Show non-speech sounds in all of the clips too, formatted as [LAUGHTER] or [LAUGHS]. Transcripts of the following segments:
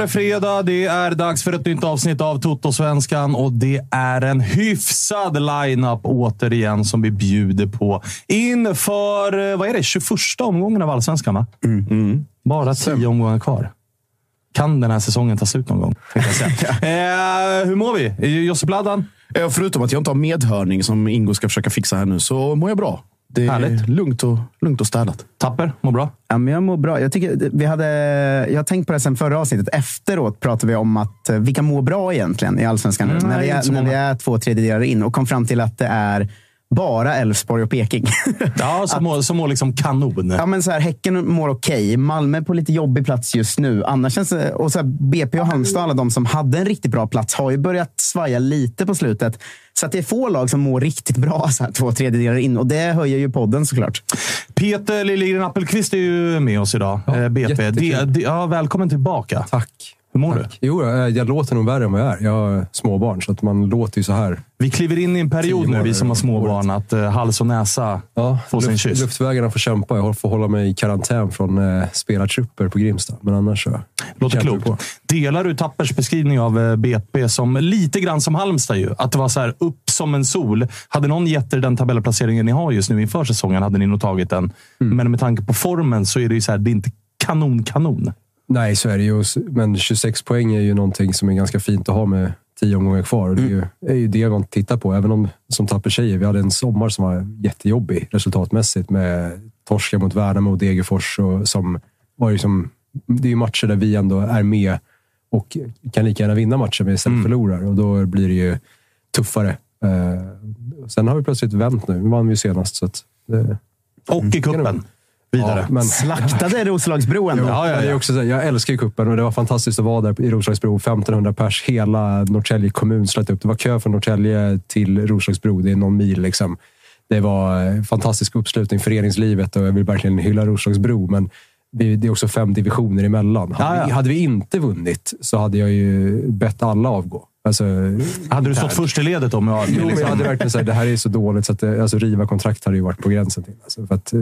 Det fredag. Det är dags för ett nytt avsnitt av Toto-svenskan och det är en hyfsad line-up återigen som vi bjuder på inför, eh, vad är det, 21 omgången av Allsvenskan? Va? Bara tio omgångar kvar. Kan den här säsongen ta slut någon gång? jag säga. [LAUGHS] eh, hur mår vi? Josip Ladan? Ja, förutom att jag inte har medhörning som Ingo ska försöka fixa här nu, så mår jag bra. Det är Härligt. lugnt och, lugnt och städat. Tapper? Mår bra? Ja, men jag mår bra. Jag, tycker, vi hade, jag har tänkt på det sen förra avsnittet. Efteråt pratade vi om att eh, vilka mår bra egentligen i Allsvenskan. Mm, när, vi är, när vi är två tredjedelar in och kom fram till att det är bara Elfsborg och Peking. [LAUGHS] Ja, som mår, som mår liksom kanon. Ja, men så här, häcken mår okej. Malmö på lite jobbig plats just nu. Annars känns det, och så här, BP och Halmstad, alla de som hade en riktigt bra plats, har ju börjat svaja lite på slutet. Så att det är få lag som mår riktigt bra [LAUGHS] så här, två tredjedelar in. Och det höjer ju podden såklart. Peter Liljegren Appelqvist är ju med oss idag. Ja, BP. Det, det, ja, välkommen tillbaka. Tack. Hur mår Tack. Jo, eh, jag låter nog värre än vad jag är. Jag har småbarn, så att man låter ju så här. du? Vi kliver in i en period nu, vi som har småbarn, att eh, hals och näsa Ja, får sin luft, kyss. luftvägarna får kämpa. Jag får hålla mig i karantän från eh, spelartrupper på Grimsta. Men annars så Låter klokt. Delar du Tappers beskrivning av eh, BP som lite grann som Halmstad? Ju. Att det var så här upp som en sol. Hade någon gett er den tabellplaceringen ni har just nu inför säsongen hade ni nog tagit den. Mm. Men med tanke på formen så är det ju så här, det är inte kanon-kanon. Nej, så är det ju. Men 26 poäng är ju någonting som är ganska fint att ha med tio omgångar kvar. Och det är ju, är ju det man tittar på. Även om, som Tapper säger, vi hade en sommar som var jättejobbig resultatmässigt med torska mot Värnamo och Degerfors. Och som var ju som, det är ju matcher där vi ändå är med och kan lika gärna vinna matcher men istället förlorar. Och då blir det ju tuffare. Eh, sen har vi plötsligt vänt nu. Nu vann vi ju senast. Så att, det, Och i cupen. Vidare. Ja, men, Slaktade Roslagsbro ändå. Ja, ja, Det är också jag älskar ju cupen och det var fantastiskt att vara där i Roslagsbro. 1500 pers, hela Norrtälje kommun slöt upp. Det var kö från Norrtälje till Roslagsbro. Det är någon mil. Liksom. Det var eh, fantastisk uppslutning, föreningslivet och jag vill verkligen hylla Roslagsbro. Men det är också fem divisioner emellan. Hade, Ja, ja. Vi, hade vi inte vunnit så hade jag ju bett alla avgå. Alltså, Hade du stått först i ledet då? Med, med Jo, men jag hade verkligen sagt det här är så dåligt så att det, alltså, riva kontrakt hade ju varit på gränsen till. Alltså, för att, eh,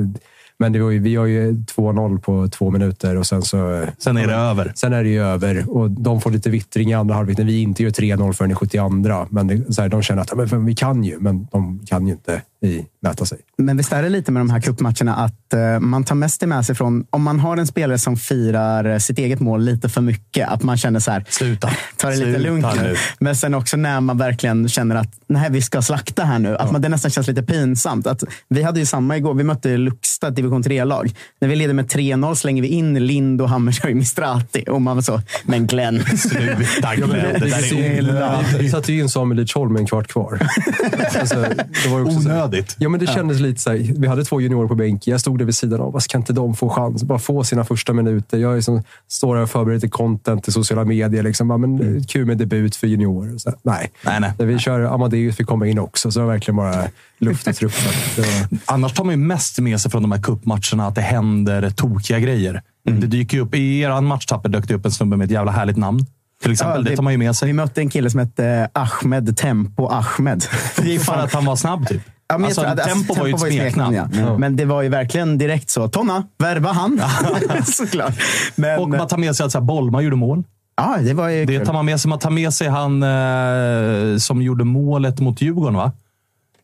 Men det var ju, vi har ju 2-0 på två minuter och sen så... Sen är det över. Sen är det ju över och de får lite vittring i andra halvlek när vi inte gör 3-0 förrän i 72. Men det, så här, de känner att men, vi kan ju, men de kan ju inte i mäta sig. Men visst är det lite med de här cupmatcherna att uh, man tar mest med sig från om man har en spelare som firar sitt eget mål lite för mycket. Att man känner så här. Sluta. [LAUGHS] Ta det lite lugnt nu. Men sen också när man verkligen känner att nej, vi ska slakta här nu. Att man, det nästan känns lite pinsamt. Att vi hade ju samma igår. Vi mötte Luxta, division 3-lag. När vi leder med 3-0 slänger vi in Lind och Hammarshöj Mistrati. Och man var så, men Glenn. [LAUGHS] Sluta Glenn. Det [LAUGHS] där är onödigt. Vi satte ju in Samuel Lidsholm med en kvart kvar. alltså, det var ju också Onödigt. Ja, men det kändes lite så här, Vi hade två juniorer på bänken. Jag stod där vid sidan av. Varför kan inte de få chans? Bara få sina första minuter. Jag är som, står här och förbereder content till sociala medier. Liksom. Ja, men, Kul med debut för juniorer. Så, nej. Nej, nej. Vi kör Amadeus fick komma in också, så det var verkligen bara luft i truppen. [LAUGHS] Det var, Annars tar man ju mest med sig från de här cupmatcherna att det händer tokiga grejer. Det dyker ju upp, I er matchtapper dök det upp en snubbe med ett jävla härligt namn. Till exempel. Ja, det tar man ju med sig. Vi mötte en kille som hette Ahmed Tempo Ahmed. Det är för att han var snabb typ. Ja, men alltså, tror att- tempo var ju ett smeknamn. ja. Men det var ju verkligen direkt så. Tonna, värva han. [LAUGHS] Såklart. Men, Och man tar med sig att så här, Bolma gjorde mål. ja, det var ju Det tar man med sig. Man tar med sig han eh, som gjorde målet mot Djurgården, va?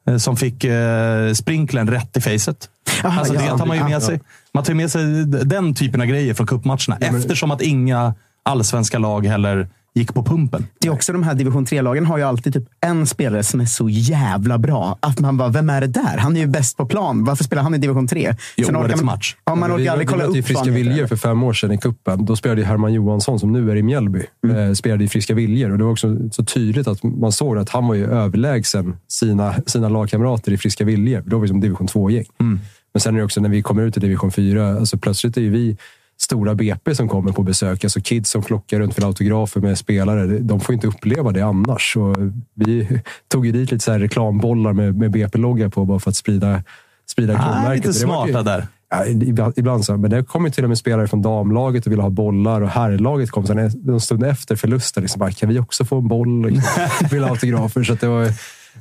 Eh, Som fick eh, sprinklern rätt i facet. Aha, alltså, ja, det tar man ju ja, med ja. sig. Man tar med sig den typen av grejer från cupmatcherna. Eftersom att inga allsvenska lag heller gick på pumpen. Det är också de här division 3-lagen har ju alltid typ en spelare som är så jävla bra. Att man bara, vem är det där? Han är ju bäst på plan. Varför spelar han i division 3? I Sen årets man- match. Ja, man vi, orkar aldrig vi kolla mötte ju upp vad Friska. Viljor för fem år sedan i kuppen. Då spelade ju Herman Johansson, som nu är i Mjällby, Mm. eh, spelade i Friska Viljor. Och det var också så tydligt att man såg att han var ju överlägsen sina, sina lagkamrater i Friska Viljor. Då var vi som division 2-gäng. Mm. Men sen är det också när vi kommer ut i division 4, alltså plötsligt är ju vi stora BP som kommer på besök. Alltså kids som flockar runt för autografer med spelare. De får inte uppleva det annars. Så vi [LAUGHS] tog ju dit lite så här reklambollar med, med BP-logga på bara för att sprida, sprida Ah, klubbmärket. lite smarta där. Ja, ibland, ibland så. Men det kom ju till och med spelare från damlaget och ville ha bollar och herrlaget kom sen en stund efter förlusten. Liksom bara, kan vi också få en boll? Liksom, [LAUGHS] vill ha autografer. Så att det var,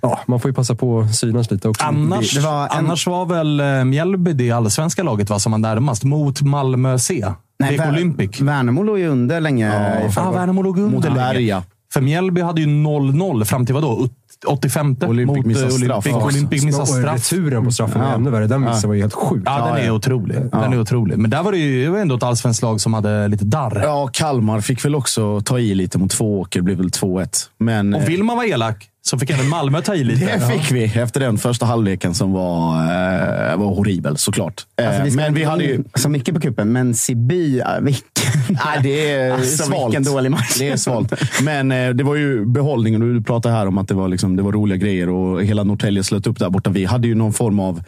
ja, man får ju passa på att synas lite också. Annars, Det var en- annars var väl eh, Mjällby det allsvenska laget va, som var närmast. Mot Malmö C. Nej, Vär- Olympic. Värnamo låg ju under länge. Ja, ah. Värnamo låg Mot under länge. Berga. För Mjällby hade ju 0-0 fram till vadå? 85 Olympic mot missar eh, straff Olympic. missar Och straff. returen på straffen var ännu värre. Den missen var ju helt sjuk. Ja, den är otrolig. Den är otrolig. Men där var det ju det var ändå ett allsvenskt lag som hade lite darr. Ja, Kalmar fick väl också ta i lite mot Tvååker. Det blev väl 2-1. Men, eh, Och vill man vara elak så fick även Malmö ta i lite. det fick vi efter den första halvleken som var, eh, var horribel såklart. Eh, Alltså, vi men vi hade ju... så mycket på kuppen, men Siby, ja, vilken... Nej, det är [LAUGHS] Alltså, svalt. vilken dålig match. Det är svalt. Men eh, det var ju behållningen. Du pratade här om att det var, liksom, det var roliga grejer och hela Norrtälje slöt upp där borta. Vi hade ju någon form av, eh,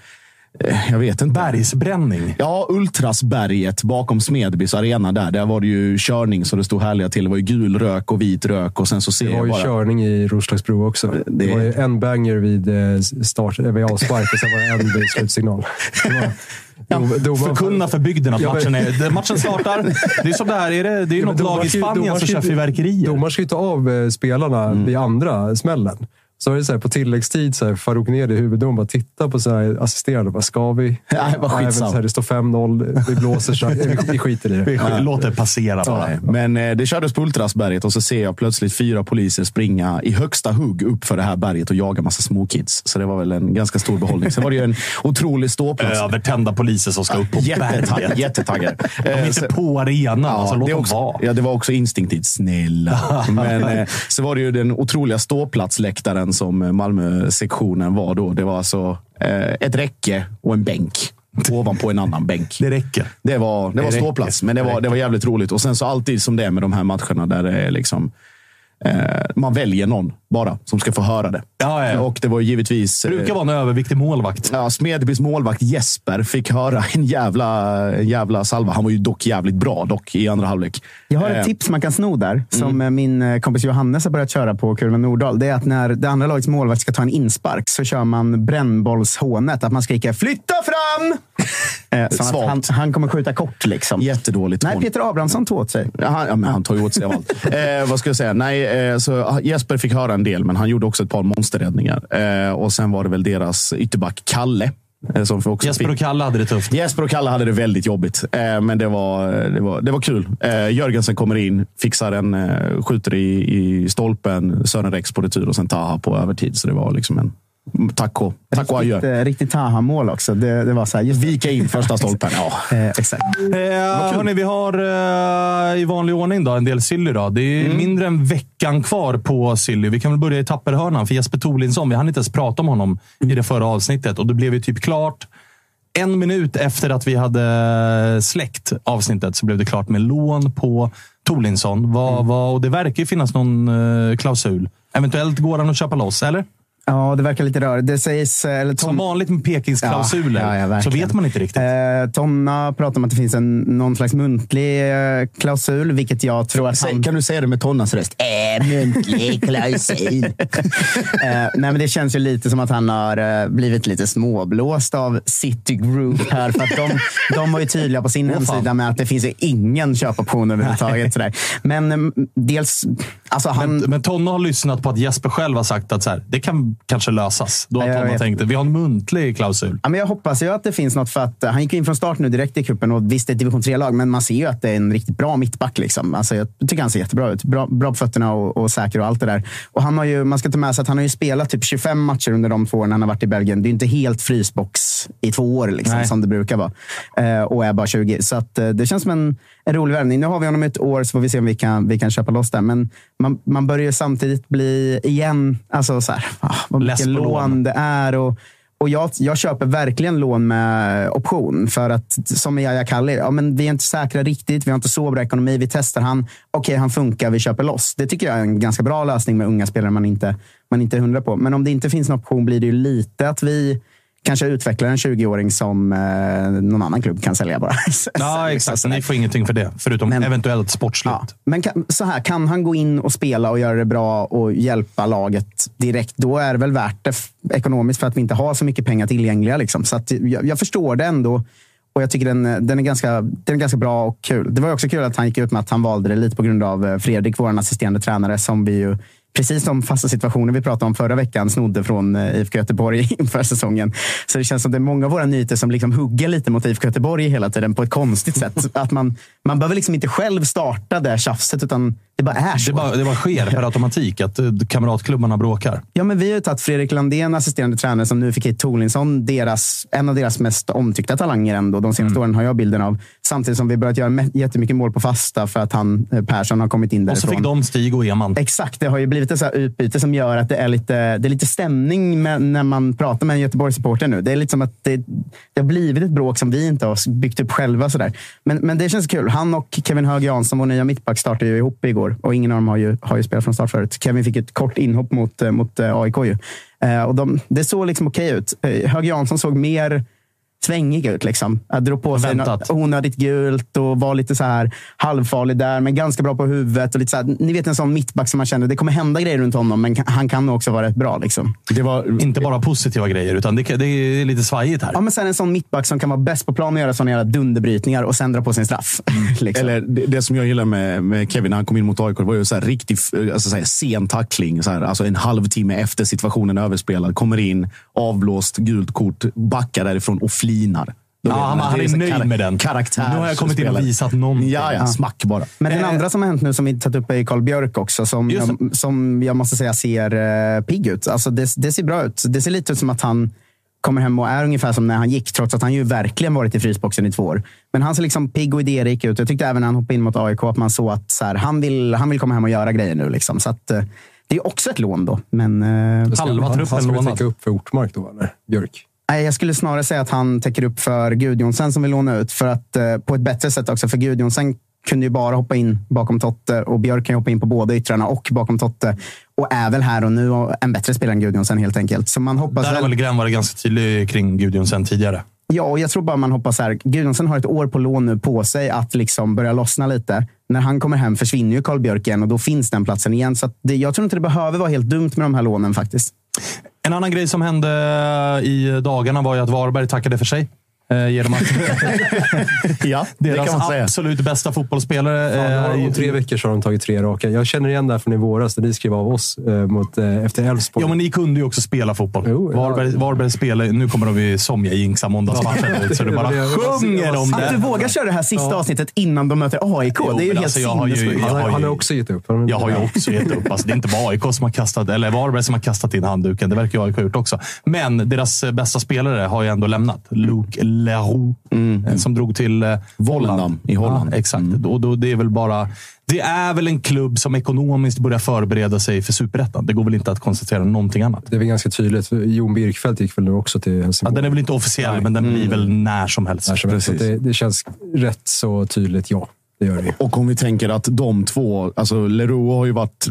jag vet inte. Bergsbränning. Ja, Ultrasberget bakom Smedbys arena där. Där var det ju körning så det stod härliga till. Det var ju gul rök och vit rök och sen så ser Det var jag ju bara... körning i Roslagsbro också. Det... Det- var ju en banger vid eh, start, eh, vid avspark och sen var det en vid slutsignal. Det var, [LAUGHS] domaren- Förkunna för bygden att Ja, matchen, är, matchen startar. Det är som det här. Är det, det är Ja, något lag i Spanien som kör fyrverkerier. Domaren ska ju ta av eh, spelarna vid andra smällen. Så är det så här, på tilläggstid, så här, Farouk Nedi, huvuddomaren, bara tittar på så här, assisterande. Bara, ska vi? [LAUGHS] Nej, vad men skitsamma. så här, Det står 5-0, vi blåser, så här, vi, [LAUGHS] skiter i det. Vi låter det passera bara. Nej, Men eh, det kördes på Ultrasberget och så ser jag plötsligt fyra poliser springa i högsta hugg upp för det här berget och jaga massa småkids. Så det var väl en ganska stor behållning. Sen var det ju en otrolig ståplats. [LAUGHS] Övertända poliser som ska upp på berget. Jättetaggade. De är inte på arenan. alltså, låt det, dem också, vara. ja, det var också instinktivt. Snälla. Men eh, så var det ju den otroliga ståplatsläktaren som Malmö-sektionen var då. Det var alltså eh, ett räcke och en bänk ovanpå en annan bänk. Det räcker. Det var, det var räcker. ståplats, men det var, det var jävligt roligt. Och sen så alltid som det är med de här matcherna där det är liksom eh, man väljer någon bara som ska få höra det. Ja, ja. Och det var givetvis... eh, brukar vara en överviktig målvakt. Ja, Smedbys målvakt Jesper fick höra en jävla, en jävla salva. Han var ju dock jävligt bra dock i andra halvlek. Jag har ett Eh, tips man kan sno där, som eh, min eh, kompis Johannes har börjat köra på Kurva Nordahl. Det är att när det andra lagets målvakt ska ta en inspark så kör man brännbollshånet. Att man skriker “flytta fram!” [LAUGHS] eh, så att Svagt. han, han kommer skjuta kort. Liksom. Jättedåligt. Nej. Peter Abrahamsson tog åt sig. Ja, Han, ja, men han tar ju åt sig av allt. [LAUGHS] Eh, vad ska jag säga? Nej, eh, så ah, Jesper fick höra en del, men han gjorde också ett par monsterräddningar. Eh, och sen var det väl deras ytterback Kalle eh, Som också Jesper och Kalle hade det tufft. Jesper och Kalle hade det väldigt jobbigt, eh, men det var, det var, det var kul. Eh, Jörgensen kommer in, fixar en, eh, skjuter i, i stolpen, Sören Rex på retur och sen Taha på övertid. Så det var liksom en tack och, tack och Riktigt, adjö. eh, riktigt Taha-mål också. Det, det var så här, just Vika in första stolpen. Ja. [LAUGHS] Eh, exakt. Eh, hörni, vi har eh, i vanlig ordning då, en del Silly. Då. Det är Mm. mindre än veckan kvar på Silly. Vi kan väl börja i tapperhörnan. För Jesper Tholinsson, vi hann inte ens prata om honom i det förra avsnittet. Och det blev ju typ klart. En minut efter att vi hade släckt avsnittet så blev det klart med lån på Tholinsson. Vad, Mm. vad, och det verkar ju finnas någon eh, klausul. Eventuellt går han att köpa loss, eller? Ja, det verkar lite rörigt. Det sägs... eh, Eller Som Tom, vanligt med Pekingsklausuler Ja, ja, ja, så vet man inte riktigt. eh, Tonna pratar om att det finns en, någon slags muntlig eh, klausul, vilket jag tror att han... Kan du säga det med Tonnas röst? Äh, muntlig [LAUGHS] klausul. eh, nej, men det känns ju lite som att han har blivit lite småblåst av City Group här. För att de, de var ju tydliga på sin fan. hemsida med att det finns ju ingen köpoption överhuvudtaget. Sådär. Men eh, dels... Alltså han, Men, men Tonna har lyssnat på att Jesper själv har sagt att så här, det kan kanske lösas. Då har vet. tänkt att vi har en muntlig klausul. Ja, men jag hoppas ju att det finns något för att eh, han gick in från start nu direkt i kuppen och visst det är ett division 3-lag, men man ser ju att det är en riktigt bra mittback. Liksom. Alltså, jag tycker han ser jättebra ut. Bra, bra på fötterna och, och säker och allt det där. Och han har ju, man ska ta med sig att han har ju spelat typ 25 matcher under de två åren han har varit i Belgien. Det är inte helt frysbox i två år liksom, som det brukar vara. Eh, och är bara 20. Så att, eh, det känns som en, en rolig värvning. Nu har vi honom ett år så får vi se om vi kan, vi kan köpa loss det. Men man, man börjar samtidigt bli igen, alltså så här, ah, vad mycket lån. lån det är. Och, och jag, jag köper verkligen lån med option. För att, som med Yahya Kalli, ja, men vi är inte säkra riktigt. Vi har inte så bra ekonomi. Vi testar han. Okej, han funkar. Vi köper loss. Det tycker jag är en ganska bra lösning med unga spelare man inte, man inte är hundra på. Men om det inte finns en option blir det ju lite att vi kanske utvecklar en 20-åring som eh, någon annan klubb kan sälja bara. [LAUGHS] Ja, exakt. Ni får ingenting för det, förutom Men- eventuellt sportsligt. Ja, men kan, så här, kan han gå in och spela och göra det bra och hjälpa laget direkt, då är det väl värt det ekonomiskt för att vi inte har så mycket pengar tillgängliga. Liksom. Så att jag, jag förstår det ändå. Och jag tycker den, den, är ganska, den är ganska bra och kul. Det var också kul att han gick ut med att han valde det lite på grund av eh, Fredrik, vår assisterande tränare, som vi ju Precis de fasta situationer vi pratade om förra veckan snodde från eh, IFK Göteborg [LAUGHS] inför säsongen. Så det känns som det är många av våra nyheter som liksom hugger lite mot IFK Göteborg hela tiden på ett konstigt sätt. [LAUGHS] Att man, man behöver liksom inte själv starta det tjafset, utan det bara är så. Det bara, det bara sker per automatik att eh, kamratklubbarna bråkar. Ja, men vi har ju tagit Fredrik Landén, assisterande tränare, som nu fick hit Tolinsson, deras, en av deras mest omtyckta talanger ändå. De senaste åren har jag bilden av. Samtidigt som vi börjat göra jättemycket mål på fasta för att han, eh, Persson har kommit in Och så därifrån. fick de Stig och Eman. Exakt, det har ju blivit ett så här utbyte som gör att det är lite, det är lite stämning med, när man pratar med en Göteborgssupporter nu. Det är lite som att det, det har blivit ett bråk som vi inte har byggt upp själva. Så där. Men, men det känns kul. Han och Kevin Hög Jansson, vår nya mittback, startade ju ihop igår och ingen av dem har ju, har ju spelat från start förut. Kevin fick ett kort inhopp mot, eh, mot eh, AIK. Ju. Eh, och de, det såg liksom okej ut. Hög Jansson såg mer svängig ut. Liksom. Jag drog på sig något onödigt gult och var lite så här halvfarlig där, men ganska bra på huvudet. Och lite så här, ni vet en sån mittback som man känner, det kommer hända grejer runt honom, men han kan också vara rätt bra. Liksom. Det var, Inte bara positiva grejer, utan det, det är lite svajigt här. Ja, men sen en sån mittback som kan vara bäst på plan och göra såna jävla dunderbrytningar och sen dra på sin straff. [LAUGHS] liksom. Eller det, det som jag gillar med, med Kevin när han kom in mot AIK det var ju så här riktigt alltså så här, sen tackling. Så här, alltså en halvtimme efter situationen är överspelad. Kommer in, avblåst, gult kort, backar därifrån och flinar. Ja, han- han är nöjd med den. Karaktär. Nu har jag kommit in och visat någonting. Ja, ja, smack bara. Men den andra som har hänt nu, som vi tagit upp, är Carl Björk också. Som jag, som jag måste säga ser uh, pigg ut. Alltså det, det ser bra ut. Det ser lite ut som att han kommer hem och är ungefär som när han gick, trots att han ju verkligen varit i frysboxen i två år. Men han ser liksom pigg och idérik ut. Jag tyckte även när han hoppade in mot AIK att man såg att så här, han, vill, han vill komma hem och göra grejer nu. Liksom. Så att, eh, det är också ett lån då. Men, eh, Halva han, truppen han skulle lånad. täcka upp för Ortmark då, eller? Björk. Nej, jag skulle snarare säga att han täcker upp för Gudjonsen som vill låna ut. För att, eh, på ett bättre sätt också. För Gudjonsen kunde ju bara hoppa in bakom Totte och Björk kan ju hoppa in på båda yttrarna och bakom Totte. Och är väl här och nu en bättre spelare än Gudjonsen helt enkelt. Så man hoppas Där har väl... Glenn varit ganska tydlig kring Gudjonsen tidigare. Ja, och jag tror bara man hoppas här. Gudjonsen har ett år på lån nu på sig att liksom börja lossna lite. När han kommer hem försvinner ju Karl Björk igen och då finns den platsen igen. Så det, jag tror inte det behöver vara helt dumt med de här lånen faktiskt. En annan grej som hände i dagarna var ju att Varberg tackade för sig. Eh, genom att [LAUGHS] Ja, det deras kan man säga. absolut bästa fotbollsspelare... Fan, eh, om tre veckor så har de tagit tre raka. Jag känner igen det här från i våras, när ni skrev av oss eh, mot, eh, efter Elfsborg. Ja, men ni kunde ju också spela fotboll. Jo, ja. Varberg, Varberg spelar... Nu kommer de ju som jag jinxa måndagsmatchen ut, så det bara Det sjunger om Att du det. vågar köra det här sista avsnittet innan de möter AIK, Jo, det är ju helt alltså, jag har ju- sinnessjukt. han, har han också gett upp. Jag har ju också gett upp. Alltså, det är inte bara AIK som har kastat, eller Varberg som har kastat in handduken. Det verkar ju AIK ha gjort också. Men deras bästa spelare har ju ändå lämnat. Luke Leroux, eh, som drog till eh, Volendam i Holland. Ja, exakt. Och då, det är väl bara... Det är väl en klubb som ekonomiskt börjar förbereda sig för superettan. Det går väl inte att konstatera någonting annat. Det är väl ganska tydligt. Jon Birkfeldt gick väl nu också till Ja, Helsingborg. den är väl inte officiell, men den blir väl när som helst. Där som helst. Det, det känns rätt så tydligt, ja. Det gör det. Och om vi tänker att de två, alltså Leroux har ju varit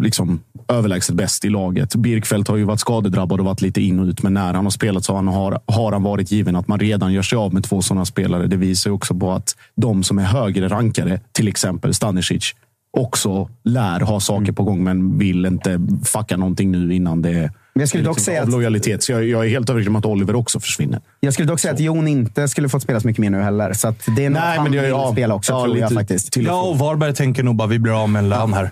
liksom överlägset bäst i laget. Birkfeldt har ju varit skadedrabbad och varit lite in och ut, men när han har spelat så han har, har han varit given att man redan gör sig av med två sådana spelare. Det visar ju också på att de som är högre rankade, till exempel Stanisic, också lär ha saker på gång, men vill inte fucka någonting nu innan det Men jag skulle dock liksom säga av lojalitet. Så jag, jag är helt övertygad om att Oliver också försvinner. Jag skulle dock säga att Jon inte skulle fått spela så mycket mer nu heller. Så att det är nog att han är- vill ja, spela också, ja, tror jag faktiskt. Ja, och Varberg tänker nog bara vi blir av med en lön här.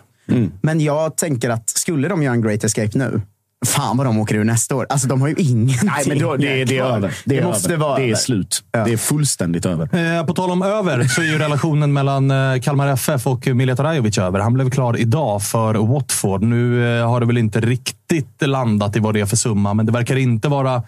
Men jag tänker att skulle de göra en Great Escape nu, fan vad de åker ur nästa år. Alltså de har ju ingenting. Nej, men då, det, är- det är över. Det, är måste över. vara det är över. slut. Ja. Det är fullständigt över. Eh, På tal om över så är ju relationen mellan eh, Kalmar FF och Mileta Rajovic över. Han blev klar idag för Watford. Nu eh, har det väl inte riktigt landat i vad det är för summa, men det verkar inte vara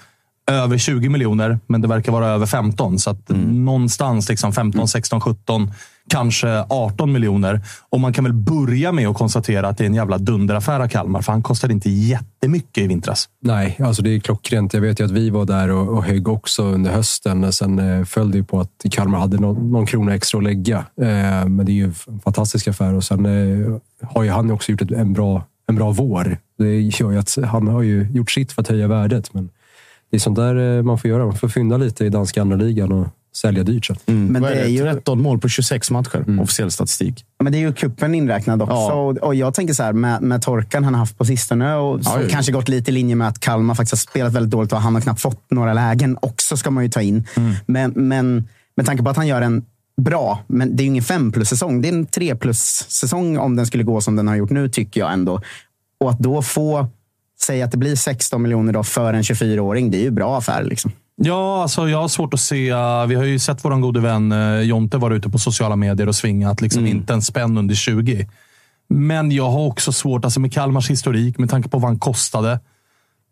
över 20 miljoner, men det verkar vara över 15. Så att någonstans liksom 15, 16, 17, kanske 18 miljoner. Och man kan väl börja med att konstatera att det är en jävla dunderaffär av Kalmar, för han kostade inte jättemycket i vintras. Nej, alltså det är klockrent. Jag vet ju att vi var där och, och högg också under hösten. Sen eh, föll det ju på att Kalmar hade någon, någon krona extra att lägga. Eh, men det är ju en fantastisk affär och sen eh, har ju han också gjort ett, en, bra, en bra vår. Det gör ju att han har ju gjort sitt för att höja värdet. Men det är sånt där eh, man får göra. Man får fynda lite i danska andra ligan och sälja dyrt sen. Men Vad det är ju 13 mål på 26 matcher, officiell statistik. Men det är ju kuppen inräknad också. Ja. Och, och jag tänker så här, med, med torkan han har haft på sistone och ja. kanske gått lite i linje med att Kalmar faktiskt har spelat väldigt dåligt och han har knappt fått några lägen också, ska man ju ta in. Mm. Men, men med tanke på att han gör en bra, men det är ju ingen fem plus-säsong. Det är en tre plus-säsong om den skulle gå som den har gjort nu, tycker jag ändå. Och att då få säga att det blir 16 miljoner då för en 24-åring, det är ju bra affär. Liksom. Ja, alltså jag har svårt att se. Vi har ju sett vår gode vän eh, Jonte vara ute på sociala medier och svingat. Liksom Inte en spänn under 20. Men jag har också svårt, alltså med Kalmars historik, med tanke på vad han kostade.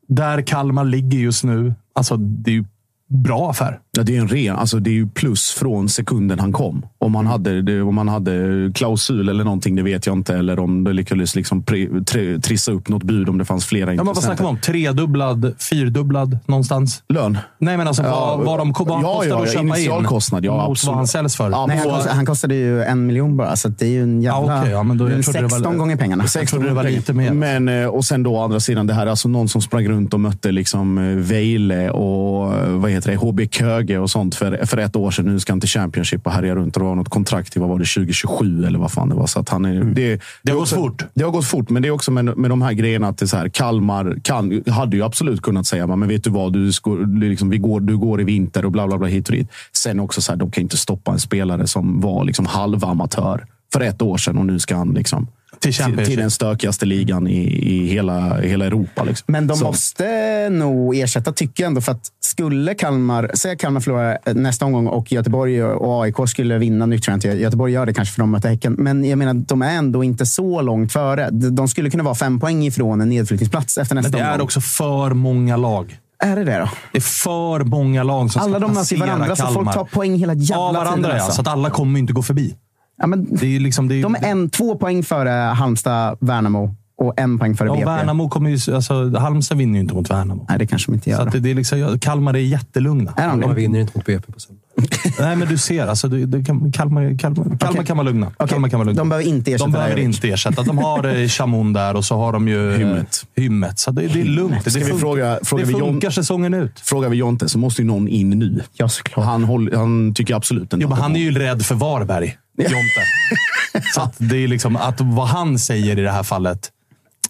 Där Kalmar ligger just nu. Alltså, det är ju bra affär. Ja, det är en ren, alltså det är ju plus från sekunden han kom. Om man hade, det, om man hade klausul eller någonting, det vet jag inte. Eller om det lyckades liksom pre, tre, trissa upp något bud om det fanns flera Ja, men vad snackar man om? Tredubblad, fyrdubblad någonstans? Lön? Nej, men alltså Ja, vad, vad, de, vad han ja, kostar ja, att ja, köpa in initialkostnad, ja, mot absolut. vad han säljs för. Ja, Nej, han, kostade, han kostade ju en miljon bara, så det är ju en jävla... Ja, okej, ja, men då- det är jag trodde det var- 16 gånger pengarna. Jag trodde det var lite mer. Men, eh, och sen då å andra sidan, det här är alltså någon som sprang runt och mötte liksom eh, Vejle och eh, vad heter det, HB Köge och sånt för, för ett år sedan. Nu ska han till Championship och härja runt. Och det var något kontrakt till vad var det, 2027 eller vad fan det var. Så att han är, det, Det har gått också- fort. Det har gått fort, men det är också med, med de här grejerna att det så här, Kalmar kan, hade ju absolut kunnat säga, men vet du vad, du, sko, liksom, vi går, du går i vinter och bla bla bla hit och dit. Sen också så här, de kan inte stoppa en spelare som var liksom halvamatör för ett år sedan och nu ska han liksom Till till, den stökigaste ligan i, i hela, hela Europa. Liksom. Men de Så- måste nog ersätta, tycker jag ändå. För att skulle Kalmar, säg Kalmar förlorar nästa omgång och Göteborg och AIK skulle vinna. Nu tror jag inte Göteborg gör det kanske för de möter Häcken. Men jag menar, de är ändå inte så långt före. De skulle kunna vara fem poäng ifrån en nedflyttningsplats efter nästa Men det är omgång. också för många lag. Är det det då? Det är för många lag som Alla ska de möter ju passera varandra, så Kalmar. folk tar poäng hela jävla Ja, varandra tiden. ja. alltså. Så att alla kommer inte gå förbi. Ja, men, Det är liksom, det är, de är en, två poäng före Halmstad, Värnamo och en poäng före ja, BP. Värnamo kommer ju... Alltså, Halmstad vinner ju inte mot Värnamo. Nej, det kanske de inte Så gör. att det, det är liksom, Kalmar är jättelugna. Är de Man vinner inte mot BP på söndag. [LAUGHS] Nej, men du ser. Alltså, det kan, Kalmar, Kalmar, Kalmar Okej. kan vara lugna. Okej, Kalmar kan vara lugna. De behöver inte ersätta De behöver inte ersätta. De har eh, [LAUGHS] Chamon där och så har de ju eh, Hymmet. Hymmet. Så det, det är lugnt. Det, Ska vi funkar, fråga- fråga det vi John- funkar säsongen ut. Frågar vi Jonte så måste ju någon in nu. Ja, såklart. Han, håller, han tycker absolut inte Jo, men han är ju rädd för Varberg, Jonte. Så att det är liksom att vad han säger i det här fallet.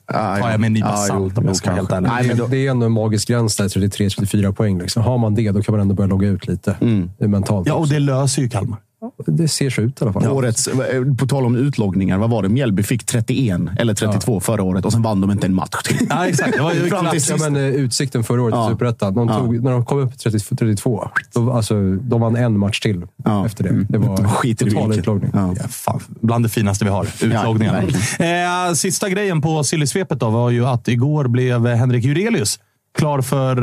Ah, tar jag med en nypa ja, salt om jag ska vara helt ärlig. Nej, men då- det är ändå en magisk gräns där, 33-34 poäng. Liksom. Har man det, då kan man ändå börja logga ut lite Mm. mentalt. Ja, och också. det löser ju Kalmar. Det ser så ut i alla fall. Årets, eh, på tal om utloggningar, vad var det? Mjällby fick 31 eller 32 förra året och sen vann de inte en match till. Ja, exakt. Det var ju. Ja, men, eh, utsikten förra året Ja. i Superettan. De Ja. När de kom upp till 30, 32, då, alltså, de vann en match till Ja. efter det. Det var [LAUGHS] Skit i det total utloggning. Ja. Ja, fan, bland det finaste vi har. Utloggningar. eh, sista grejen på Sillysvepet då var ju att igår blev Henrik Jurelius klar för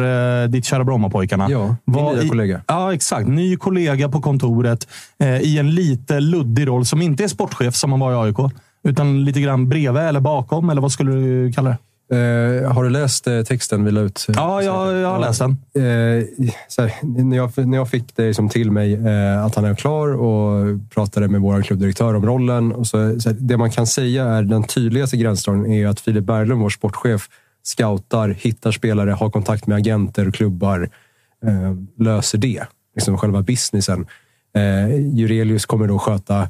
eh, ditt kära Brommapojkarna. Ja, min nya i- kollega. Ja, exakt. Ny kollega på kontoret eh, i en lite luddig roll som inte är sportchef som han var i AIK. Utan lite grann bredvid eller bakom, eller vad skulle du kalla det? Eh, har du läst eh, texten vi la ut? Ja, jag, jag har läst den. Eh, så här, när, jag, när jag fick det som till mig eh, att han är klar och pratade med vår klubbdirektör om rollen. Och så, så här, det man kan säga är den tydligaste gränsdragningen är att Filip Berglund, vår sportchef, scoutar, hittar spelare, har kontakt med agenter och klubbar. Eh, löser det. Liksom själva businessen. Eh, Jurelius kommer då sköta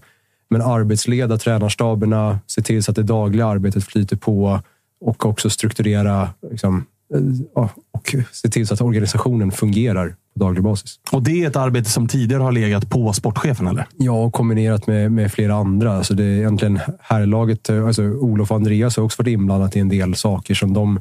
men arbetsleda tränarstaberna, se till så att det dagliga arbetet flyter på och också strukturera liksom, eh, och se till så att organisationen fungerar daglig basis. Och det är ett arbete som tidigare har legat på sportchefen, eller? Ja, och kombinerat med, med flera andra. Alltså det är egentligen herrlaget, eh, alltså Olof och Andreas har också varit inblandat i en del saker som de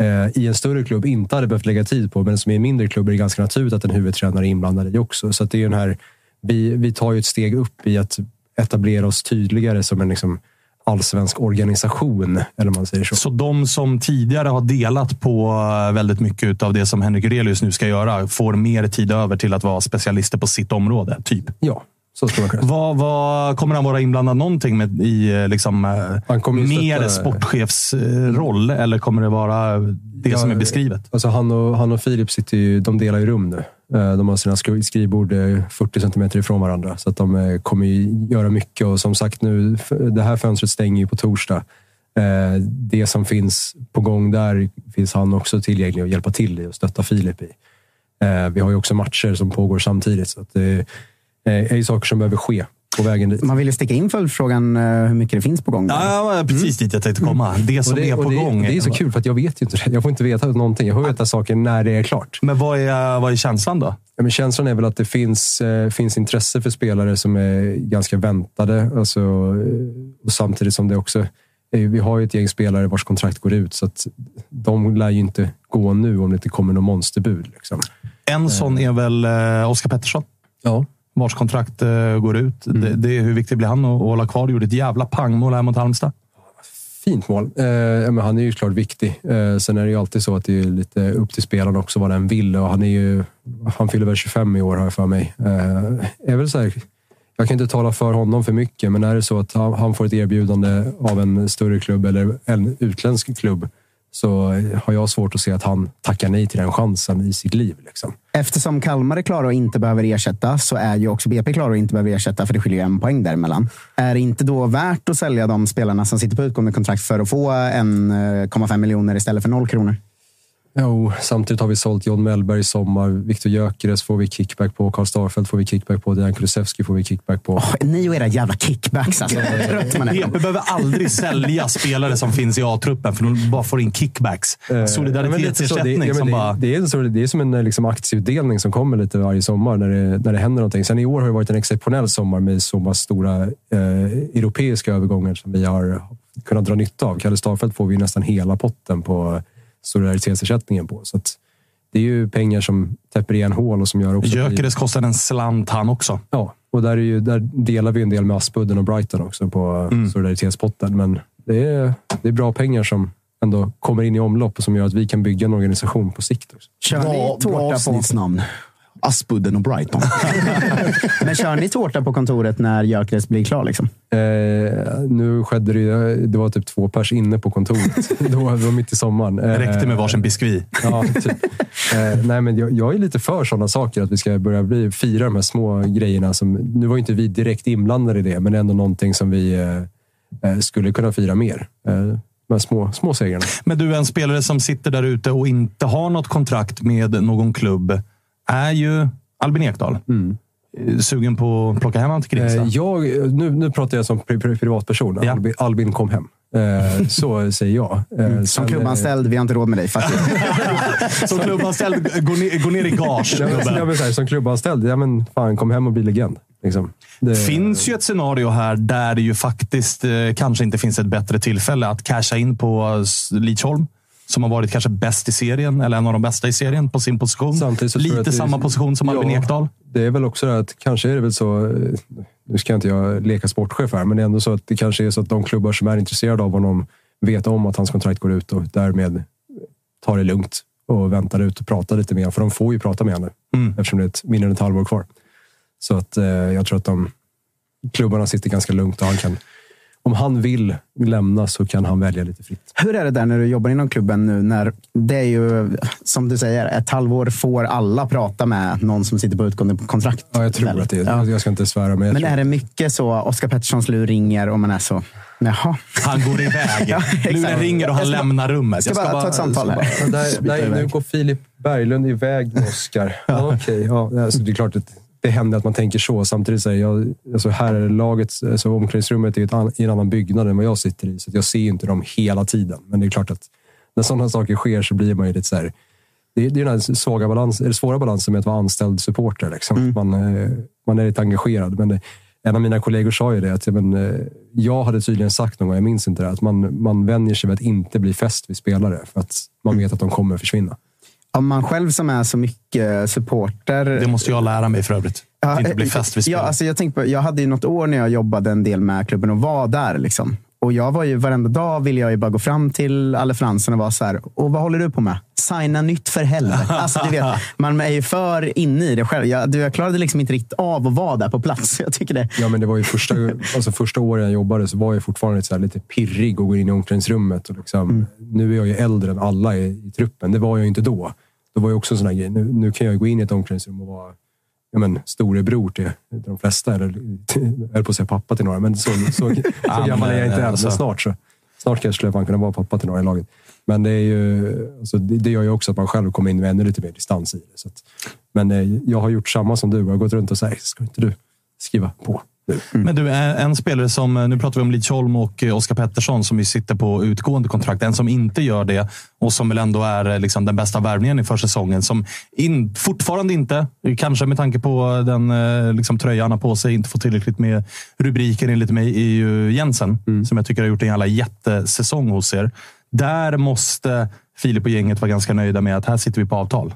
eh, i en större klubb inte hade behövt lägga tid på, men som i en mindre klubb är det ganska naturligt att en huvudtränare är inblandad i också. Så det är den här, vi, vi tar ju ett steg upp i att etablera oss tydligare som en liksom, allsvensk organisation, eller man säger så. Så de som tidigare har delat på eh, väldigt mycket av det som Henrik Jurelius nu ska göra får mer tid över till att vara specialister på sitt område, typ. Ja, så skulle man. Vad, vad, kommer han vara inblandad någonting med i eh, liksom, eh, mer stötta- sportchefsroll? Eller kommer det vara det Ja, som är beskrivet? Alltså han, och, han och Filip sitter ju, de delar ju rum nu. Eh, de har sina skrivbord eh, 40 centimeter ifrån varandra. Så att de eh, kommer göra mycket. Och som sagt, nu, det här fönstret stänger ju på torsdag. Det som finns på gång där finns han också tillgänglig att hjälpa till i och stötta Filip i. Vi har ju också matcher som pågår samtidigt. Så att det är ju saker som behöver ske på vägen dit. Man vill ju sticka in följdfrågan eh, hur mycket det finns på gång. där. Ja, precis dit jag tänkte komma. Det som det, är på det, gång. det är så kul för att jag vet ju inte det. Jag får inte veta någonting. Jag får veta saker när det är klart. Men vad är, vad är känslan då? Ja, men känslan är väl att det finns, eh, finns intresse för spelare som är ganska väntade. Alltså, eh, och samtidigt som det också... Vi har ju ett gäng spelare vars kontrakt går ut, så att de lär ju inte gå nu om det inte kommer någon monsterbud. Liksom. En sån är väl Oskar Pettersson. Ja. Vars kontrakt eh, går ut. Det, det, är hur viktigt blir han att, att hålla kvar? Gjorde ett jävla pangmål här mot Halmstad. Fint mål. Eh, men han är ju klart viktig. Eh, sen är det ju alltid så att det är lite upp till spelarna också vad den vill. Och han, är ju, han fyller väl 25 i år, har jag för mig. Eh, är väl så här, jag kan inte tala för honom för mycket, men är det så att han, han får ett erbjudande av en större klubb eller en utländsk klubb så har jag svårt att se att han tackar nej till den chansen i sitt liv. Liksom. Eftersom Kalmar är klara och inte behöver ersätta så är ju också BP klara och inte behöver ersätta för det skiljer ju en poäng däremellan. Är det inte då värt att sälja de spelarna som sitter på utgående kontrakt för att få 1,5 eh, miljoner istället för noll kronor? Jo, samtidigt har vi sålt John Mellberg i sommar. Viktor Gyökeres får vi kickback på. Karl Starfelt får vi kickback på. Dejan Kulusevski får vi kickback på. Åh, ni och era jävla kickbacks alltså. PP behöver aldrig sälja spelare som finns i A-truppen, för de bara får in kickbacks. Eh, Solidaritetsersättning som det, bara... det, är det som en liksom, aktieutdelning som kommer lite varje sommar när det, när det händer någonting. Sen i år har det varit en exceptionell sommar med så pass stora eh, europeiska övergångar som vi har kunnat dra nytta av. Kalle Starfelt får vi nästan hela potten på solidaritetsersättningen på. Så att det är ju pengar som täpper igen hål och som gör också... att vi- Gyökeres kostar en slant han också. Ja, och där, är ju, där delar vi en del med Aspudden och Brighton också på solidaritetspotten. Men det är, det är bra pengar som ändå kommer in i omlopp och som gör att vi kan bygga en organisation på sikt. Också. Kör Bra, ni bra tårta på, avsnittsnamn. Aspudden och Brighton. [LAUGHS] men kör ni tårta på kontoret när Gyökeres blir klar? Liksom? Eh, nu skedde det ju, det var typ två pers inne på kontoret. [LAUGHS] det, var, det var mitt i sommaren. Det räckte med varsin biskvi. Ja, typ. eh, nej, men jag, jag är lite för sådana saker. Att vi ska börja bli, fira de här små grejerna. Som, nu var inte vi direkt inblandade i det, men ändå någonting som vi eh, eh, skulle kunna fira mer. Eh, de små, små segrarna. Men du, en spelare som sitter där ute och inte har något kontrakt med någon klubb är ju Albin Ekdal. Eh, Sugen på att plocka hem honom till Eh, Grimsta? jag, nu, nu pratar jag som pri, pri, privatperson. Ja. Albin, Albin kom hem. Eh, [LAUGHS] så säger jag. Eh, Som klubbanställd, vi har inte råd med dig. [LAUGHS] Som klubbanställd, gå ner, gå ner i gage. eh, ja, men, ja, men, så här, som klubbanställd, ja, men, fan, kom hem och bli legend. Liksom. Det finns ju ett scenario här där det ju faktiskt eh, kanske inte finns ett bättre tillfälle att casha in på Lidsholm. Som har varit kanske bäst i serien, eller en av de bästa i serien på sin position. Samtidigt Lite samma position som Albin Ja. Ekdal. Det är väl också det att kanske är det väl så, eh, nu ska inte jag leka sportchef här, men det är ändå så att det kanske är så att de klubbar som är intresserade av honom vet om att hans kontrakt går ut och därmed tar det lugnt och väntar ut och pratar lite mer. För de får ju prata med honom Mm. eftersom det är ett, mindre än ett halvår kvar. Så att eh, jag tror att de klubbarna sitter ganska lugnt och han kan, om han vill lämna så kan han välja lite fritt. Hur är det där när du jobbar inom klubben nu? När det är ju, som du säger, ett halvår får alla prata med någon som sitter på utgående kontrakt. Ja, jag tror Väl? att det är, Ja. jag ska inte svära, men jag Men är det mycket så, Oskar Petterssons lur ringer och man är så, jaha. Han går iväg. [LAUGHS] Ja. Luren ringer och han Jag ska bara- lämnar rummet. Ska bara ta ett samtal här. Ja, där, där, nu går Filip Berglund iväg med Oskar. Ja, okej, ja, alltså, det är klart att det händer att man tänker så. Samtidigt säger jag, alltså här är laget, alltså omklädningsrummet är an, i en annan byggnad än vad jag sitter i. Så jag ser inte dem hela tiden. Men det är klart att när sådana saker sker så blir man ju lite så här. Det är, det är den här svaga balans, eller svåra balansen med att vara anställd supporter. Liksom. Man, eh, man är lite engagerad. Men det, en av mina kollegor sa ju det. Att, men, eh, jag hade tydligen sagt någon gång, jag minns inte det, att man, man vänjer sig vid att inte bli fäst vid spelare. För att man vet att de kommer försvinna. Om man själv som är så mycket supporter. Det måste jag lära mig för övrigt. Att inte bli fäst vid ja, alltså jag, tänkte på, jag hade ju något år när jag jobbade en del med klubben och var där. Liksom. Och jag var ju, varenda dag ville jag ju bara gå fram till Alle Fransson och vara så här. Och vad håller du på med? Signa nytt för helvete. Alltså, du vet, [LAUGHS] man är ju för inne i det själv. Jag, du, jag klarade liksom inte riktigt av att vara där på plats. [LAUGHS] Jag tycker det. Ja, men det var ju första, alltså första året jag jobbade så var jag fortfarande så lite pirrig och gå in i omklädningsrummet. Och liksom, Nu är jag ju äldre än alla i, i truppen. Det var jag ju inte då. Då var jag också en sån här grej. Nu, nu kan jag gå in i ett omklädningsrum och vara ja, men, storebror till till de flesta. Eller, jag höll på att säga pappa till några, men så, så, [LAUGHS] så Ja, gammal är jag inte än. alltså. Men snart så. Snart kanske skulle fan kunna vara pappa till några i laget. Men det, är ju, alltså, det, det gör ju också att man själv kommer in med ännu lite mer distans i det. Så att, men eh, jag har gjort samma som du. Jag har gått runt och sagt, ska inte du skriva på nu? Men du, en en spelare som, nu pratar vi om Lidsholm och eh, Oskar Pettersson som ju sitter på utgående kontrakt. En som inte gör det och som väl ändå är eh, liksom den bästa värvningen inför säsongen. Som in, fortfarande inte, kanske med tanke på den eh, liksom, tröjan han har på sig, inte får tillräckligt med rubriker enligt mig, är ju Jensen. Som jag tycker har gjort en jävla jättesäsong hos er. Där måste Filip och gänget vara ganska nöjda med att här sitter vi på avtal.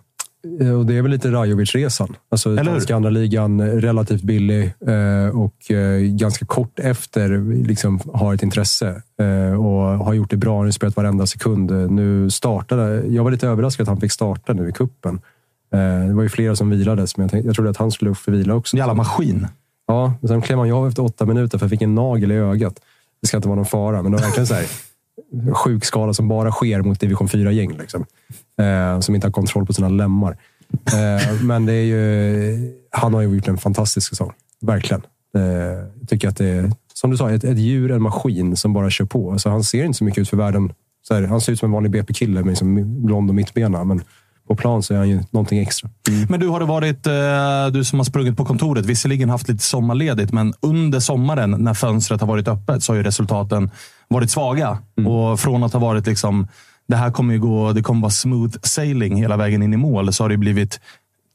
Eh, Och det är väl lite Rajovic-resan. Alltså, Eller andra ligan, eh, relativt billig eh, och ganska kort efter liksom, har ett intresse och har gjort det bra. Nu spelat varenda sekund. Nu startade, jag var lite överraskad att han fick starta nu i kuppen. Det var ju flera som vilades, men jag, tänkte, jag trodde att han skulle för vila också. Jävla maskin. Ja, men sen klev han ju av efter åtta minuter för jag fick en nagel i ögat. Det ska inte vara någon fara, men det var verkligen så här, sjuk skada som bara sker mot division 4-gäng. Liksom. Eh, som inte har kontroll på sina lemmar. Eh, men det är ju, han har ju gjort en fantastisk säsong. Verkligen. Eh, jag tycker att det är, som du sa, ett, ett djur, en maskin som bara kör på. Alltså, han ser inte så mycket ut för världen. Så här, han ser ut som en vanlig BP-kille med liksom blond och mittbena. Men på plan så är han ju någonting extra. Mm. Men du, har det varit, eh, du som har sprungit på kontoret, visserligen haft lite sommarledigt, men under sommaren när fönstret har varit öppet så har ju resultaten varit svaga. Och från att ha varit liksom, det här kommer ju gå, det kommer vara smooth sailing hela vägen in i mål, så har det blivit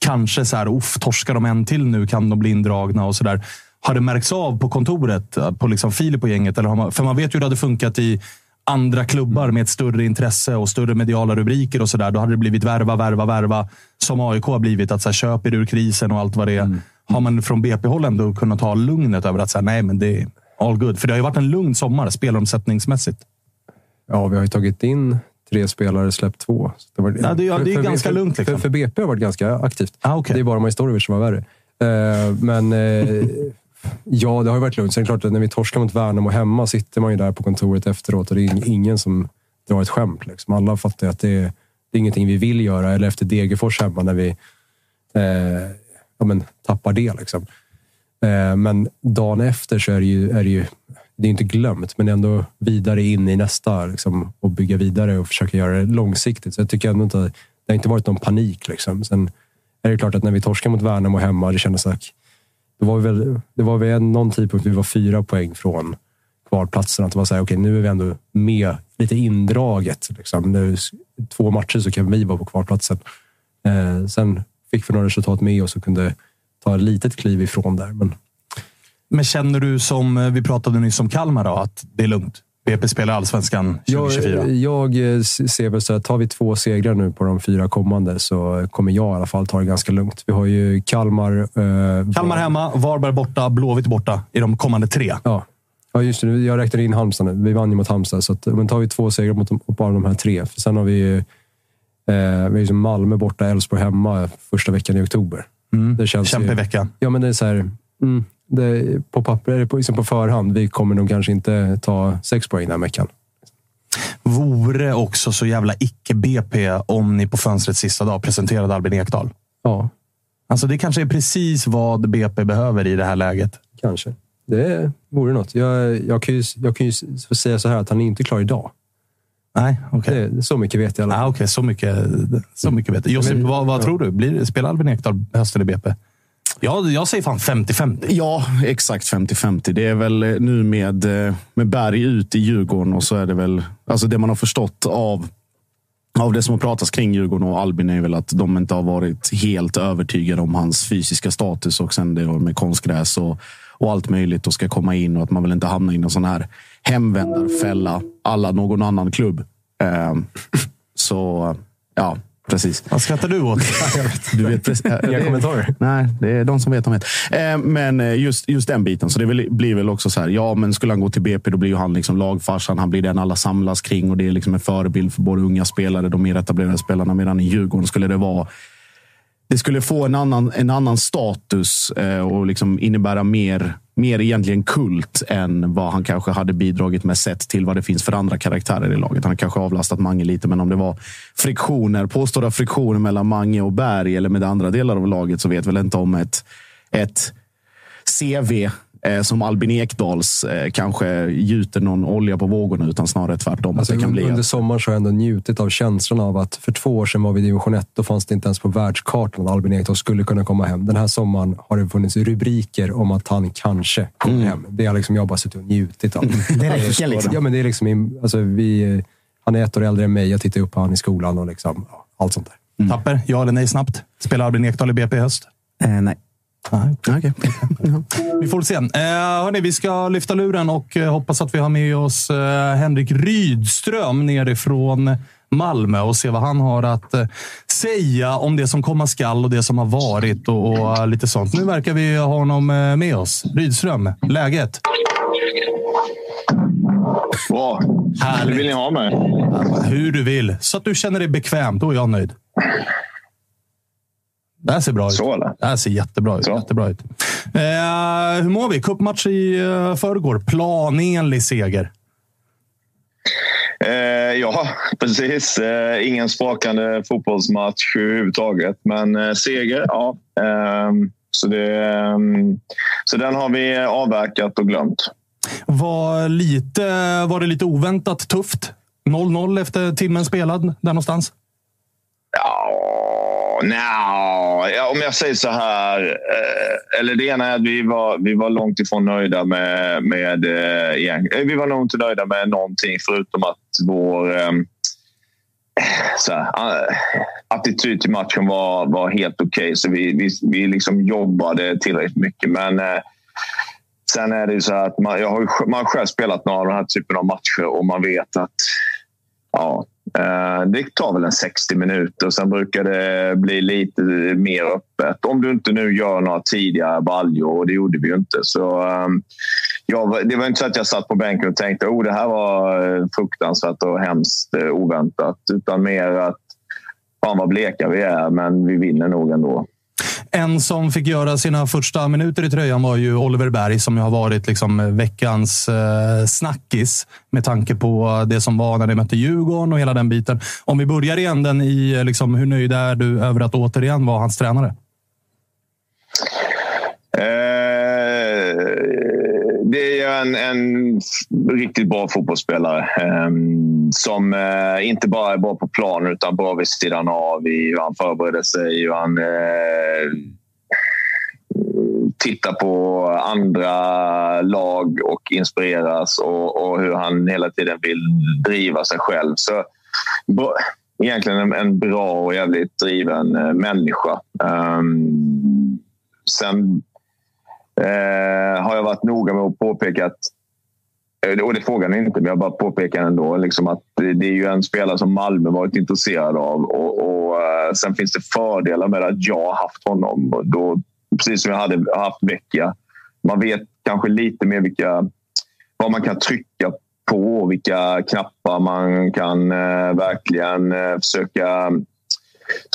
kanske så här, uff, torskar de en till nu kan de bli indragna och sådär. Har det märkts av på kontoret, på liksom Filip och gänget? Eller har man, för man vet ju hur det hade funkat i andra klubbar med ett större intresse och större mediala rubriker och sådär. Då hade det blivit värva, värva, värva. Som AIK har blivit. Att så här, köp er ur krisen och allt vad det är. Har man från BP-håll ändå kunnat ta lugnet över att säga nej, men det all good. För det har ju varit en lugn sommar spelomsättningsmässigt. Ja, vi har ju tagit in tre spelare, släppt två. Det, var, Ja, det är- det är ganska för, lugnt, liksom. För, för BP har varit ganska aktivt. Ah, okay. Det är bara Majstorovic som var värre. Eh, men eh, [LAUGHS] ja, det har ju varit lugnt. Sen är det klart att när vi torskar mot Värnamo hemma sitter man ju där på kontoret efteråt och det är ing- ingen som drar ett skämt. Liksom. Alla fattar ju att det är, det är ingenting vi vill göra. Eller efter Degerfors hemma när vi eh, ja, men, tappar det. Liksom. Eh, men dagen efter så är det ju, är det ju det är inte glömt, men ändå vidare in i nästa liksom, och bygga vidare och försöka göra det långsiktigt. Så jag tycker ändå inte det har inte varit någon panik. Liksom. Sen är det klart att när vi torskade mot Värnamo hemma, det kändes att det var väl, det var väl någon tidpunkt vi var fyra poäng från kvalplatsen. Att det var så här, okej, nu är vi ändå med lite indraget. Liksom. Nu, två matcher så kan vi vara på kvalplatsen. Eh, sen fick vi några resultat med oss och kunde ta ett litet kliv ifrån där. Men Men känner du som eh, vi pratade nyss om Kalmar då, att det är lugnt? BP spelar allsvenskan 2024. Jag, jag eh, ser väl så att tar vi två segrar nu på de fyra kommande så kommer jag i alla fall ta det ganska lugnt. Vi har ju Kalmar... Eh, Kalmar hemma, Varberg borta, Blåvitt borta i de kommande tre. Ja. ja, just det. Jag räknar in Halmstad nu. Vi vann ju mot Halmstad, så att, men tar vi två segrar mot de, bara de här tre. För sen har vi ju eh, vi har ju Malmö borta, Elfsborg hemma första veckan i oktober. Det känns Kämpa i veckan. Ja, men det är så här... Mm, det, på papper, på, liksom på förhand, vi kommer nog kanske inte ta sex poäng den här veckan. Vore också så jävla icke-BP om ni på fönstrets sista dag presenterade Albin Ekdal. Ja, Alltså det kanske är precis vad BP behöver i det här läget. kanske. Det vore något. Jag, jag, kan ju, jag kan ju säga så här att han är inte klar idag. Nej, okej. Det, så mycket vet jag Ah. Okej, så mycket, så mycket vet jag. Josip, Men- vad, vad ja. tror du? Blir, spelar Albin Ekdal hösten i BP? Ja, jag säger fan 50-50. Ja, exakt 50-50. Det är väl eh, nu med, eh, med Berg ut i Djurgården och så är det väl alltså det man har förstått av av det som har pratats kring Djurgården och Albin är väl att de inte har varit helt övertygade om hans fysiska status och sen det med konstgräs och, och allt möjligt och ska komma in och att man vill inte hamna i någon sån här hemvändarfälla alla någon annan klubb. Ehm, så ja, precis. Vad skrattar du åt? [LAUGHS] Du vet precis. Inga kommentarer. Nej, det är de som vet. De vet. Eh, men eh, just, just den biten. Så det blir väl också så här. Ja, men skulle han gå till BP, då blir ju han liksom lagfarsan. Han blir den alla samlas kring och det är liksom en förebild för både unga spelare, de mer etablerade spelarna. Medan i Djurgården skulle det vara det skulle få en annan, en annan status eh, och liksom innebära mer, mer egentligen kult än vad han kanske hade bidragit med sett till vad det finns för andra karaktärer i laget. Han kanske avlastat Mange lite, men om det var friktioner, påstådda friktioner mellan Mange och Berg eller med andra delar av laget så vet väl inte om ett, ett CV eh, som Albin Ekdals eh, kanske gjuter någon olja på vågorna utan snarare tvärtom. Alltså, att det kan bli under att- sommaren så har jag ändå njutit av känslan av att för två år sedan var vi i division 1. Då fanns det inte ens på världskartan att Albin Ekdal skulle kunna komma hem. Den här sommaren har det funnits rubriker om att han kanske kommer Mm. hem. Det har liksom jag bara suttit och njutit av. [LAUGHS] Det räcker liksom. Ja, men det är liksom, in- alltså, vi, han är ett år äldre än mig. Jag tittar upp på honom i skolan och liksom, ja, allt sånt där. Tapper, ja eller nej snabbt? Spelar Albin Ekdal i BP i höst? Eh, nej. Nej. Okej. [LAUGHS] Vi får se. Eh, hörni, vi ska lyfta luren och eh, hoppas att vi har med oss eh, Henrik Rydström nerifrån Malmö och se vad han har att eh, säga om det som komma skall och det som har varit och, och eh, lite sånt. Nu verkar vi ha honom eh, med oss. Rydström, läget? Bra. Härligt. Hur vill ni ha mig? Hur du vill. Så att du känner dig bekväm. Då är jag nöjd. Det här ser bra ut. Så, eller? Det här ser jättebra ut. Så. Jättebra ut. Eh, hur mår vi? Cupmatch i uh, förrgår. Planenlig seger. Eh, ja, [LAUGHS] precis. Eh, ingen sprakande fotbollsmatch överhuvudtaget. Men eh, seger, ja. Ehm, så, det, ehm, så den har vi avverkat och glömt. Var, lite, var det lite oväntat tufft? 0-0 efter timmen spelad där någonstans? Ja, nja, ja, om jag säger så här. Eh, eller det ena är att vi var, vi var långt ifrån nöjda med... med eh, eh Vi var nog inte nöjda med någonting förutom att vår eh, så här, attityd till matchen var, var helt okej. Så vi, vi, vi liksom jobbade tillräckligt mycket. Men eh, sen är det ju så här att man, jag har, ju- man har själv spelat några av den här typen av matcher och man vet att Ja, eh, det tar väl en 60 minuter. Sen brukar det bli lite mer öppet. Om du inte nu gör några tidiga baljor, och det gjorde vi ju inte. Så, eh, ja, det var inte så att jag satt på bänken och tänkte oh, det här var eh, fruktansvärt och hemskt oväntat. Utan mer att fan vad bleka vi är, men vi vinner nog ändå. En som fick göra sina första minuter i tröjan var ju Oliver Berg som ju har varit liksom eh, veckans eh, snackis med tanke på det som var när de mötte Djurgården och hela den biten. Om vi börjar i änden i liksom, hur nöjd är du över att återigen vara hans tränare? Eh, det är en, en riktigt bra fotbollsspelare eh, som eh, inte bara är bra på planen utan bra vid sidan av i hur han förbereder sig, hur han eh, titta på andra lag och inspireras och, och, hur han hela tiden vill driva sig själv. Så egentligen en, en bra och jävligt driven eh, människa. Um, sen Eh, har jag varit noga med att påpeka att eh, och det frågar ni inte, men jag bara påpekar ändå liksom att det är ju en spelare som Malmö varit intresserad av. Och, och eh, Sen finns det fördelar med att jag har haft honom. Då, precis som jag hade haft Vecchia. Man vet kanske lite mer vilka, vad man kan trycka på. och Vilka knappar man kan eh, verkligen eh, försöka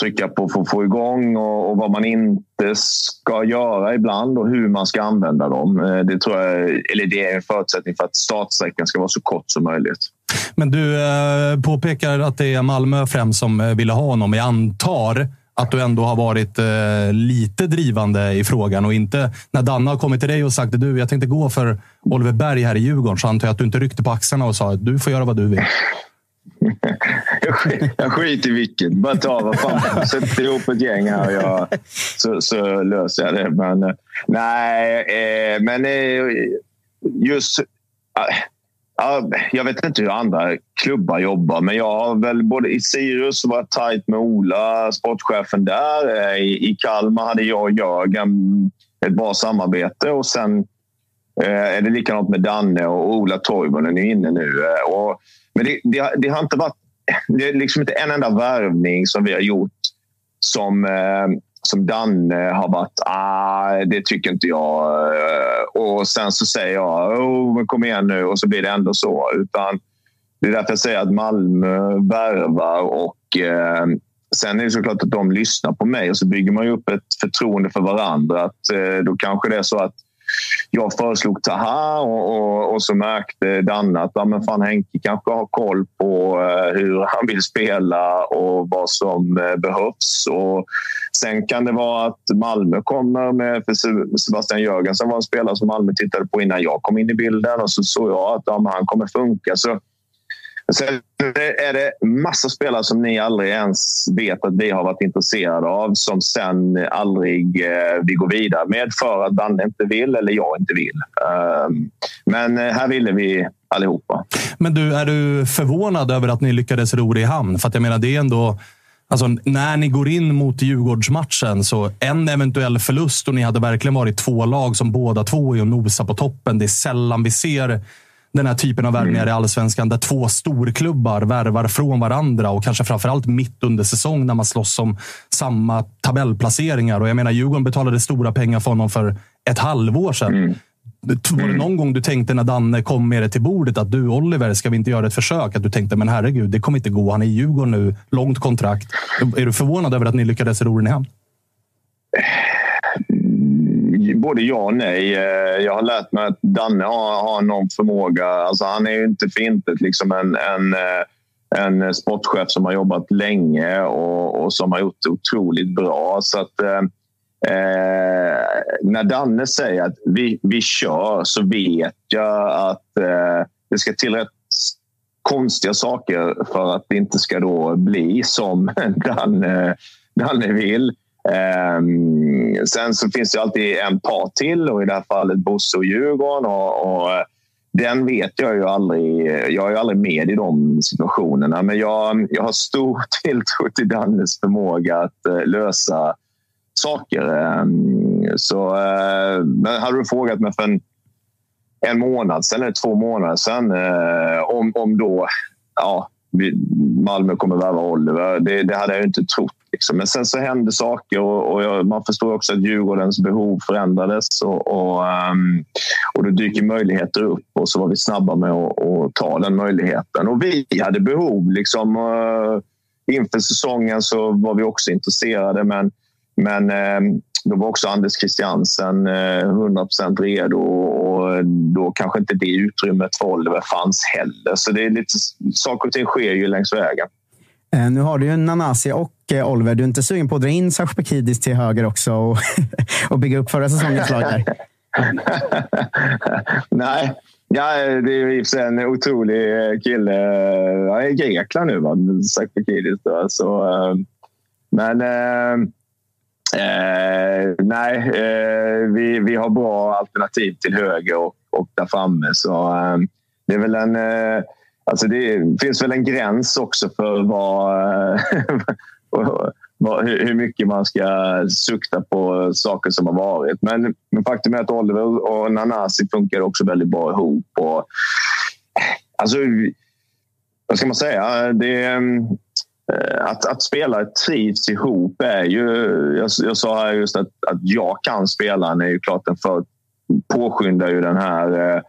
trycka på för att få igång och, och, vad man inte ska göra ibland och hur man ska använda dem. Eh, det, tror jag, eller det är en förutsättning för att startsträckan ska vara så kort som möjligt. Men du eh, påpekar att det är Malmö främst som eh, ville ha honom. Jag antar att du ändå har varit eh, lite drivande i frågan och inte när Danne har kommit till dig och sagt att du, jag tänkte gå för Oliver Berg här i Djurgården så antar jag att du inte ryckte på axlarna och sa att du får göra vad du vill jag, skit, jag skiter i vilket. Bara ta vad fan. Sätt ihop ett gäng här och jag, så, så löser jag det. Men eh, nej, eh, men eh, just... Eh, jag vet inte hur andra klubbar jobbar, men jag har väl både i Sirius varit tajt med Ola, sportchefen där. Eh, I, I Kalmar hade jag och Jörgen ett bra samarbete och sen eh, är det likadant med Danne och Ola Toivonen är inne nu. Eh, och men det, det, det, har inte varit det är liksom inte en enda värvning som vi har gjort som, eh, som Danne har varit ah, det tycker inte jag. Eh, och sen så säger jag oh, kom igen nu och så blir det ändå så. Utan det är därför jag säger att Malmö värvar och eh, sen är det såklart att de lyssnar på mig och så bygger man upp ett förtroende för varandra. Att, eh, då kanske det är så att jag föreslog Taha och, och, och så märkte Danne att ja, men fan, Henke kanske har koll på eh, hur han vill spela och vad som eh, behövs. Och sen kan det vara att Malmö kommer med... För Sebastian Jörgensen var en spelare som Malmö tittade på innan jag kom in i bilden och så såg jag att ja, han kommer funka. Så Sen är det massa spelare som ni aldrig ens vet att vi har varit intresserade av som sen aldrig eh, vi går vidare med för att Danne inte vill eller jag inte vill. Um, men eh, här ville vi allihopa. Men du, är du förvånad över att ni lyckades ro det i hamn? För att jag menar, det är ändå... Alltså, när ni går in mot Djurgårdsmatchen, så en eventuell förlust och ni hade verkligen varit två lag som båda två är och nosar på toppen. Det är sällan vi ser den här typen av värvningar mm. i allsvenskan där två storklubbar värvar från varandra och kanske framförallt mitt under säsong när man slåss om samma tabellplaceringar. Och jag menar, Djurgården betalade stora pengar för honom för ett halvår sedan. Mm. Var det mm. någon gång du tänkte när Danne kom med det till bordet att du Oliver, ska vi inte göra ett försök? Att du tänkte, men herregud, det kommer inte gå. Han är i Djurgården nu, långt kontrakt. Är du förvånad över att ni lyckades ro den i hamn? Både ja och nej. Eh, jag har lärt mig att Danne har, har någon förmåga. Alltså han är ju inte för intet liksom en, en, eh, en sportchef som har jobbat länge och, och som har gjort det otroligt bra. Så att, eh, eh, när Danne säger att vi, vi kör så vet jag att eh, det ska till rätt konstiga saker för att det inte ska då bli som [LAUGHS] Danne, Danne vill. Um, sen så finns det alltid en part till och i det här fallet Bosse och Djurgården. Och, och, eh, den vet jag ju aldrig. Jag är ju aldrig med i de situationerna. Men jag, jag har stor [LAUGHS] tilltro till Dannes förmåga att uh, lösa saker. Um, så, uh, men hade du frågat mig för en, en månad sen eller två månader sen uh, om, om då ja, Malmö kommer värva Oliver. Det, det, hade jag inte trott. Liksom. Men sen så hände saker och, och jag, man förstår också att Djurgårdens behov förändrades och, och, um, och då dyker möjligheter upp och så var vi snabba med att, ta den möjligheten. Och vi hade behov. Liksom, uh, inför säsongen så var vi också intresserade men, men uh, då var också Anders Christiansen 100 eh, redo och eh, då kanske inte det utrymmet för Oliver fanns heller. Så det är lite, saker och ting sker ju längs vägen. Eh, nu har du ju Nanasi och eh, Oliver. Du är inte sugen på att dra in Sashpekidis till höger också och, [LAUGHS] och bygga upp förra säsongens lag där? [LAUGHS] Nej, ja, det är i och för sig en otrolig eh, kille. Han är i Grekland nu, va? Sashpekidis. Så, men Eh, nej, eh, vi, vi har bra alternativ till höger och, och där framme. Så eh, det är väl en... Alltså det finns väl en gräns också för vad, [LAUGHS] hur mycket man ska sukta på saker som har varit. Men, men faktum är att Oliver och Nanasi funkar också väldigt bra ihop. Och, alltså, vad ska man säga? Det, eh, att, att spelare trivs ihop är ju... Jag, jag sa här just att, att jag kan spela är ju klart en för påskyndar ju den här eh,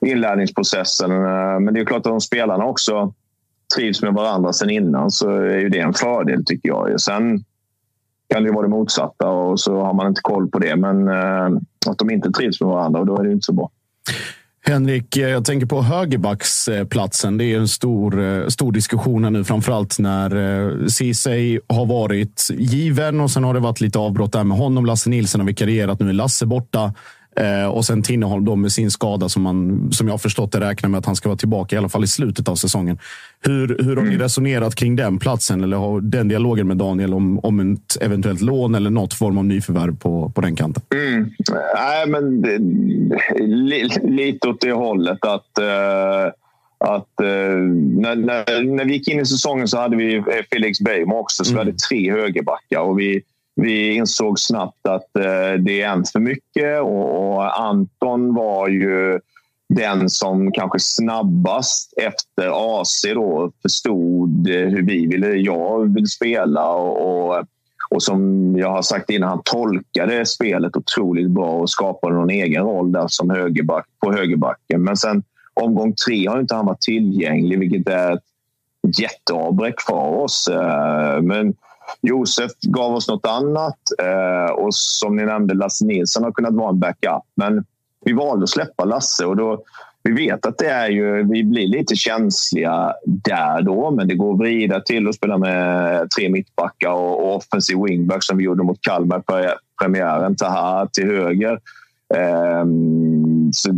inlärningsprocessen. Eh, men det är klart att om spelarna också trivs med varandra sen innan så är ju det en fördel tycker jag. Sen kan det ju vara det motsatta och så har man inte koll på det. Men eh, att de inte trivs med varandra och då är det inte så bra. Henrik, eh, jag tänker på högerbacksplatsen. Det är en stor, stor diskussion här nu, framförallt när Ceesay har varit given och sen har det varit lite avbrott där med honom. Lasse Nilsson har vikarierat. Nu är Lasse borta. Eh, och sen Tinneholm då med sin skada som man, som jag har förstått det, räknar med att han ska vara tillbaka i alla fall i slutet av säsongen. Hur, hur har ni mm. resonerat kring den platsen? Eller har den dialogen med Daniel om, om ett eventuellt lån eller något form av nyförvärv på, på den kanten? Mm. Nej, men li, lite åt det hållet att uh att eh, när, när, när, vi gick in i säsongen så hade vi Felix Beijmo också, så mm. vi hade tre högerbackar. Och vi, vi insåg snabbt att eh, det är en för mycket och, och, Anton var ju den som kanske snabbast efter AC då förstod hur vi ville, jag ville spela och, och, som jag har sagt innan, han tolkade spelet otroligt bra och skapade någon egen roll där som högerback, på högerbacken. Men sen omgång tre har inte han varit tillgänglig, vilket är ett jätteavbräck för oss. Eh, men Josef gav oss något annat eh, och som ni nämnde, Lasse Nilsson har kunnat vara en backup. Men vi valde att släppa Lasse och då, vi vet att det är ju, vi blir lite känsliga där då, men det går att vrida till och spela med tre mittbackar och, och offensiv wingback som vi gjorde mot Kalmar på premiären. Taha till höger. Um, så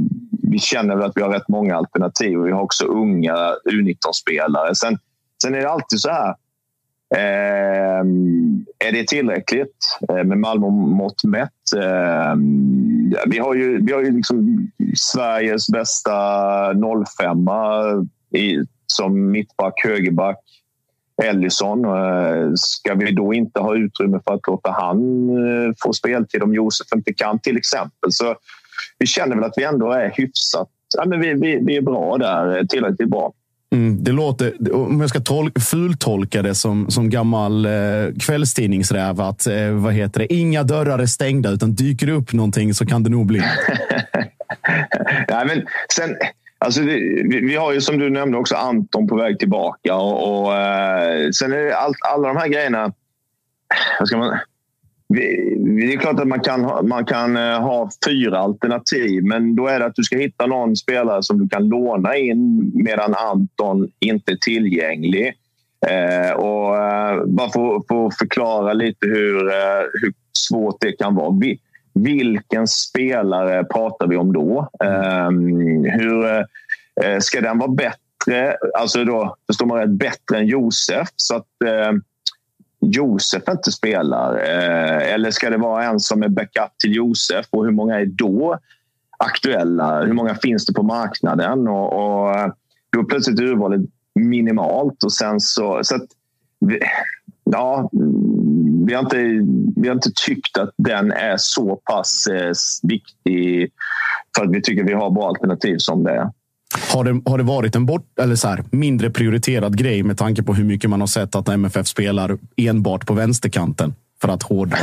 vi känner väl att vi har rätt många alternativ och vi har också unga U19-spelare. Sen, sen är det alltid så här Eh, är det tillräckligt eh, med Malmö mått mätt? Eh, vi har ju, vi har ju liksom Sveriges bästa 05 i, som mittback, högerback. Ellison. Eh, ska vi då inte ha utrymme för att låta han eh, få speltid om Josef inte kan till exempel? Så vi känner väl att vi ändå är hyfsat... Ja, men vi, vi, vi är bra där, tillräckligt bra. Mm, det låter, om jag ska tol fultolka det som, som gammal eh, kvällstidningsräv, att eh, vad heter det? inga dörrar är stängda, utan dyker det upp någonting så kan det nog bli. [LAUGHS] Nej, men sen, alltså, vi, vi, har ju som du nämnde också Anton på väg tillbaka. Och, och eh, sen är det allt, alla de här grejerna. Vad ska man, det är klart att man kan, man kan eh, ha fyra alternativ, men då är det att du ska hitta någon spelare som du kan låna in medan Anton inte är tillgänglig. Eh, och eh, bara för att förklara lite hur, eh, hur svårt det kan vara. Vi, vilken spelare pratar vi om då? Ehm, hur eh, eh, Ska den vara bättre? Alltså då, förstår man rätt, bättre än Josef? Så att, eh, Josef inte spelar? Eh, eller ska det vara en som är backup till Josef? Och hur många är då aktuella? Hur många finns det på marknaden? Och, och eh, då är plötsligt urvalet minimalt. Och sen så, så att, ja, mm, vi, har inte, vi har inte tyckt att den är så pass eh, viktig för att vi tycker att vi har bra alternativ som det är. Har det, har det varit en bort, eller så här, mindre prioriterad grej med tanke på hur mycket man har sett att MFF spelar enbart på vänsterkanten? För att hårdra.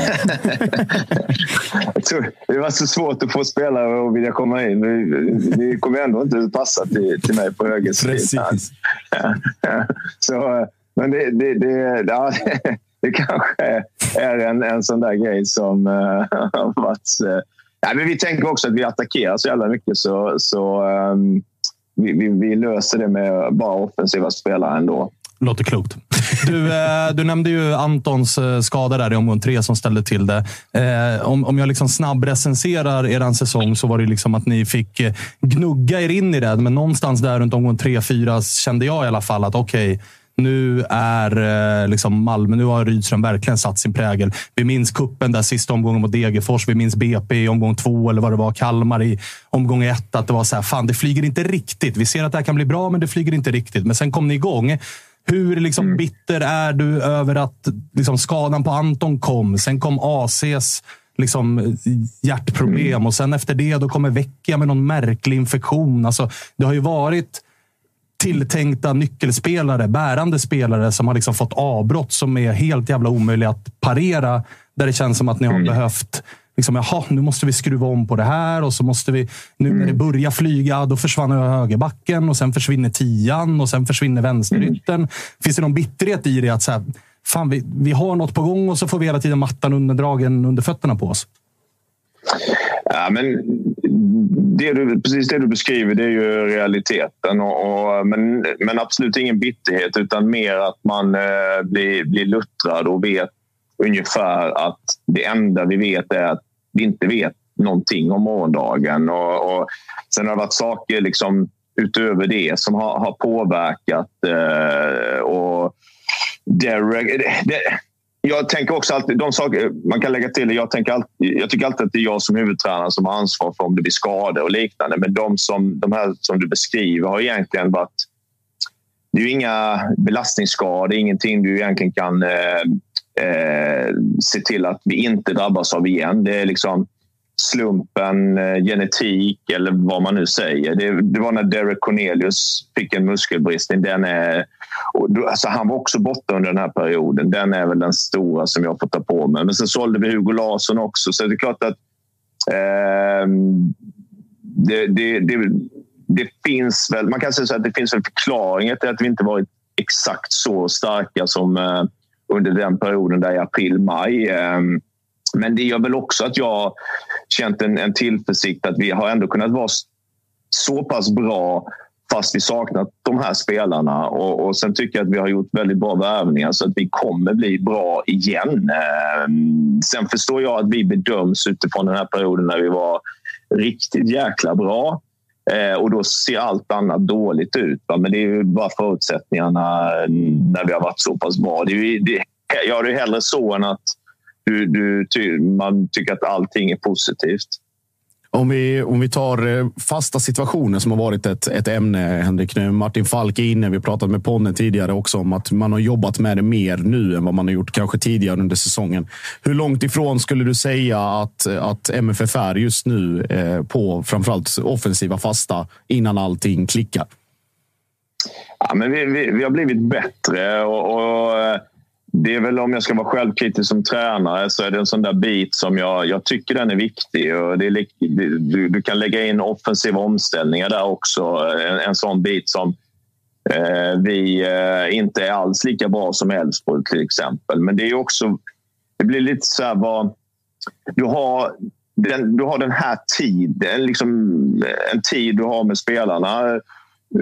det var så svårt att få spelare att vilja komma in. Det kommer ändå inte passa till, till mig på högersidan. [LAUGHS] så, men det, det, det, ja, [LAUGHS] det kanske är en, en sån där grej som har varit... Uh, ja, men vi tänker också att vi attackerar så jävla mycket så, så um, vi, vi, vi, löser det med bara offensiva spelare ändå. Låter klokt. Du, eh, du nämnde ju Antons eh, skada där i omgång tre som ställde till det. Eh, om, om jag liksom snabbrecenserar er säsong så var det liksom att ni fick gnugga er in i det. Men någonstans där runt omgång tre, fyra kände jag i alla fall att okej, okay, nu är eh, liksom Malmö, nu har Rydström verkligen satt sin prägel. Vi minns kuppen där sista omgången mot Degerfors. Vi minns BP i omgång två, eller vad det var. Kalmar i omgång ett. Att det var så här, fan det flyger inte riktigt. Vi ser att det här kan bli bra, men det flyger inte riktigt. Men sen kom ni igång. Hur liksom bitter är du över att liksom, skadan på Anton kom? Sen kom ACs liksom, hjärtproblem och sen efter det då kommer Vecchia med någon märklig infektion. Alltså, det har ju varit tilltänkta nyckelspelare, bärande spelare som har liksom fått avbrott som är helt jävla omöjliga att parera. Där det känns som att ni har behövt Liksom, jaha, nu måste vi skruva om på det här och så måste vi... Nu när det börjar flyga, då försvann högerbacken och sen försvinner tian och sen försvinner vänsterytten. Finns det någon bitterhet i det? Att så här, fan, vi, vi har något på gång och så får vi hela tiden mattan underdragen under fötterna på oss. Ja, men det du, precis det du beskriver det är ju realiteten. Och, och, men, men absolut ingen bitterhet utan mer att man eh, blir, blir luttrad och vet ungefär att det enda vi vet är att vi inte vet någonting om morgondagen. Och, och sen har det varit saker liksom utöver det som har, har påverkat. Eh, och Derek, det, jag tänker också alltid, de saker man kan lägga till, jag, tänker alltid, jag tycker alltid att det är jag som huvudtränare som har ansvar för om det blir skador och liknande. Men de, som, de här som du beskriver har egentligen varit... Det är ju inga belastningsskador, ingenting du egentligen kan eh, eh, se till att vi inte drabbas av igen. Det är liksom slumpen, eh, genetik eller vad man nu säger. Det, det, var när Derek Cornelius fick en muskelbristning. Den är, alltså han var också borta under den här perioden. Den är väl den stora som jag får ta på mig. Men sen sålde vi Hugo Larsson också. Så det är klart att eh, det, det, det, det, finns väl... Man kan säga att det finns väl förklaringar till att vi inte varit exakt så starka som eh, under den perioden där i april, maj. Ehm, men det gör väl också att jag känt en, en tillförsikt att vi har ändå kunnat vara så pass bra fast vi saknat de här spelarna. Och, och sen tycker jag att vi har gjort väldigt bra värvningar så att vi kommer bli bra igen. Ehm, sen förstår jag att vi bedöms utifrån den här perioden när vi var riktigt jäkla bra. Eh, och då ser allt annat dåligt ut. Men det är ju bara förutsättningarna mm, när vi har varit så pass bra. Det är ju, det, jag det hellre så än att du, du, man tycker att allting är positivt. Om vi, om vi tar eh, fasta situationer som har varit ett, ett ämne, Henrik. Nu, Martin Falk är inne. Vi pratat med Ponne tidigare också om att man har jobbat med det mer nu än vad man har gjort kanske tidigare under säsongen. Hur långt ifrån skulle du säga att, att MFF är just nu eh, på framförallt offensiva fasta innan allting klickar? Ja, men vi, vi, vi har blivit bättre och, och eh, det är väl om jag ska vara självkritisk som tränare så är det en sån där bit som jag, jag tycker den är viktig. Och det är, du, du kan lägga in offensiva omställningar där också. En, en sån bit som eh, vi eh, inte är alls lika bra som Elfsborg till exempel. Men det är också... Det blir lite så här vad... Du har den, du har den här tiden, liksom eh, en tid du har med spelarna.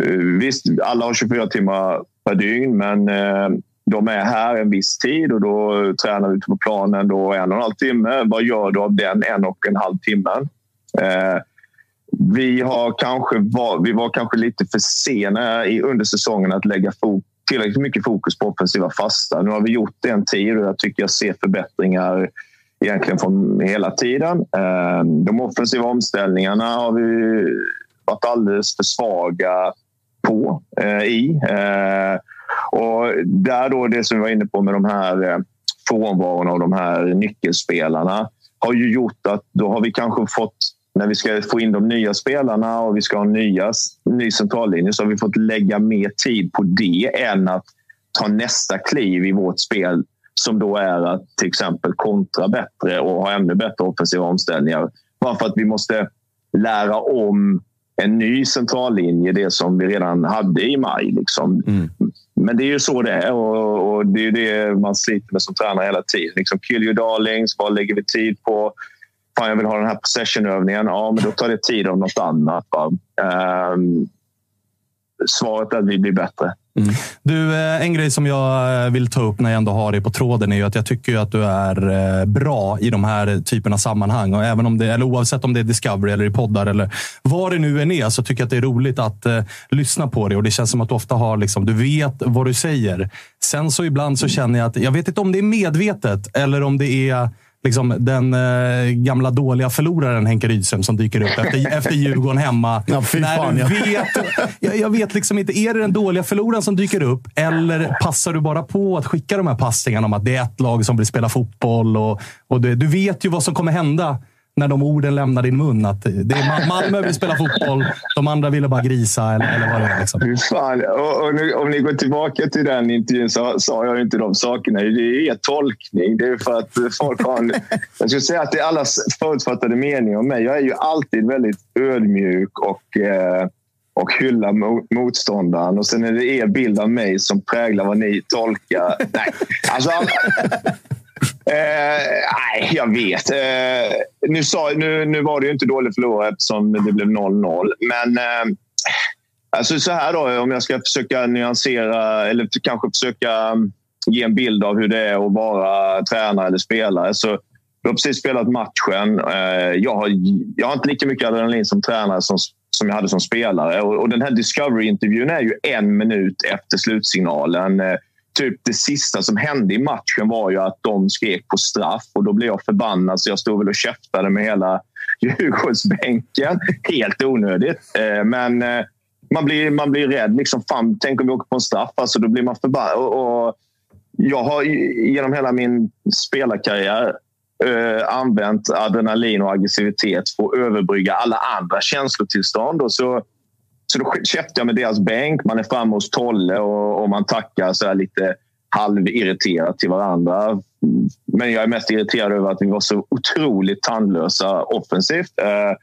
Eh, visst, alla har 24 timmar per dygn, men eh, de är här en viss tid och då tränar vi på planen då en och en halv timme. Vad gör du av den en och en halv timmen? Eh, vi, har kanske var, vi var kanske lite för sena i, under säsongen att lägga fok, tillräckligt mycket fokus på offensiva fasta. Nu har vi gjort det en tid och jag tycker jag ser förbättringar egentligen från hela tiden. Eh, de offensiva omställningarna har vi varit alldeles för svaga på eh, i. Eh, och där då det som vi var inne på med de här eh, frånvaron av de här nyckelspelarna har ju gjort att då har vi kanske fått när vi ska få in de nya spelarna och vi ska ha nya, ny centrallinje så har vi fått lägga mer tid på det än att ta nästa kliv i vårt spel som då är att till exempel kontra bättre och ha ännu bättre offensiva omställningar. Bara för att vi måste lära om en ny centrallinje, det som vi redan hade i maj. Liksom. Mm. Men det är ju så det är och, och, det är det man sliter med som tränare hela tiden. Liksom, kill your darlings, vad lägger vi tid på? Fan, jag vill ha den här possessionövningen. Ja, men då tar det tid av något annat. Um, svaret är att vi blir bättre. Mm. Du, eh, en grej som jag eh, vill ta upp när jag ändå har dig på tråden är ju att jag tycker att du är eh, bra i de här typerna av sammanhang. Och även om det, eller oavsett om det är Discovery eller i poddar eller vad det nu än är, så tycker jag att det är roligt att uh, lyssna på dig. Och det känns som att du ofta har, liksom, du vet vad du säger. Sen så ibland så känner jag att, jag vet inte om det är medvetet eller om det är liksom, den eh, gamla dåliga förloraren Henke Rydström som dyker upp efter, [LAUGHS] efter Djurgården hemma. Ja, fy fan, ja. vet, jag, jag, vet liksom inte, är det den dåliga förloraren som dyker upp eller passar du bara på att skicka de här passningarna om att det är ett lag som vill spela fotboll och, och det, du vet ju vad som kommer hända när de orden lämnar din mun. Att det är Malmö vill spela fotboll, de andra ville bara grisa eller, eller vad det är. Liksom. Och, och nu, om ni går tillbaka till den intervjun så sa jag inte de sakerna. Det är er tolkning. Det är för att folk har en, [LAUGHS] Jag skulle säga att det är allas förutfattade mening om mig. Jag är ju alltid väldigt ödmjuk och eh, och hylla motståndaren. Och sen är det er bild av mig som präglar vad ni tolkar. Nej, alltså, [LAUGHS] Eh, nej, jag vet. Eh, nu, sa, nu, nu var det ju inte dåligt förlorat eftersom det blev 0-0. Men eh, alltså så här då, om jag ska försöka nyansera eller kanske försöka mm, ge en bild av hur det är att vara tränare eller spelare. Så du har precis spelat matchen. Eh, jag, har, jag har inte lika mycket adrenalin som tränare som, som jag hade som spelare. Och, och den här Discovery-intervjun är ju en minut efter slutsignalen. Eh, Typ det sista som hände i matchen var ju att de skrek på straff och då blev jag förbannad så jag stod väl och käftade med hela [LAUGHS] Djurgårdsbänken. Helt onödigt. Eh, men eh, man blir, man blir rädd. Liksom, fan, tänk om vi åker på en straff. Alltså, då blir man förbannad. Och, jag har genom hela min spelarkarriär eh, använt adrenalin och aggressivitet för att överbrygga alla andra känslotillstånd. Och så så då käftar jag med deras bänk. Man är framme hos Tolle och, och man tackar så lite halvirriterat till varandra. Men jag är mest irriterad över att vi var så otroligt tandlösa offensivt. Eh,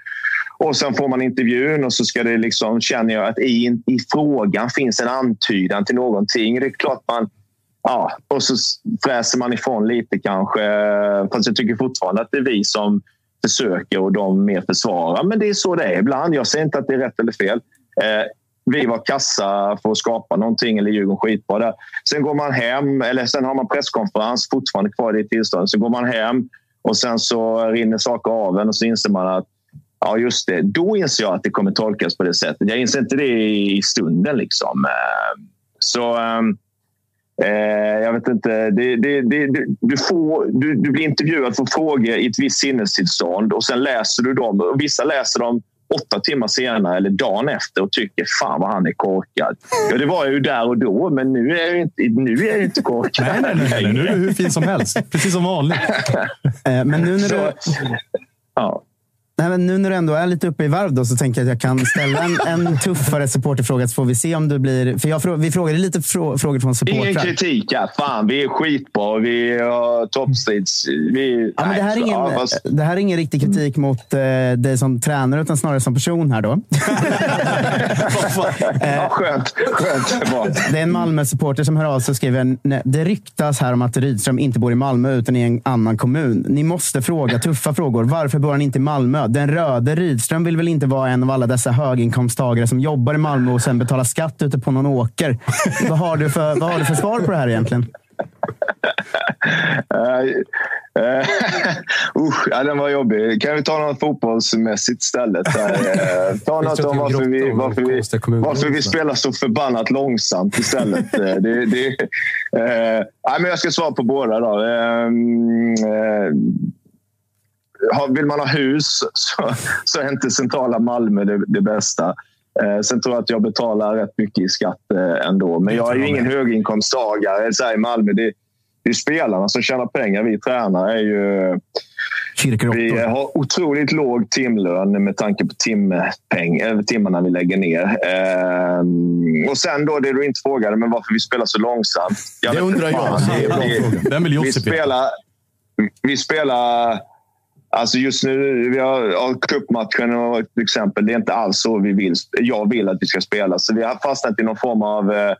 och sen får man intervjun och så ska det liksom, känner jag att i, i frågan finns en antydan till någonting. Det är klart man... Ja, och så fräser man ifrån lite kanske. Fast jag tycker fortfarande att det är vi som försöker och de mer försvarar. Men det är så det är ibland. Jag säger inte att det är rätt eller fel. Eh, vi var kassa för att skapa någonting, eller Djurgården skitbra där. Sen går man hem, eller sen har man presskonferens fortfarande kvar i det tillståndet. Sen går man hem och sen så rinner saker av en och så inser man att ja, just det. Då inser jag att det kommer tolkas på det sättet. Jag inser inte det i stunden. liksom. Eh, så ehm, eh, jag vet inte. Det, det, det, du, får, du, du blir intervjuad för frågor i ett visst sinnestillstånd och sen läser du dem. Vissa läser dem åtta timmar senare eller dagen efter och tycker fan vad han är korkad. Ja, det var jag ju där och då, men nu är jag inte, nu är jag inte korkad. Nej, nej, nej, nej. Nu är du hur fin som helst. Precis som vanligt. Eh, men nu när du... ja. Nej, men nu när du ändå är lite uppe i varv då, så tänker jag att jag kan ställa en, en tuffare supporterfråga så får vi se om du blir... För jag, vi frågade lite frå, frågor från supportrar. Ingen kritik. Ja. Fan, vi är skitbra. Vi har toppstrids. Vi, ja, det, här är ingen, ja, fast... det här är ingen riktig kritik mot eh, dig som tränare utan snarare som person här då. [LAUGHS] ja, skönt. skönt. Det är en Malmö-supporter som hör av sig och skriver det ryktas här om att Rydström inte bor i Malmö utan i en annan kommun. Ni måste fråga tuffa frågor. Varför bor han inte i Malmö? Den röde Rydström vill väl inte vara en av alla dessa höginkomsttagare som jobbar i Malmö och sen betalar skatt ute på någon åker. vad, har du för, vad har du för svar på det här egentligen? [LAUGHS] usch, ja, den var jobbig. Kan vi ta något fotbollsmässigt istället? Uh, ta [LAUGHS] något om varför vi, varför, vi, varför vi spelar så förbannat långsamt istället. [LAUGHS] det, det, uh, men jag ska svara på båda. Då. Vill man ha hus så, så är inte centrala Malmö det, det bästa. Eh, sen tror jag att jag betalar rätt mycket i skatt eh, ändå. Men jag är ju ingen höginkomsttagare så i Malmö. Det, det är spelarna som tjänar pengar. Vi tränare är ju... Vi har otroligt låg timlön med tanke på timpeng, äh, timmarna vi lägger ner. Eh, och sen då det du inte frågade, men varför vi spelar så långsamt. Jag det undrar jag. Den vill vi, spelar, vi spelar Alltså just nu, vi har ja, cupmatchen till exempel. Det är inte alls så vi vill, jag vill att vi ska spela. Så vi har fastnat i någon form av eh,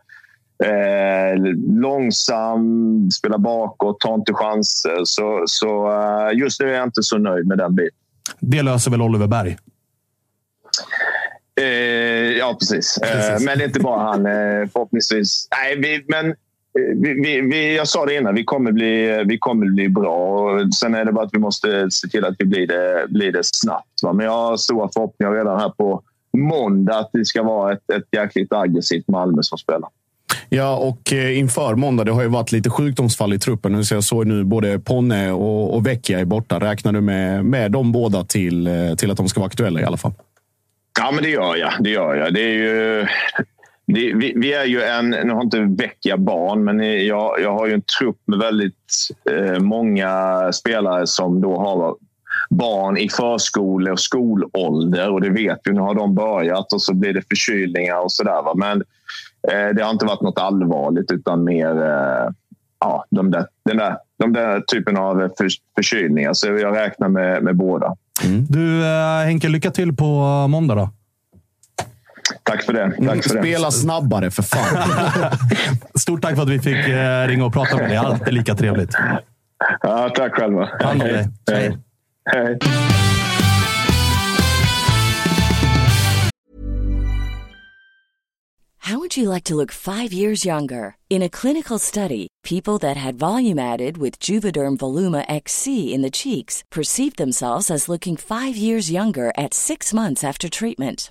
eh långsam, spela bakåt, ta inte chanser. Så, så eh, just nu är jag inte så nöjd med den biten. Det löser väl Oliver Berg? Eh, ja, precis. Eh, men det är inte bara han. Eh, förhoppningsvis. Nej, vi, men vi, vi, jag sa det innan, vi kommer, bli, vi kommer bli bra. Och sen är det bara att vi måste se till att vi blir det, blir det snabbt. Va? Men jag har stora förhoppningar redan här på måndag att det ska vara ett, ett jäkligt aggressivt Malmö som spelar. Ja, och eh, inför måndag, det har ju varit lite sjukdomsfall i truppen. Nu ser jag så nu både Ponne och, och Vecchia är borta. Räknar du med, med de båda till, eh, till att de ska vara aktuella i alla fall? Ja, men det gör jag. Det gör jag. Det är ju... Det, vi, vi, är ju en, nu har inte Vecchia barn, men jag, jag har ju en trupp med väldigt eh, många spelare som då har barn i förskole och skolålder. Och det vet vi, nu har de börjat och så blir det förkylningar och sådär. Men eh, det har inte varit något allvarligt utan mer eh, ja, de, där, den där, de där typen av för, förkylningar. Så jag räknar med, med båda. Mm. Du eh, Henke, lycka till på måndag då. Tack för det. Tack för Spela det. snabbare för fan. [LAUGHS] Stort tack för att vi fick eh, ringa och prata med dig. Alltid lika trevligt. Ja, tack själva. Hand om dig. Hej. Hej. How would you like to look five years younger? In a clinical study, people that had volume added with Juvederm Voluma XC in the cheeks perceived themselves as looking five years younger at six months after treatment.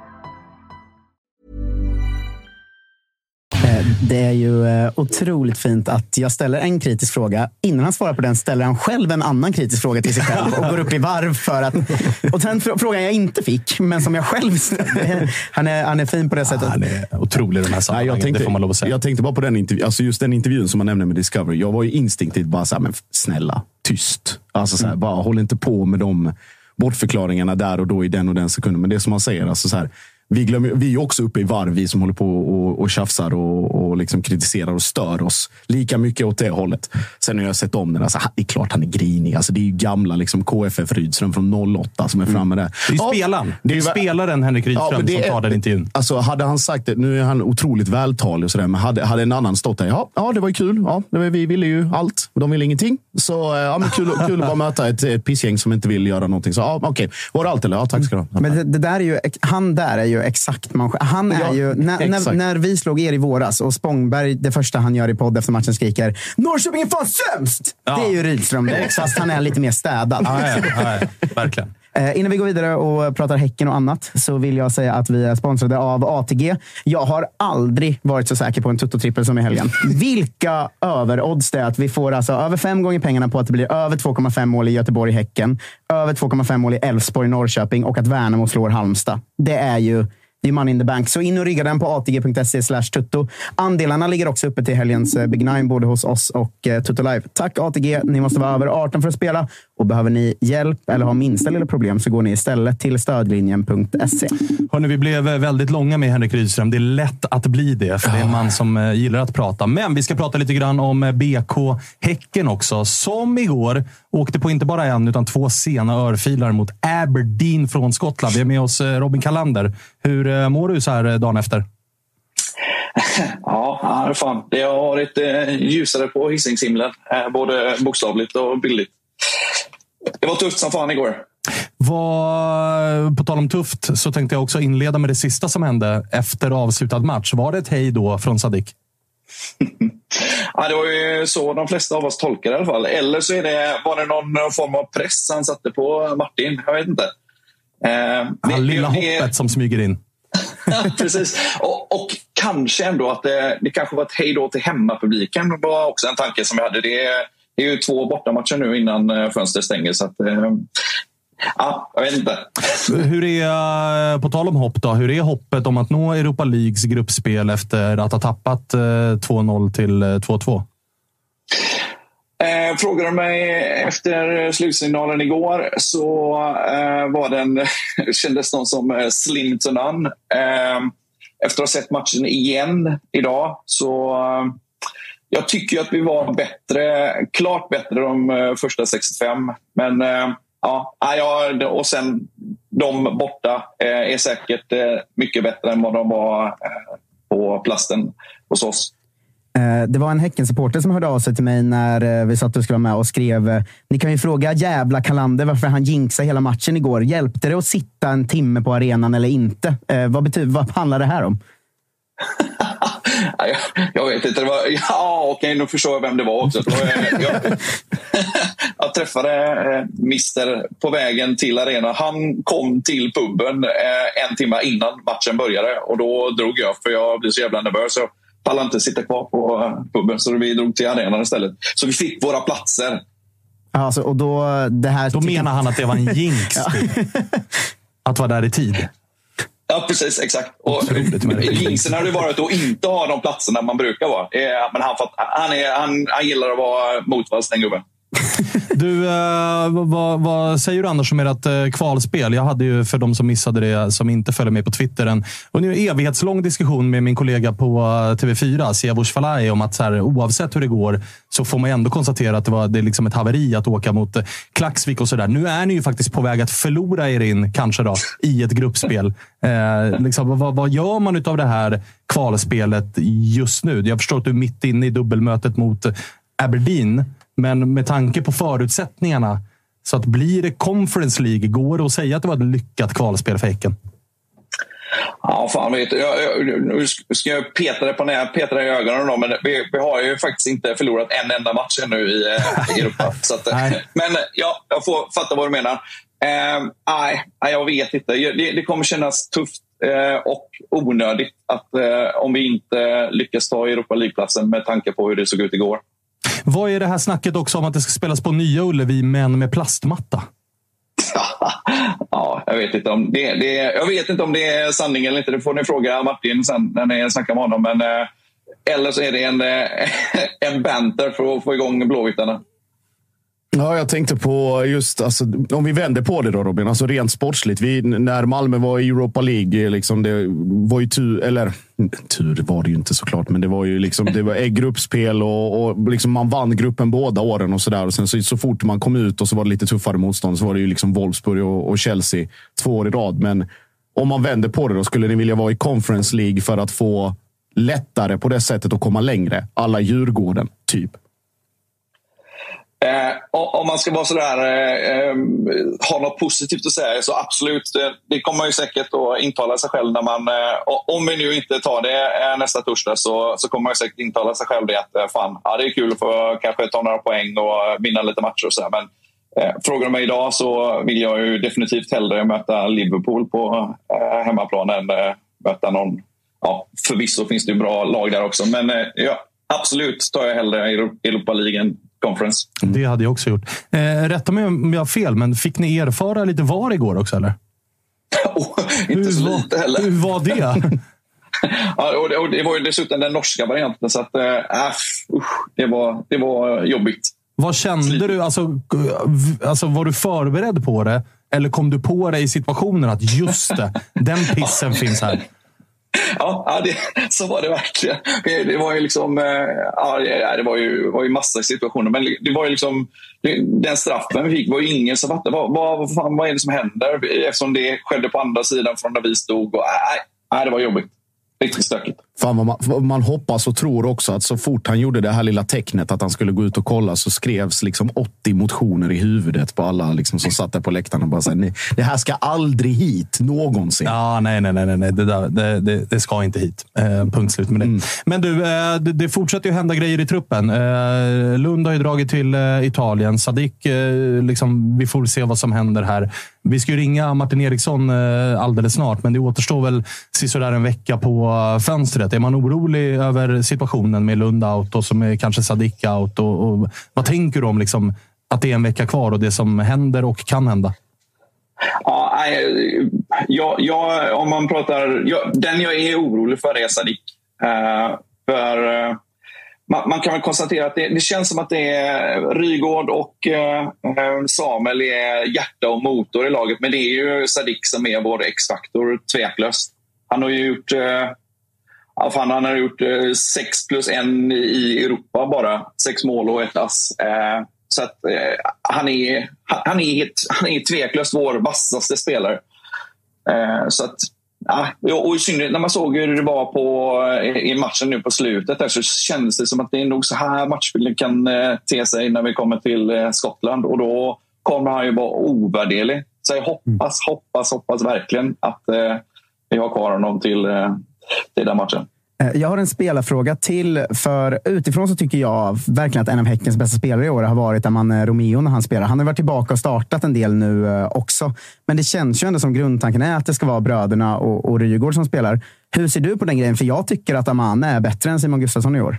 Det är ju eh, otroligt fint att jag ställer en kritisk fråga. Innan han svarar på den ställer han själv en annan kritisk fråga till sig själv och går upp i varv för att... Och sen fr- frågan jag inte fick, men som jag själv ställde. Han är, han är fin på det sättet. Han är otrolig i de här sammanhangen. jag, tänkte, det får man lov att säga. jag tänkte bara på den intervjun, alltså just den intervjun som man nämnde med Discovery. Jag var ju instinktivt bara så här, men snälla, tyst. Alltså så här, bara håll inte på med de bortförklaringarna där och då i den och den sekunden. Men det som man säger, alltså så här, vi, glömmer, vi är också uppe i varv, vi som håller på och, och tjafsar och, och liksom kritiserar och stör oss. Lika mycket åt det hållet. Sen har jag sett om den. Alltså, det är klart han är grinig. Alltså, det är ju gamla liksom, KFF Rydström från 08 som är framme där. Det är ju Ja, spelaren. Det är ju spelaren Henrik Rydström men det som är- tar den intervjun. Alltså, hade han sagt det, nu är han otroligt vältalig och sådär, men hade, hade en annan stått där, ja, ja det var ju kul. Ja, var, vi ville ju allt, och de ville ingenting. Så eh, ja, men kul, kul att bara möta ett, ett pissgäng som inte vill göra någonting. Så ja, okej, var det allt eller? Ja, tack ska du ha. Men det, det där är ju, han där är ju exakt man Han är Ja, ju, när, när, när vi slog er i våras och Spångberg, det första han gör i podd efter matchen skriker Norrköping är fan sämst! Ja. Det är ju Rydström det, [LAUGHS] fast han är lite mer städad. Ja, ja, ja, ja, verkligen. Eh, innan vi går vidare och pratar Häcken och annat så vill jag säga att vi är sponsrade av ATG. Jag har aldrig varit så säker på en tuttotrippel som i helgen. Vilka överodds det är att vi får alltså över fem gånger pengarna på att det blir över 2,5 mål i Göteborg-Häcken, över 2,5 mål i Elfsborg-Norrköping och att Värnamo slår Halmstad. Det är ju Det är money in the bank. Så in och rygga den på atg.se slash tutto. Andelarna ligger också uppe till helgens eh, Big Nine, både hos oss och eh, Tutto Live. Tack ATG. Ni måste vara över 18 för att spela. Och behöver ni hjälp eller har minsta lilla problem så går ni istället till stödlinjen.se. Hörrni, vi blev eh, väldigt långa med Henrik Rydström. Det är lätt att bli det, för det är en man som eh, gillar att prata. Men vi ska prata lite grann om eh, BK Häcken också, som igår åkte på inte bara en, utan två sena örfilar mot Aberdeen från Skottland. Vi är med oss Robin Kalander. Hur mår du så här dagen efter? [LAUGHS] Ja, fan. det har varit ljusare på Hisingshimlen. Både bokstavligt och bildligt. Det var tufft som fan igår. Var, på tal om tufft så tänkte jag också inleda med det sista som hände efter avslutad match. Var det ett hej då från Sadik? [LAUGHS] ja, det var ju så de flesta av oss tolkade i alla fall. Eller så är det, var det någon form av press han satte på Martin. Jag vet inte. Eh, det, lilla det, hoppet som smyger in. [LAUGHS] Precis. Och, och, kanske ändå att det, det kanske var ett hej då till hemmapubliken. Det var också en tanke som jag hade. Det, det är ju två bortamatcher nu innan eh, fönstret stänger. Så att, eh, ja, jag vet inte. Hur är, på tal om hopp, då, hur är hoppet om att nå Europa Leagues gruppspel efter att ha tappat 2-0 eh, till 2-2? Eh, frågar du mig efter slutsignalen igår så eh, var den, [LAUGHS] kändes någon som slim to none. Eh, efter att ha sett matchen igen idag så jag tycker att vi var bättre, klart bättre de eh, första 65. Men eh, ja, ah, ja, och sen de borta eh, är säkert mycket bättre än vad de var på plasten hos oss. Det var en Häckensupporter som hörde av sig till mig när vi satt och skulle vara med och skrev Ni kan ju fråga jävla Kalander varför han jinxade hela matchen igår. Hjälpte det att sitta en timme på arenan eller inte? Vad, betyder, vad handlar det här om? [LAUGHS] jag, jag, vet inte. Det var, [LAUGHS] ja, okej, nu förstår jag vem det var också. Jag, jag, [LAUGHS] jag träffade eh, Mister på vägen till arenan. Han kom till puben eh, en timme innan matchen började och då drog jag för jag blev så jävla nervös. Jag pallade inte sitta kvar på eh, puben så vi drog till arenan istället. Så vi fick våra platser. Alltså, och då, det här då menar han att det var en jinx. att vara där i tid. Ja, precis. Exakt. Och jinxen hade varit att inte ha de platserna man brukar vara. Men han, han, är, han, han gillar att vara motvalls, den gubben. [LAUGHS] Du, eh, vad, vad, säger du annars om ert eh, kvalspel? Jag hade ju, för de som missade det, som inte följer mig på Twitter, en, en evighetslång diskussion med min kollega på eh, TV4, Siavush Falai, om att så här, oavsett hur det går så får man ändå konstatera att det var det är liksom ett haveri att åka mot Klaxvik och sådär. Nu är ni ju faktiskt på väg att förlora er in, kanske då, i ett gruppspel. Eh, liksom, vad, vad gör man av det här kvalspelet just nu? Jag förstår att du är mitt inne i dubbelmötet mot Aberdeen. Men med tanke på förutsättningarna, så att blir det Conference League, går det att säga att det var ett lyckat kvalspel för Häcken? Ja, fan vet jag, jag, Nu ska jag peta dig på när peta dig i ögonen. Då, men vi, vi, har ju faktiskt inte förlorat en enda match ännu i, eh, i Europa. [LAUGHS] så att, men ja, jag får fatta vad du menar. Eh, nej, jag vet inte. Det, det kommer kännas tufft eh, och onödigt att, eh, om vi inte lyckas ta Europa League-platsen med tanke på hur det såg ut igår. Vad är det här snacket också om att det ska spelas på Nya Ullevi, men med plastmatta? [LAUGHS] ja, jag vet, inte om det, det, jag vet inte om det är sanning eller inte. Det får ni fråga Martin sen när ni snackar med honom. Men, eh, eller så är det en, eh, [LAUGHS] en banter för att få igång Blåvittarna. Ja, jag tänkte på just, alltså, om vi vänder på det då Robin, alltså rent sportsligt. Vi, när Malmö var i Europa League, eh, liksom, det var ju tur, eller tur var det ju inte såklart, men det var ju liksom, det var gruppspel och, och liksom man vann gruppen båda åren och sådär. Sen så, så fort man kom ut och så var det lite tuffare motstånd så var det ju liksom Wolfsburg och, och Chelsea två år i rad. Men om man vänder på det då, skulle ni vilja vara i Conference League för att få lättare på det sättet att komma längre? Alla Djurgården, typ. Eh, om man ska vara sådär, eh, eh, ha något positivt att säga så absolut, det, det kommer man ju säkert att intala sig själv när man... Eh, om vi nu inte tar det eh, nästa torsdag så, så kommer man säkert intala sig själv det att eh, fan, ja, det är kul att få kanske ta några poäng och vinna lite matcher och så. Men eh, frågar du mig idag så vill jag ju definitivt hellre möta Liverpool på eh, hemmaplan än eh, möta någon... Ja, förvisso finns det ju bra lag där också, men ja, absolut tar jag hellre Europa League Conference. Mm. Det hade jag också gjort. Eh, rätta mig om jag har fel, men fick ni erfara lite VAR igår också? eller? [LAUGHS] inte hur, så var, lite heller. hur var det? [LAUGHS] Ja, och det, och det var ju dessutom den norska varianten, så att, äh, usch, det, var, det var jobbigt. Vad kände du? Alltså, alltså, var du förberedd på det? Eller kom du på det i situationen att just det, den pissen finns här? Ja, det, så var det verkligen. Det, det var ju liksom, eh, ja, det var ju, var ju massa situationer. Men det var ju liksom, den straffen vi fick var ju ingen som fattade. Vad, vad, vad, fan, vad är det som händer? Eftersom det skedde på andra sidan från där vi stod. Och, nej, nej, det var jobbigt. Riktigt stökigt. Fan vad man, man hoppas och tror också att så fort han gjorde det här lilla tecknet att han skulle gå ut och kolla så skrevs liksom 80 motioner i huvudet på alla liksom som satt där på läktaren och bara sa "Nej, det här ska aldrig hit någonsin. Ja, nej, nej, nej, nej. Det, där, det, det, det ska inte hit. Eh, punkt slut med det. Mm. Men du, eh, det, det fortsätter ju hända grejer i truppen. Eh, Lund har ju dragit till eh, Italien. Sadik, eh, liksom, vi får se vad som händer här. Vi ska ju ringa Martin Eriksson eh, alldeles snart, men det återstår väl sisådär en vecka på eh, fönstret. Är man orolig över situationen med Lund out och som är kanske Sadik out? Och, och, vad tänker du om liksom, att det är en vecka kvar och det som händer och kan hända? Ja, jag, jag, om man pratar... Jag, den jag är orolig för är Sadik. Uh, för Uh man, man kan väl konstatera att det, det känns som att det är Rygård och eh, eh Samuel är hjärta och motor i laget. Men det är ju Sadik som är vår X-faktor, tveklöst. Han har ju gjort... Eh, fan, han har gjort eh, sex plus en i Europa bara. Sex mål och ett ass. Eh, så att, eh, han, är, han, han, är, han är tveklöst vår vassaste spelare. Eh, så att, ja, och i synnerhet när man såg hur det var på, eh, i matchen nu på slutet där, så kändes det som att det är nog så här matchbilden kan eh, te sig när vi kommer till eh, Skottland. Och då kommer han ju vara ovärderlig. Så jag hoppas, hoppas, hoppas verkligen att vi har kvar honom till, till den matchen. Eh, Jag har en spelarfråga till. För utifrån så tycker jag verkligen att en av Häckens bästa spelare i år har varit Aman Romeo när han spelar. Han har varit tillbaka och startat en del nu eh, också. Men det känns ju ändå som grundtanken är att det ska vara bröderna och, och Rygaard som spelar. Hur ser du på den grejen? För jag tycker att Aman är bättre än Simon Gustafsson i år.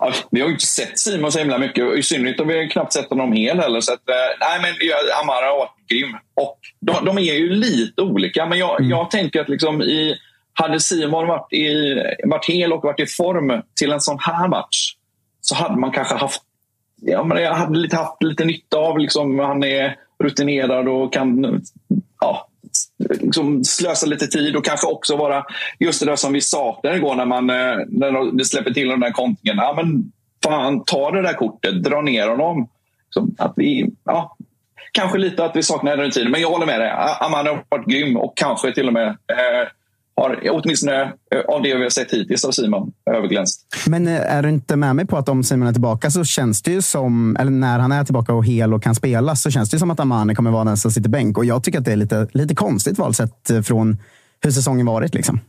Ja, vi har ju inte sett Simon så himla mycket. I synnerhet har vi knappt sett honom hel heller. Så att, eh, nej, men Amara har varit grym. Och de, de är ju lite olika, men jag, jag tänker att liksom i, hade Simon varit, i, varit hel och varit i form till en sån här match så hade man kanske haft ja, men jag hade lite, haft lite nytta av. Liksom, han är rutinerad och kan ja, liksom slösa lite tid och kanske också vara just det där som vi saknade igår när man eh, när det släpper till den där kontringen. Ja, men fan, ta det där kortet, dra ner honom. Som att vi, ja, kanske lite att vi saknar den tiden, men jag håller med dig. Amanda har varit grym och kanske till och med eh, har åtminstone eh, av det vi har sett hittills av Simon överglänst. Men eh, är du inte med mig på att om Simon är tillbaka så känns det ju som, eller när han är tillbaka och hel och kan spela, så känns det ju som att Amane kommer vara den som sitter bänk. Och jag tycker att det är lite, lite konstigt val sett eh, från hur säsongen varit. Liksom.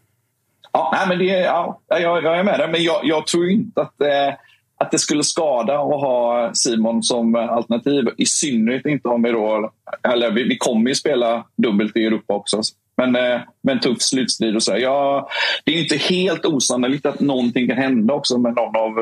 Ja, nej, men det, ja, jag, jag är med dig, men jag, jag tror inte att, eh, att det skulle skada att ha Simon som alternativ. I synnerhet inte om vi då... Eller vi, vi kommer ju spela dubbelt i Europa också. Men eh, med en tuff slutstrid och så. Ja, det är inte helt osannolikt att någonting kan hända också med någon av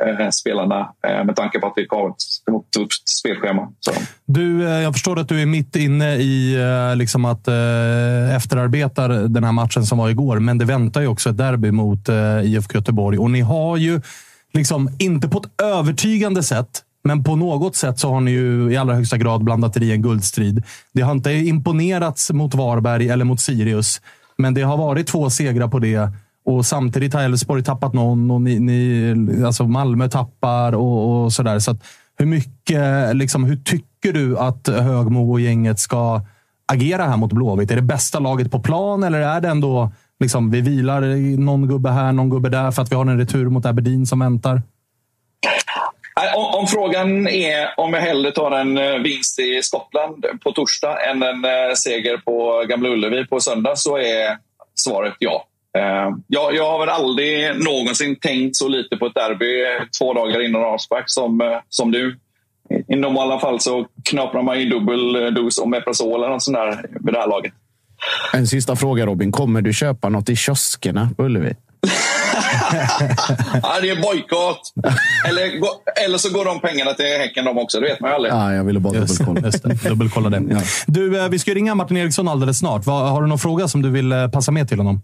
eh, spelarna eh, med tanke på att vi har ett tufft spelschema. Så. Du, eh, jag förstår att du är mitt inne i eh, liksom att eh, efterarbeta den här matchen som var igår, men det väntar ju också ett derby mot eh, IFK Göteborg och ni har ju, liksom, inte på ett övertygande sätt, men på något sätt så har ni ju i allra högsta grad blandat er i en guldstrid. Det har inte imponerats mot Varberg eller mot Sirius, men det har varit två segrar på det. Och samtidigt har Elfsborg tappat någon och ni, ni, alltså Malmö tappar och, och sådär. Så att, hur mycket, liksom, hur tycker du att Högmo och gänget ska agera här mot Blåvitt? Är det bästa laget på plan eller är det ändå liksom, vi vilar någon gubbe här, någon gubbe där för att vi har en retur mot Aberdeen som väntar? Om, om frågan är om jag hellre tar en eh, vinst i Skottland på torsdag än en eh, seger på Gamla Ullevi på söndag så är svaret ja. Eh, jag, jag har väl aldrig någonsin tänkt så lite på ett derby två dagar innan avspark som, som du. I normala fall så knaprar man ju dubbel dos Omeprazol eller något sånt där vid det här laget. En sista fråga Robin. Kommer du köpa något i kioskerna på Ullevi? [LAUGHS] ja, det är bojkott. Eller, eller så går de pengarna till Häcken de också. Det vet man ju aldrig. Ja, jag ville bara Just, dubbelkolla. just det. Dubbelkolla det. Du, eh, vi ska ju ringa Martin Eriksson alldeles snart. Har du någon fråga som du vill eh, passa med till honom?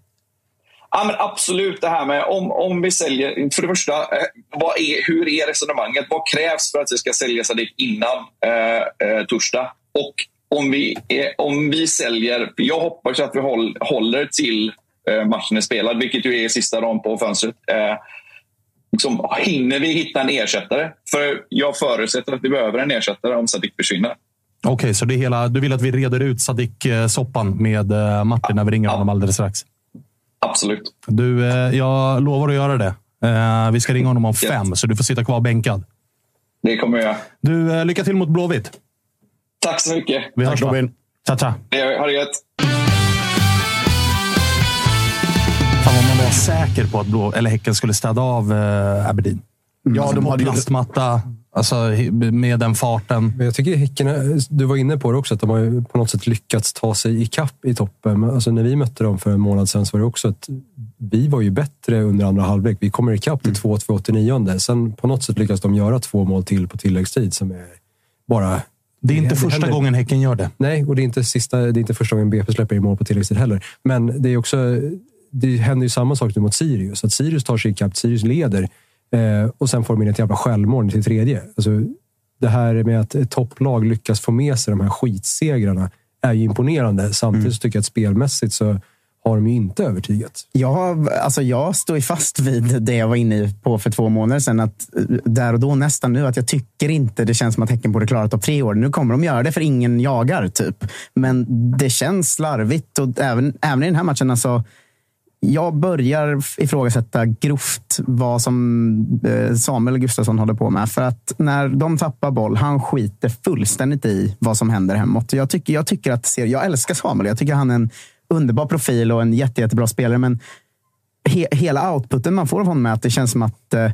Ja, men absolut det här med om, om vi säljer. För det första, eh, vad är, hur är resonemanget? Vad krävs för att vi ska sälja Sadik innan eh, torsdag? Och om vi, eh, om vi säljer, jag hoppas att vi håll, håller till eh, matchen är spelad, vilket ju är sista dagen på fönstret. Eh, liksom, hinner vi hitta en ersättare? För jag förutsätter att vi behöver en ersättare om Sadik försvinner. Okej, så det är hela, du vill att vi reder ut Sadik-soppan med eh, Martin när vi ringer honom alldeles strax? Absolut. Du, jag lovar att göra det. Vi ska ringa honom om fem, så du får sitta kvar bänkad. Det kommer jag. Du, lycka till mot Blåvitt. Tack så mycket. Vi hörs. Tja, tja. Ha det gött. Fan vad man var säker på att Blå, eller Häcken skulle städa av eh, Aberdeen. Ja, alltså, de hade ju- plastmatta, alltså, med den farten. Men jag tycker Häcken, du var inne på det också, att de har på något sätt lyckats ta sig ikapp i toppen. Men Alltså, när vi mötte dem för en månad sedan så var det också att vi var ju bättre under andra halvlek. Vi kommer ikapp till 2-2 89. Sen på något sätt lyckas de göra två mål till på tilläggstid som är bara... Det är inte första händer- gången Häcken gör det. Nej, och det är inte, sista, det är inte första gången BP släpper in mål på tilläggstid heller. Men det är också... Det händer ju samma sak nu mot Sirius. Att Sirius tar sig ikapp, Sirius leder eh, och sen får de in ett jävla självmål till tredje. Alltså, det här med att ett topplag lyckas få med sig de här skitsegrarna är ju imponerande. Samtidigt så tycker jag att spelmässigt så har de ju inte övertygat. Jag, alltså jag står ju fast vid det jag var inne på för två månader sedan. Att eh, där och då, nästan nu, att jag tycker inte det känns som att Häcken borde klara topp tre i år. Nu kommer de göra det för ingen jagar, typ. Men det känns slarvigt och även, även i den här matchen. Alltså, jag börjar ifrågasätta grovt vad som eh, Samuel Gustafsson håller på med. För att när de tappar boll, han skiter fullständigt i vad som händer hemåt. Jag tycker, jag tycker att, jag älskar Samuel. Jag tycker han är en underbar profil och en jätte, jättebra spelare. Men he, hela outputen man får av honom är att det känns som att eh,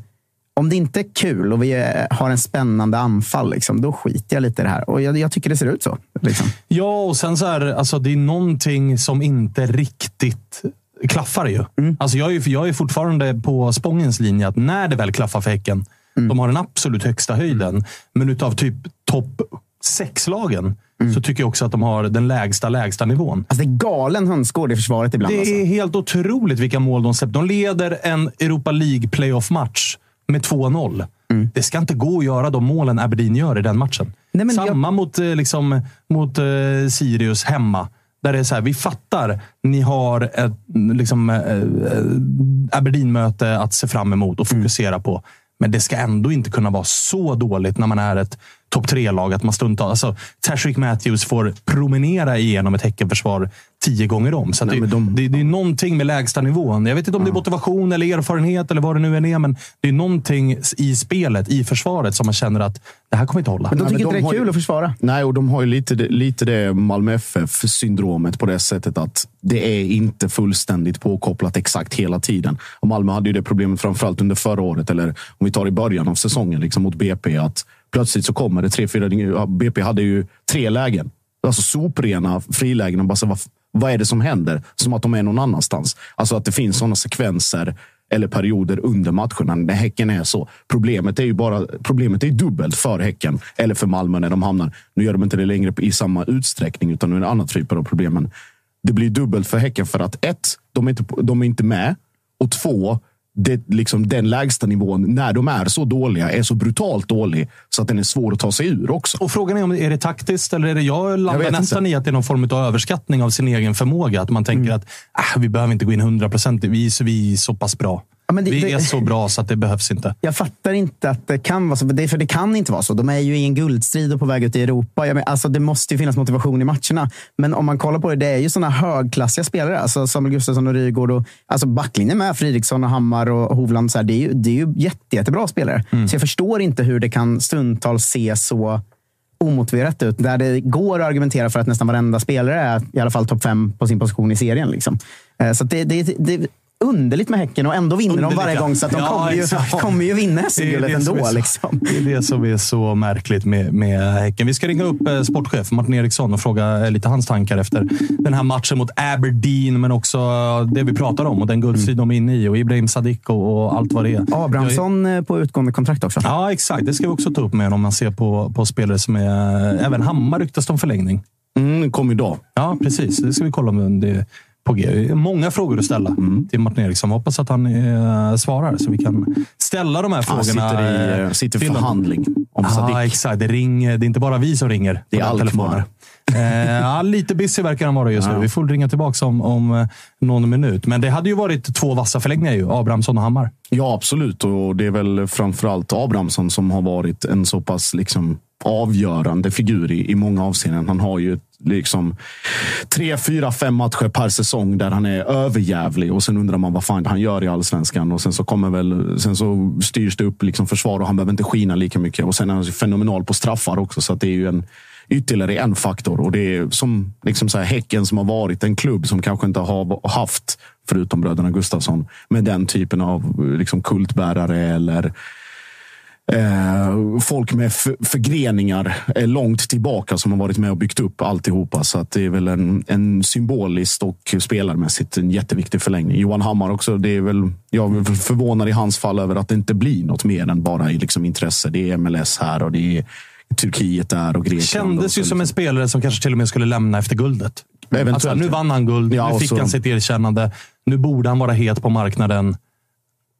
om det inte är kul och vi eh, har en spännande anfall, liksom, då skiter jag lite i det här. Och jag, jag tycker det ser ut så. Liksom. Ja, och sen så här, alltså, det är någonting som inte riktigt klaffar ju. Alltså, jag, är, jag är fortfarande på Spångens linje att när det väl klaffar för Häcken, de har den absolut högsta höjden, men utav typ topp sex-lagen så tycker jag också att de har den lägsta, lägsta nivån. Alltså, det är galen hönsgård i försvaret ibland. Det alltså. är helt otroligt vilka mål de släpper. De leder en Europa League playoff-match med 2-0. Det ska inte gå att göra de målen Aberdeen gör i den matchen. Nej, Samma mot, eh, liksom, mot eh, Sirius hemma. Där det är så här, vi fattar, ni har ett liksom, eh, eh, Aberdeen-möte att se fram emot och fokusera på. Men det ska ändå inte kunna vara så dåligt när man är ett topp tre-lag att man stundtals... Alltså, Tashreeq Matthews får promenera igenom ett Häckenförsvar tio gånger om. Så att det, det, det är någonting med lägsta nivån. Jag vet inte om det är motivation eller erfarenhet eller vad det nu än är, men det är någonting i spelet, i försvaret, som man känner att det här kommer inte hålla. Men de tycker men inte de det är har ju- kul att försvara. Nej, och de har ju lite, det- lite det Malmö FF-syndromet på det sättet att det är inte fullständigt påkopplat exakt hela tiden. Och Malmö hade ju det problemet framförallt under förra året, eller om vi tar i början av säsongen liksom mot BP, att plötsligt så kommer det tre, fyra... BP hade ju tre lägen. Alltså soprena frilägen. Och bara så, vad, vad är det som händer? Som att de är någon annanstans. Alltså att det finns sådana sekvenser eller perioder under matcherna när Häcken är så. Problemet är ju bara problemet är dubbelt för Häcken eller för Malmö när de hamnar. Nu gör de inte det längre i samma utsträckning utan nu är det en annan typ av problem. Men det blir dubbelt för Häcken för att ett, de är inte, de är inte med och två, det, liksom den lägsta nivån när de är så dåliga är så brutalt dålig så att den är svår att ta sig ur också. Och frågan är om är det taktiskt eller är det jag landar vet nästan i att det är någon form av överskattning av sin egen förmåga. Att man tänker att äh, vi behöver inte gå in 100 procent. Vi, vi är så pass bra. Ja, det- vi det- är så bra så att det behövs inte. [LAUGHS] Jag fattar inte att det kan vara så. För det, för det kan inte vara så. De är ju i en guldstrid och på väg ut i Europa. Jag men, alltså, det måste ju finnas motivation i matcherna. Men om man kollar på det, det är ju sådana högklassiga spelare. Alltså Samuel Gustafsson och Rygaard. Och, alltså backlinjen med Fridriksson och Hammar och Hovland. Så här, det, är ju, det är ju jätte, jättebra spelare. Så jag förstår inte hur det kan stundtals se så omotiverat ut. Där det går att argumentera för att nästan varenda spelare är i alla fall topp fem på sin position i serien. Liksom. Eh, Så det, det, det är underligt med Häcken och ändå vinner de Underligt, varje ja. gång. Så att de Ja, kommer, ju, exakt. kommer ju vinna Det är SM-guldet ändå. är så- Liksom. Det är det som är så märkligt med, med Häcken. Vi ska ringa upp eh, sportchef Martin Eriksson och fråga eh, lite hans tankar efter den här matchen mot Aberdeen, men också eh, det vi pratar om och den guldstrid de är inne i och Ibrahim Sadiq och, och allt vad det är. Abrahamsson eh, på utgående kontrakt också. Ja, exakt. Det ska vi också ta upp med om man ser på, på spelare som är... Även Hammar ryktas om förlängning. Mm, kom idag. Ja, precis. Det ska vi kolla om det är på G. Många frågor att ställa Mm. till Martin Eriksson. Hoppas att han eh, svarar så vi kan ställa de här Han frågorna. sitter i, eh, sitter i förhandling om Sadiq. exakt. Det, ringer, det är inte bara vi som ringer. Det är Alkmaar. Eh, ja, lite busy verkar han vara just nu. Vi får ringa tillbaka om, om eh, någon minut. Men det hade ju varit två vassa förlängningar ju. Abrahamsson och Hammar. Ja, absolut. Och det är väl framförallt Abrahamsson som har varit en så pass liksom, avgörande figur i, i många avseenden. Han har ju liksom tre, fyra, fem matcher per säsong där han är överjävlig och sen undrar man vad fan han gör i allsvenskan. Och sen så kommer väl, sen så styrs det upp liksom försvar och han behöver inte skina lika mycket. Och sen är han fenomenal på straffar också, så att det är ju en ytterligare en faktor. Och det är som liksom så här, Häcken som har varit en klubb som kanske inte har haft, förutom bröderna Gustafsson, med den typen av liksom kultbärare eller eh, folk med förgreningar eh, långt tillbaka som har varit med och byggt upp alltihopa. Så att det är väl en, en symboliskt och spelarmässigt en jätteviktig förlängning. Johan Hammar också. Det är väl, jag är förvånad i hans fall över att det inte blir något mer än bara liksom intresse. Det är MLS här och det är Turkiet där och Grekland. Kändes ju som en spelare som kanske till och med skulle lämna efter guldet. Eventuellt, Alltså, nu vann han guld. Ja, nu fick så- han sitt erkännande. Nu borde han vara het på marknaden.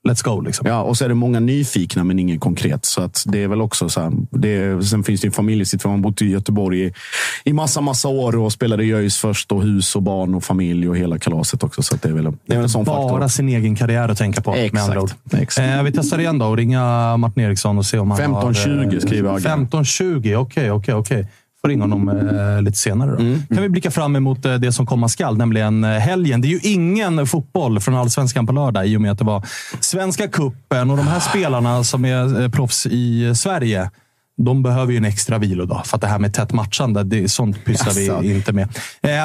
Let's go. Liksom. Ja, och så är det många nyfikna men ingen konkret. Så att det är väl också så här, det sen finns det en familjesituation. Har bott i Göteborg i, i massa, massa år och spelade i ÖIS först och hus och barn och familj och hela kalaset också. Så det är väl, det är en sån Bara faktor. sin egen karriär att tänka på. Exakt. Exakt. Eh, vi testar igen då och ringa Martin Eriksson och se om han 15.20 har... skriver Agge. 15.20, okej, okej, okej. Får ringa honom eh, lite senare. Då. Mm. kan vi blicka fram emot eh, det som komma skall, nämligen eh, helgen. Det är ju ingen fotboll från Allsvenskan på lördag i och med att det var Svenska cupen och de här spelarna som är eh, proffs i Sverige de behöver ju en extra vilodag, för att det här med tätt matchande, det, sånt pysslar Jaså. vi inte med.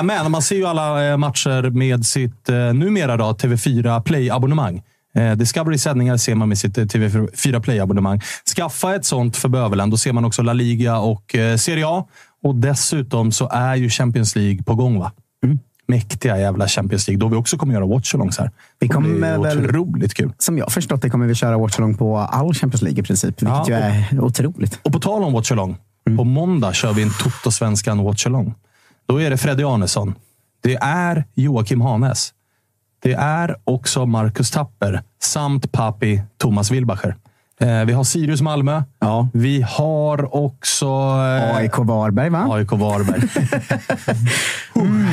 Men man ser ju alla matcher med sitt numera då, TV4 Play-abonnemang. Eh, Discovery sändningar ser man med sitt eh, TV4 Play-abonnemang. Skaffa ett sånt för bövelen. Då ser man också La Liga och Serie A. Och dessutom så är ju Champions League på gång. va? Mäktiga jävla Champions League. Då vi också kommer göra watchalongs här. Vi kommer det är otroligt kul. Som jag förstått det kommer vi köra watchalong på all Champions League i princip. Vilket Ja, ju är otroligt. Och på tal om watchalong. På måndag kör vi en Toto-svenskan watchalong. Då är det Freddy Arnesson. Det är Joakim Hanes. Det är också Marcus Tapper samt Papi Thomas Wilbacher. Eh, vi har Sirius Malmö. Ja. Vi har också... Eh, AIK Varberg, va? AIK Varberg. [LAUGHS] [LAUGHS] Mm.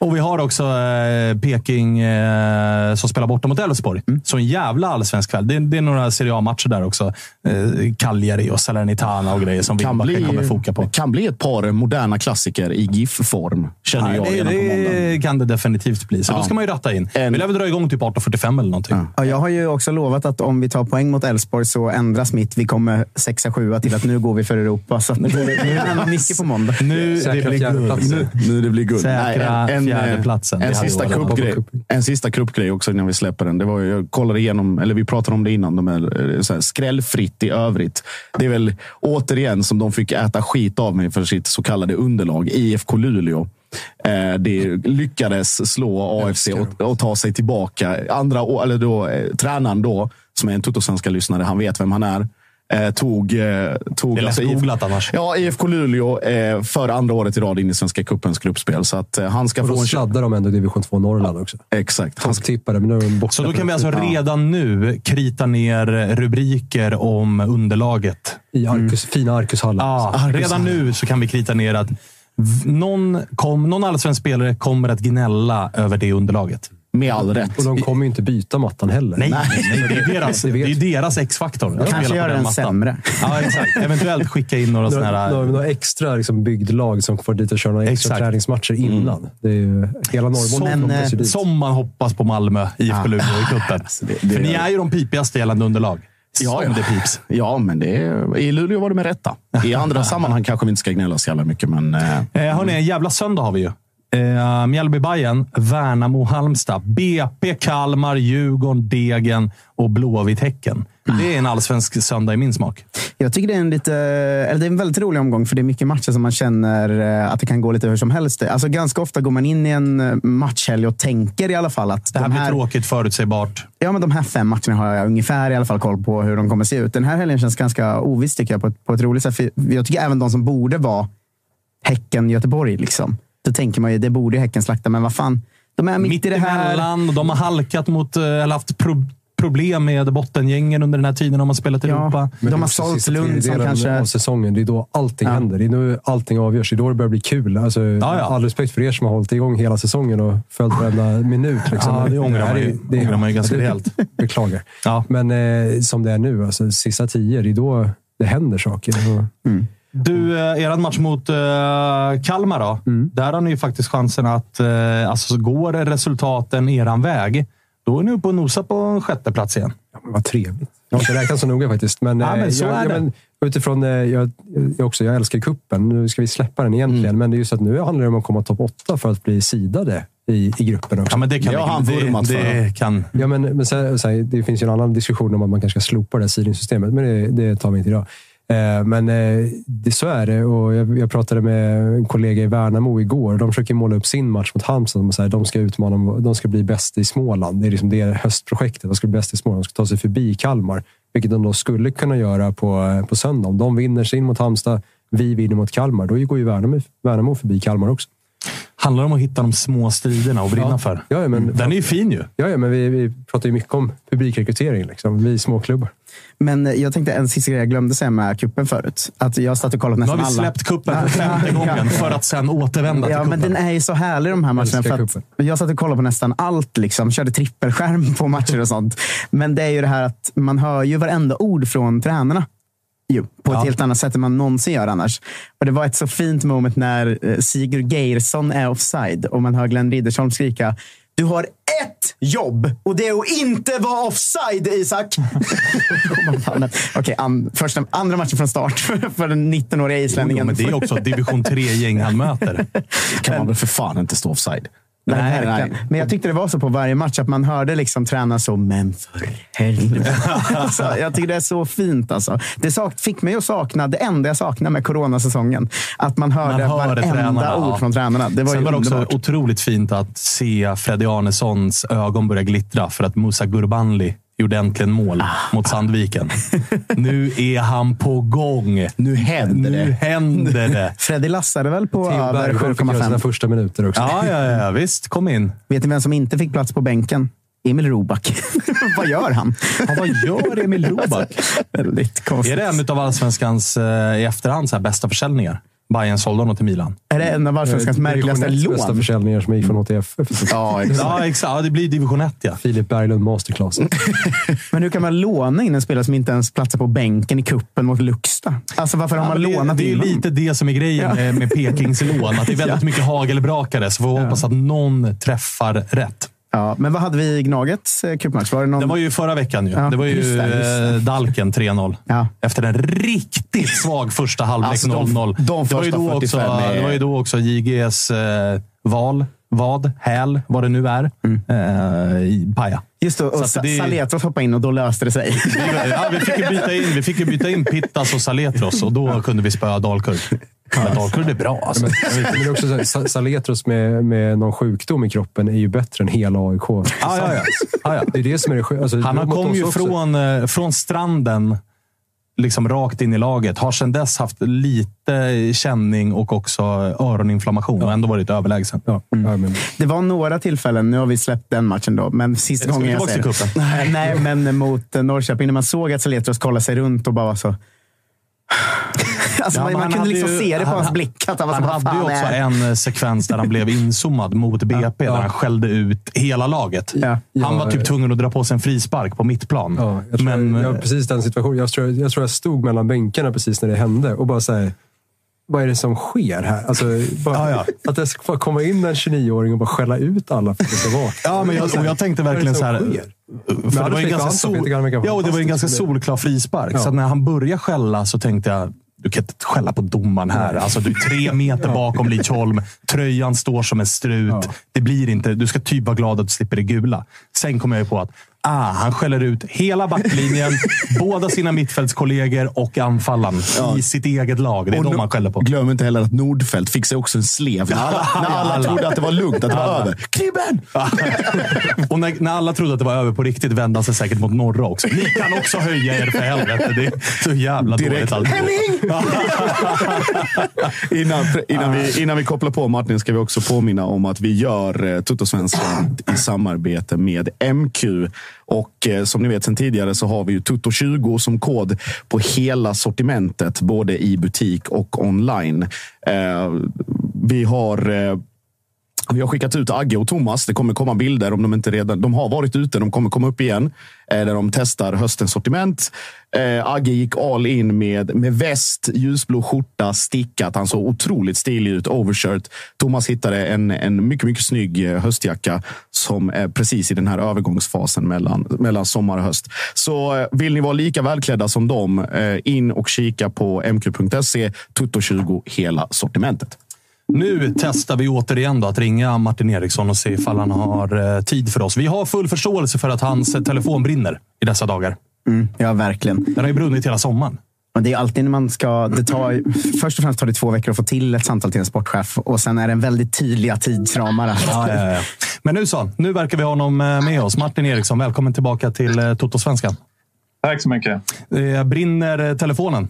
Och vi har också eh, Peking eh, som spelar borta mot Elfsborg. Så en jävla allsvensk kväll. Det, är- det är några Serie A-matcher där också. Eh, Cagliari och Salernitana och grejer som Kan kommer bli, foka på. kan bli ett par moderna klassiker i GIF-form, känner jag Nej, på måndag. det kan det definitivt bli. Så Ja. då ska man ju ratta in. En- Vi lär väl dra igång typ 18.45 eller någonting. Ja, jag har ju också lovat att om vi tar poäng mot Elfsborg så ändras mitt vi kommer sexa, sjua till att nu går vi för Europa. Så att [LAUGHS] nu, nu händer mycket på måndag. Nu det Säkra blir guld. fjärdeplatsen. Nu det blir guld. Säkra eh, fjärdeplatsen. En, Det hade sista varit bra. cupgrej, en sista cupgrej också innan vi släpper den. Det var, jag kollade igenom, eller vi pratade om det innan, de är eh, så här, skrällfritt i övrigt. Det är väl återigen som de fick äta skit av mig för sitt så kallade underlag, IFK Luleå. Eh, det lyckades slå AFC och, och ta sig tillbaka. Andra, eller då, eh, tränaren då, som är en Toto-svenska lyssnare, han vet vem han är. Eh, tog, eh, tog Det är IF googlat annars. Ja, IFK Luleå eh, för andra året i rad in i Svenska cupens gruppspel. Så att eh, han ska Och få då en sladdar de ändå division 2 Norrland också. Exakt. Han ska, Topptippade, men nu är de borta. Så då kan vi alltså redan nu krita ner rubriker om underlaget. I Arcus, fina Arcushallen. Ja, redan nu så kan vi krita ner att någon, kom, någon allsvensk spelare kommer att gnälla över det underlaget. Med all rätt. Och de kommer ju inte byta mattan heller. Nej, nej, det är deras, det är deras X-faktor. att Kanske gör den mattan. sämre. Ja, exakt. Eventuellt skicka in några sådana Några, här... några, några extra liksom, bygdlag som får dit och köra några extra Exakt. träningsmatcher innan. Det är ju, hela Norrbotten kommer eh. Som man hoppas på Malmö, IFK Luleå i cupen. det- För ni är ju de pipigaste gällande underlag. Ja, Som ja. det pips. Ja, men det är, i Luleå var det med rätta. I andra sammanhang kanske vi inte ska gnälla så jävla mycket, men... Eh, Eh, hörni, en jävla söndag har vi ju. Eh, mjällby Bayern, Värnamo Halmstad, BP Kalmar, Djurgården, Degen och Blåvitt Häcken. Det är en allsvensk söndag i min smak. Jag tycker det är en lite, eller det är en väldigt rolig omgång, för det är mycket matcher som man känner eh, att det kan gå lite hur som helst. Alltså, ganska ofta går man in i en eh, matchhelg och tänker i alla fall att Det här de blir tråkigt, förutsägbart. Ja, men de här fem matcherna har jag ungefär i alla fall koll på hur de kommer se ut. Den här helgen känns ganska oviss tycker jag, på ett, på ett roligt sätt. För jag tycker även de som borde vara Häcken-Göteborg, liksom. Då tänker man ju det borde ju Häcken slakta, men vad fan. De är mitt, Mitt i det här. emellan. De har halkat mot, eh, eller haft pro problem med bottengängen under den här tiden de har spelat i Ja. Europa. Men De har det sålt Lund som kanske- av säsongen. Det är då allting Ja. händer. Det är nu allting avgörs. Det är då det börjar bli kul. Alltså, ja. All respekt för er som har hållit igång hela säsongen och följt varenda minut. Liksom. Ja, det ångrar man ju. är- det- ångrar man ju ganska det- rejält. [LAUGHS] Beklagar. Ja. Men eh, som det är nu, alltså, sista tio, det är då det händer saker. Och, Du, eh, er match mot eh, Kalmar då. Mm. Där har ni ju faktiskt chansen att, eh, alltså så går resultaten eran väg, då är ni uppe och nosar på en sjätte plats igen. Ja, men vad trevligt. Jag har inte räknat så noga faktiskt. Men, Ja, men eh, så jag, är det. men utifrån, eh, jag, jag, också, jag älskar kuppen. Nu ska vi släppa den egentligen, Mm. men det är just att nu handlar det om att komma topp åtta för att bli sidade i, i gruppen också. Ja, men det kan vi- han det, vurmat för. det kan... Ja, men, men sen, sen, det finns ju en annan diskussion om att man kanske ska slopa det här seedingsystemet, men det, det tar vi inte idag. Eh, men eh, det, så är det. Och jag, jag pratade med en kollega i Värnamo igår. De försöker måla upp sin match mot Halmstad. De, säger, de ska utmana, de ska bli bäst i Småland. Det är liksom det höstprojektet. De ska bli bäst i Småland. De ska ta sig förbi Kalmar, vilket de då skulle kunna göra på, eh, på söndag. Om de vinner sin mot Halmstad, vi vinner mot Kalmar, då går ju Värnamo, Värnamo förbi Kalmar också. Handlar om att hitta de små striderna och brinna Ja. för. Ja, men- Den är ju fin ju. Ja, ja men vi, vi pratar ju mycket om publikrekrytering. Liksom. Vi är småklubbar. Men eh, jag tänkte en sista grej jag glömde säga med kuppen förut. Att jag stått och kollat Nu har nästan vi alla. släppt kuppen för femte gången [LAUGHS] för att sen återvända Ja, till men kuppen. den är ju så härlig de här matcherna. För att jag satt och kollade på nästan allt. Liksom. Körde trippelskärm på matcher och sånt. Men det är ju det här att man hör ju varenda ord från tränarna. Jo, på ett Ja. helt annat sätt än man någonsin gör annars. Och Det var ett så fint moment när eh, Sigurd Geirsson är offside och man hör Glenn Riddersholm skrika du har ett jobb och det är att inte vara offside, Isak. [LAUGHS] Okej, an, första, andra matchen från start [LAUGHS] för, för den 19-åriga Jo, islänningen. men det är också division 3-gäng han möter. [LAUGHS] kan man väl för fan inte stå offside. Nej, Nej, nej. Men jag tyckte det var så på varje match att man hörde liksom tränaren så, men för helvete. [LAUGHS] alltså, jag tycker det är så fint. Alltså. Det sak, fick mig att sakna det enda jag saknar med coronasäsongen. Att man hörde Man hör varenda tränarna, ord ja. från tränarna. Det var Sen var det också otroligt fint att se Freddy Arnessons ögon börja glittra för att Musa Gurbanli gjorde äntligen mål Ah. mot Sandviken. Nu är han på gång. Nu händer Nu det. händer det. [LAUGHS] Freddy lassade väl på över Bergström fick göra sina 7,5. första minuter också. Ja, ja, ja, visst. Kom in. Vet ni vem som inte fick plats på bänken? Emil Roback. [LAUGHS] Vad gör han? Ja, vad gör Emil Roback? [LAUGHS] Väldigt konstigt. Är det en av allsvenskans eh, i efterhand så här, bästa försäljningar? Bayern sålde honom till Milan. Är det en av allsvenskans märkligaste Division 1 bästa lån? försäljningar som gick från HTF. Ja, [LAUGHS] exakt. Ja, exakt. Ja, det blir division 1, ja. Filip Berglund masterclass. [LAUGHS] Men hur kan man låna in en spelare som inte ens platsar på bänken i kuppen mot Luxta? Alltså varför har Ja, man det, lånat det är in ju honom? lite det som är grejen med, med Pekings lån. Att det är väldigt [LAUGHS] mycket hagelbrakare, så får vi hoppas att någon träffar rätt. Ja, men vad hade vi i Gnagets eh, cupmatch? Var det någon... Det var ju förra veckan. Ju. Ja, det var ju just det, just det. eh, Dalken 3-0. Ja. Efter en riktigt svag första halvlek Alltså, de- 0-0. de det, var ju då också, 45 är- det var ju då också JGs eh, val, vad, häl, vad det nu är, Mm. eh, Paja. Just det, och Sa- det- Saletros hoppade in och då löste det sig. Vi, ja, vi, fick ju byta in, vi fick ju byta in Pittas och Saletros och då kunde vi spöa Dalkurd. Men Dalkurd är bra alltså. Men, men det är också så här, Sa- Saletros med, med någon sjukdom i kroppen är ju bättre än hela AIK. Ja, ja, ja. Ja, ja. Det är det som är det sjuka. Alltså, Han kom ju också. från, eh, från stranden liksom rakt in i laget. Har sedan dess haft lite känning och också öroninflammation och ändå varit överlägsen. Ja, men, Det var några tillfällen, nu har vi släppt den matchen då, men sista gången jag till det. Nej, men mot Norrköping, när man såg att Saletros kollade sig runt och bara var så... [LAUGHS] Alltså, Ja, man, man kunde liksom ju- se det på han- hans blick. Att han var Han hade ju också är- en eh, sekvens där han blev inzoomad mot [LAUGHS] BP, där han skällde ut hela laget. Ja. Han Ja, var typ tvungen att dra på sig en frispark på mittplan. ja, jag tror, Men, jag, precis den situationen. Jag tror, jag tror jag stod mellan bänkarna precis när det hände och bara säger vad är det som sker här? Alltså, bara, Ja, Att det ska komma in en 29-åring och bara skälla ut alla för att det ska vara. Ja, men jag, jag tänkte verkligen så här. sker? För det var ju en ganska, sol, ja, och det var en ganska solklar frispark. Ja. Så när han började skälla så tänkte jag, du kan inte skälla på domaren här. Alltså, du är tre meter bakom Lidsholm. Tröjan står som en strut. Ja. Det blir inte, du ska typ vara glad att du slipper det gula. Sen kommer jag på att Ah, han skäller ut hela backlinjen, [LAUGHS] båda sina mittfältskollegor och anfallaren ja. i sitt eget lag. Det är och de han skäller på. Glöm inte heller att Nordfeldt fick sig också en slev. När alla, när alla, trodde att det var lugnt, att det var alla. över. Kribben! [LAUGHS] och när, när, alla trodde att det var över på riktigt vände han sig säkert mot norra också. Ni kan också höja er för helvete. Det är så jävla Direkt. dåligt. Henning! [LAUGHS] innan, innan, vi, innan vi kopplar på Martin ska vi också påminna om att vi gör eh, Tuttosvenskan i samarbete med MQ. Och eh, som ni vet sedan tidigare så har vi ju Tutto20 som kod på hela sortimentet, både i butik och online. Eh, vi har eh, vi har skickat ut Agge och Thomas. Det kommer komma bilder om de inte redan. De har varit ute. De kommer komma upp igen eh, där de testar höstens sortiment. Eh, Agge gick all in med, med väst, ljusblå skjorta, stickat. Han såg otroligt stilig ut. Overshirt. Thomas hittade en, en mycket, mycket snygg eh, höstjacka som är precis i den här övergångsfasen mellan, mellan sommar och höst. Så eh, vill ni vara lika välklädda som dem, eh, in och kika på mq.se. Tutto20 hela sortimentet. Nu testar vi återigen då att ringa Martin Eriksson och se ifall han har eh, tid för oss. Vi har full förståelse för att hans eh, telefon brinner i dessa dagar. Mm, ja, verkligen. Den har ju brunnit hela sommaren. Och det är alltid när man ska... Det tar, först och främst tar det två veckor att få till ett samtal till en sportchef och sen är det en väldigt tydliga tidsramar. Ja, ja, ja. Men nu så, nu verkar vi ha honom eh, med oss. Martin Eriksson, välkommen tillbaka till Toto-svenskan. Tack så mycket. Brinner telefonen?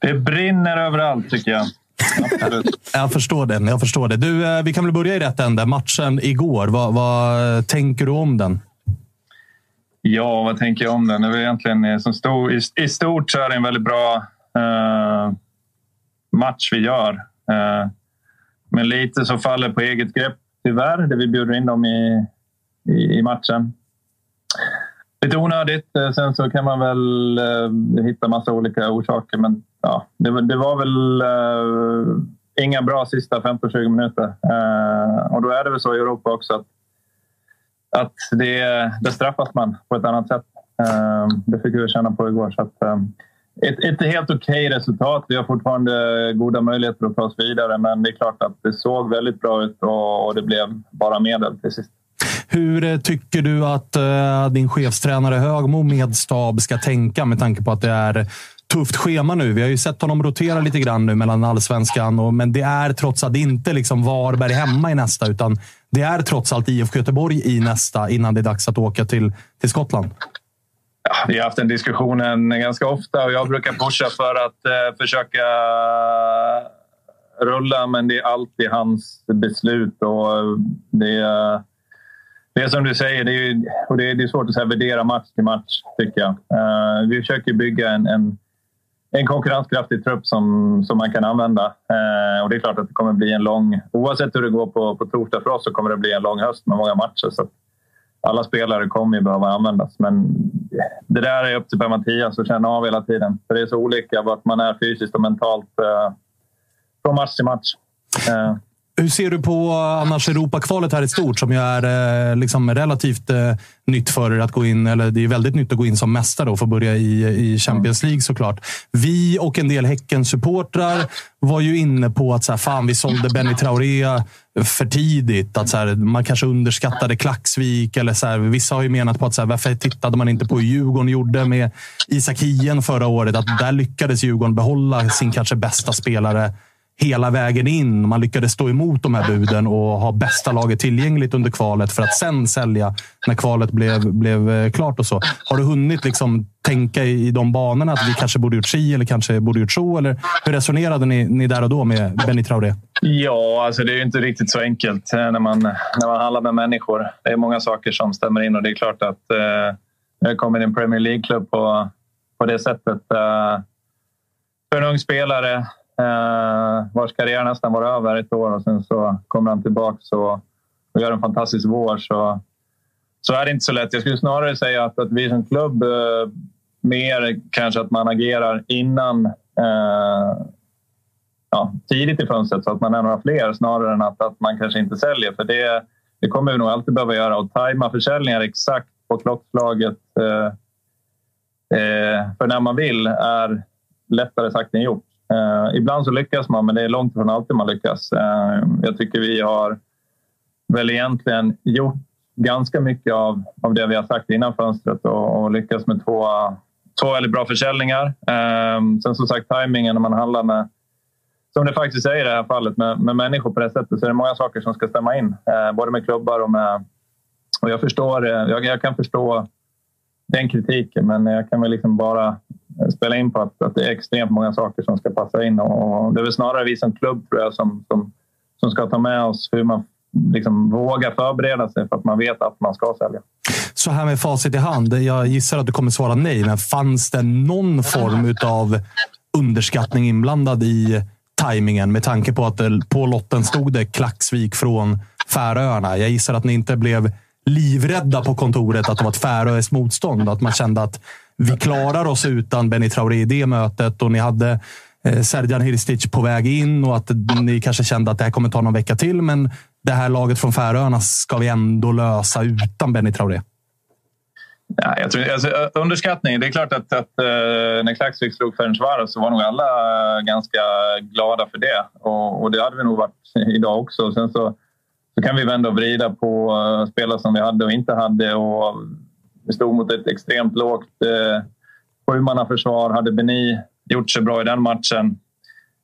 Det brinner överallt tycker jag. [LAUGHS] jag förstår det. Jag förstår det. Du, eh, vi kan väl börja i rätt ände. Matchen igår, vad, vad tänker du om den? Ja, vad tänker jag om den? Det egentligen eh, som stor, i, i stort så är det en väldigt bra eh, match vi gör. Eh, men lite så faller på eget grepp, tyvärr, det vi bjuder in dem i, i, i matchen. Lite onödigt. Eh, sen så kan man väl eh, hitta massa olika orsaker, men ja, det, det var väl uh, inga bra sista 15-20 minuter. Uh, och då är det väl så i Europa också att, att det, det straffas man på ett annat sätt. Uh, det fick vi känna på igår. Så att, ett, ett helt okej okay resultat. Vi har fortfarande goda möjligheter att ta oss vidare men det är klart att det såg väldigt bra ut och, och det blev bara medel till sist. Hur tycker du att uh, din chefstränare Högmo med stab ska tänka med tanke på att det är tufft schema nu. Vi har ju sett honom rotera lite grann nu mellan allsvenskan, och, men det är trots allt inte liksom Varberg hemma i nästa, utan det är trots allt IFK Göteborg i nästa innan det är dags att åka till, till Skottland. Ja, vi har haft den diskussionen ganska ofta och jag brukar pusha för att eh, försöka eh, rulla, men det är alltid hans beslut. Och eh, det, är, det är som du säger, det är, och det är, det är svårt att värdera match till match, tycker jag. Uh, vi försöker bygga en, en en konkurrenskraftig trupp som, som man kan använda. Eh, och det är klart att det kommer bli en lång... Oavsett hur det går på, på torsdag för oss så kommer det bli en lång höst med många matcher. Så alla spelare kommer ju behöva användas. Men det där är upp till Per-Mattias att känna av hela tiden. För det är så olika vart man är fysiskt och mentalt eh, från match till match. Eh. Hur ser du på annars Europakvalet här i stort som ju är eh, liksom relativt eh, nytt för er att gå in, eller det är väldigt nytt att gå in som mästare och få börja i, i Champions League såklart. Vi och en del Häcken-supportrar var ju inne på att så här, fan, vi sålde Benny Traoré för tidigt. Att så här, man kanske underskattade Klaxvik. Eller så här, vissa har ju menat på att så här, varför tittade man inte på hur Djurgården gjorde med Isak Hien förra året? Att där lyckades Djurgården behålla sin kanske bästa spelare hela vägen in. Man lyckades stå emot de här buden och ha bästa laget tillgängligt under kvalet för att sen sälja när kvalet blev, blev eh, klart. och så. Har du hunnit liksom tänka i de banorna? Att vi kanske borde gjort si eller kanske borde gjort så? Eller hur resonerade ni, ni där och då med Benny Traoré? Ja, alltså det är inte riktigt så enkelt eh, när man, när man handlar med människor. Det är många saker som stämmer in och det är klart att eh, jag kommer i en Premier League-klubb på, på det sättet. Eh, för en ung spelare Eh, vars karriär nästan var över ett år och sen så kommer han tillbaka och, och gör en fantastisk vår. Så, så är det inte så lätt. Jag skulle snarare säga att, att vi som klubb eh, mer kanske att man agerar innan eh, ja, tidigt i fönstret så att man är några fler snarare än att, att man kanske inte säljer. För det, det kommer vi nog alltid behöva göra och tajma försäljningar exakt på klockslaget eh, eh, för när man vill är lättare sagt än gjort. Eh, ibland så lyckas man, men det är långt ifrån alltid man lyckas. Eh, jag tycker vi har väl egentligen gjort ganska mycket av, av det vi har sagt innan fönstret och, och lyckats med två, två väldigt bra försäljningar. Eh, sen som sagt, tajmingen när man handlar med som det faktiskt är i det här fallet med, med människor på det sättet så är det många saker som ska stämma in. Eh, både med klubbar och med... Och jag, förstår, eh, jag, jag kan förstå den kritiken men jag kan väl liksom bara spela in på att, att det är extremt många saker som ska passa in. Och det är väl snarare vi som klubb tror jag, som, som, som ska ta med oss hur man liksom vågar förbereda sig för att man vet att man ska sälja. Så här med facit i hand. Jag gissar att du kommer svara nej, men fanns det någon form av underskattning inblandad i tajmingen med tanke på att på lotten stod det Klaxvik från Färöarna. Jag gissar att ni inte blev livrädda på kontoret att det var ett Färöiskt motstånd. Att man kände att vi klarar oss utan Benny Traoré i det mötet och ni hade eh, Sergian Hirstic på väg in och att ni kanske kände att det här kommer ta någon vecka till. Men det här laget från Färöarna ska vi ändå lösa utan Benny Traoré. Ja, jag tror, alltså, underskattning. Det är klart att, att uh, när Klaksvik slog Ferencvaros så var nog alla ganska glada för det. Och, och, det hade vi nog varit [LAUGHS] idag också. Sen så, så kan vi vända och vrida på uh, spelare som vi hade och inte hade. Och vi stod mot ett extremt lågt eh, sjumannaförsvar. Hade Beni gjort sig bra i den matchen?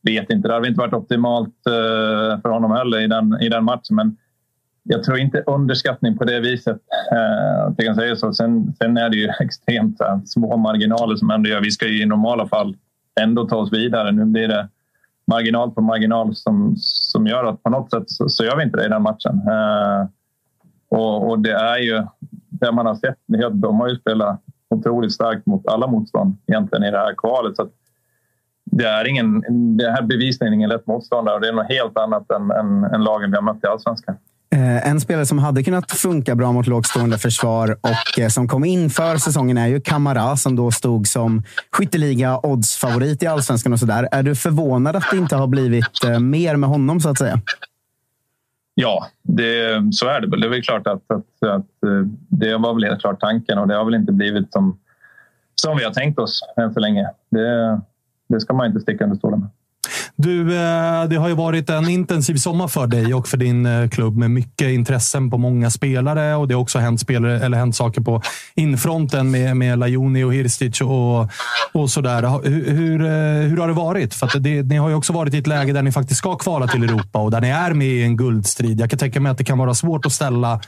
Vet inte. Det hade inte varit optimalt eh, för honom heller i den, i den matchen. Men jag tror inte underskattning på det viset. Eh, jag kan säga så. Sen, sen är det ju [LAUGHS] extremt här, små marginaler som ändå gör. Vi ska ju i normala fall ändå ta oss vidare. Nu blir det marginal på marginal som, som gör att på något sätt så, så gör vi inte det i den matchen. Eh, och, och, det är ju det man har sett. De har ju spelat otroligt starkt mot alla motstånd egentligen i det här kvalet. Så det, är ingen, det här bevisligen ingen lätt motståndare och det är något helt annat än, än, än lagen vi har mött i allsvenskan. Eh, en spelare som hade kunnat funka bra mot lågstående försvar och eh, som kom in för säsongen är ju Kamara som då stod som skytteliga oddsfavorit i allsvenskan och sådär. Är du förvånad att det inte har blivit eh, mer med honom så att säga? Ja, det, så är det väl. Det är väl klart att, att, att, eh, det var väl helt klart tanken och det har väl inte blivit som, som vi har tänkt oss än så länge. Det, det ska man inte sticka under stolen med. Du, eh, det har ju varit en intensiv sommar för dig och för din eh, klubb med mycket intressen på många spelare och det har också hänt, spelare, eller hänt saker på infronten med, med Lajoni och Hirstic och, och sådär. Hur, hur, hur har det varit? För det, ni har ju också varit i ett läge där ni faktiskt ska kvala till Europa och där ni är med i en guldstrid. Jag kan tänka mig att det kan vara svårt att ställa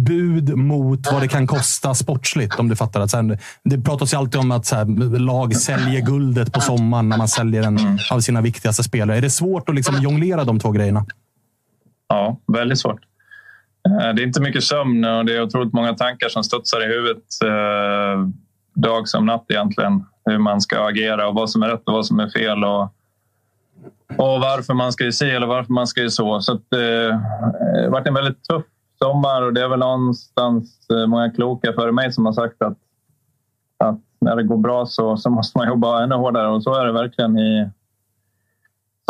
bud mot vad det kan kosta sportsligt. Om du fattar. Att sen, det pratas ju alltid om att så här, lag säljer guldet på sommaren när man säljer en av sina viktigaste spelare. Är det svårt att liksom jonglera de två grejerna? Ja, väldigt svårt. Eh, det är inte mycket sömn och det är otroligt många tankar som studsar i huvudet eh, dag som natt egentligen. Hur man ska agera och vad som är rätt och vad som är fel. Och, och varför man ska se eller varför man ska så. Så att, eh, det har varit en väldigt tuff sommar och det är väl någonstans eh, många kloka före mig som har sagt att, att när det går bra så, så måste man jobba ännu hårdare och så är det verkligen i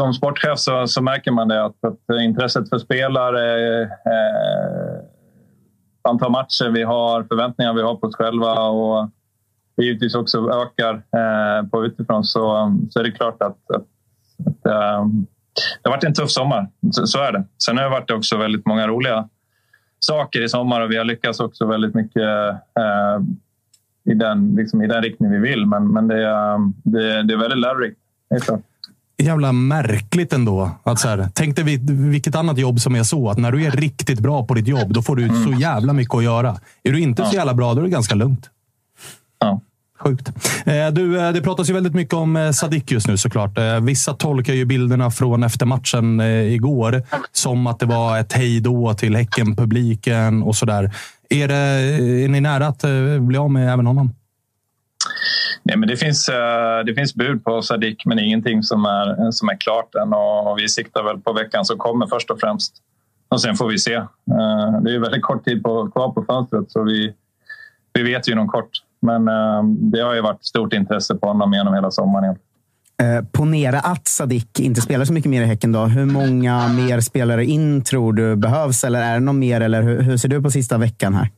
som sportchef så, så märker man det att, att intresset för spelare, eh, eh, antal matcher vi har, förväntningar vi har på oss själva och givetvis också ökar eh, på utifrån så, så är det klart att, att, att eh, det har varit en tuff sommar. Så, så, är det. Sen har det varit också väldigt många roliga saker i sommar och vi har lyckats också väldigt mycket eh, i, den, liksom, i den riktning vi vill. Men, men det, det, det är väldigt lärorikt. Jävla märkligt ändå. Att så här, tänk dig vilket annat jobb som är så att när du är riktigt bra på ditt jobb, då får du mm. så jävla mycket att göra. Är du inte så jävla bra, då är det ganska lugnt. Sjukt. Eh, du, eh, det pratas ju väldigt mycket om eh, Sadik just nu såklart. Vissa tolkar ju bilderna från efter matchen igår som att det var ett hejdå till Häcken-publiken och sådär. Är, är ni nära att bli av med även honom? Nej, men det, finns, det finns bud på Sadik, men ingenting som är, som är klart än. Och vi siktar väl på veckan som kommer först och främst. Och sen får vi se. Det är väldigt kort tid på, kvar på fönstret, så vi, vi vet ju inom kort. Men eh, det har ju varit stort intresse på honom genom hela sommaren. Eh, ponera att Sadik inte spelar så mycket mer i Häcken. Då. Hur många mer spelare in tror du behövs? Eller är det någon mer? Eller hur, hur ser du på sista veckan här?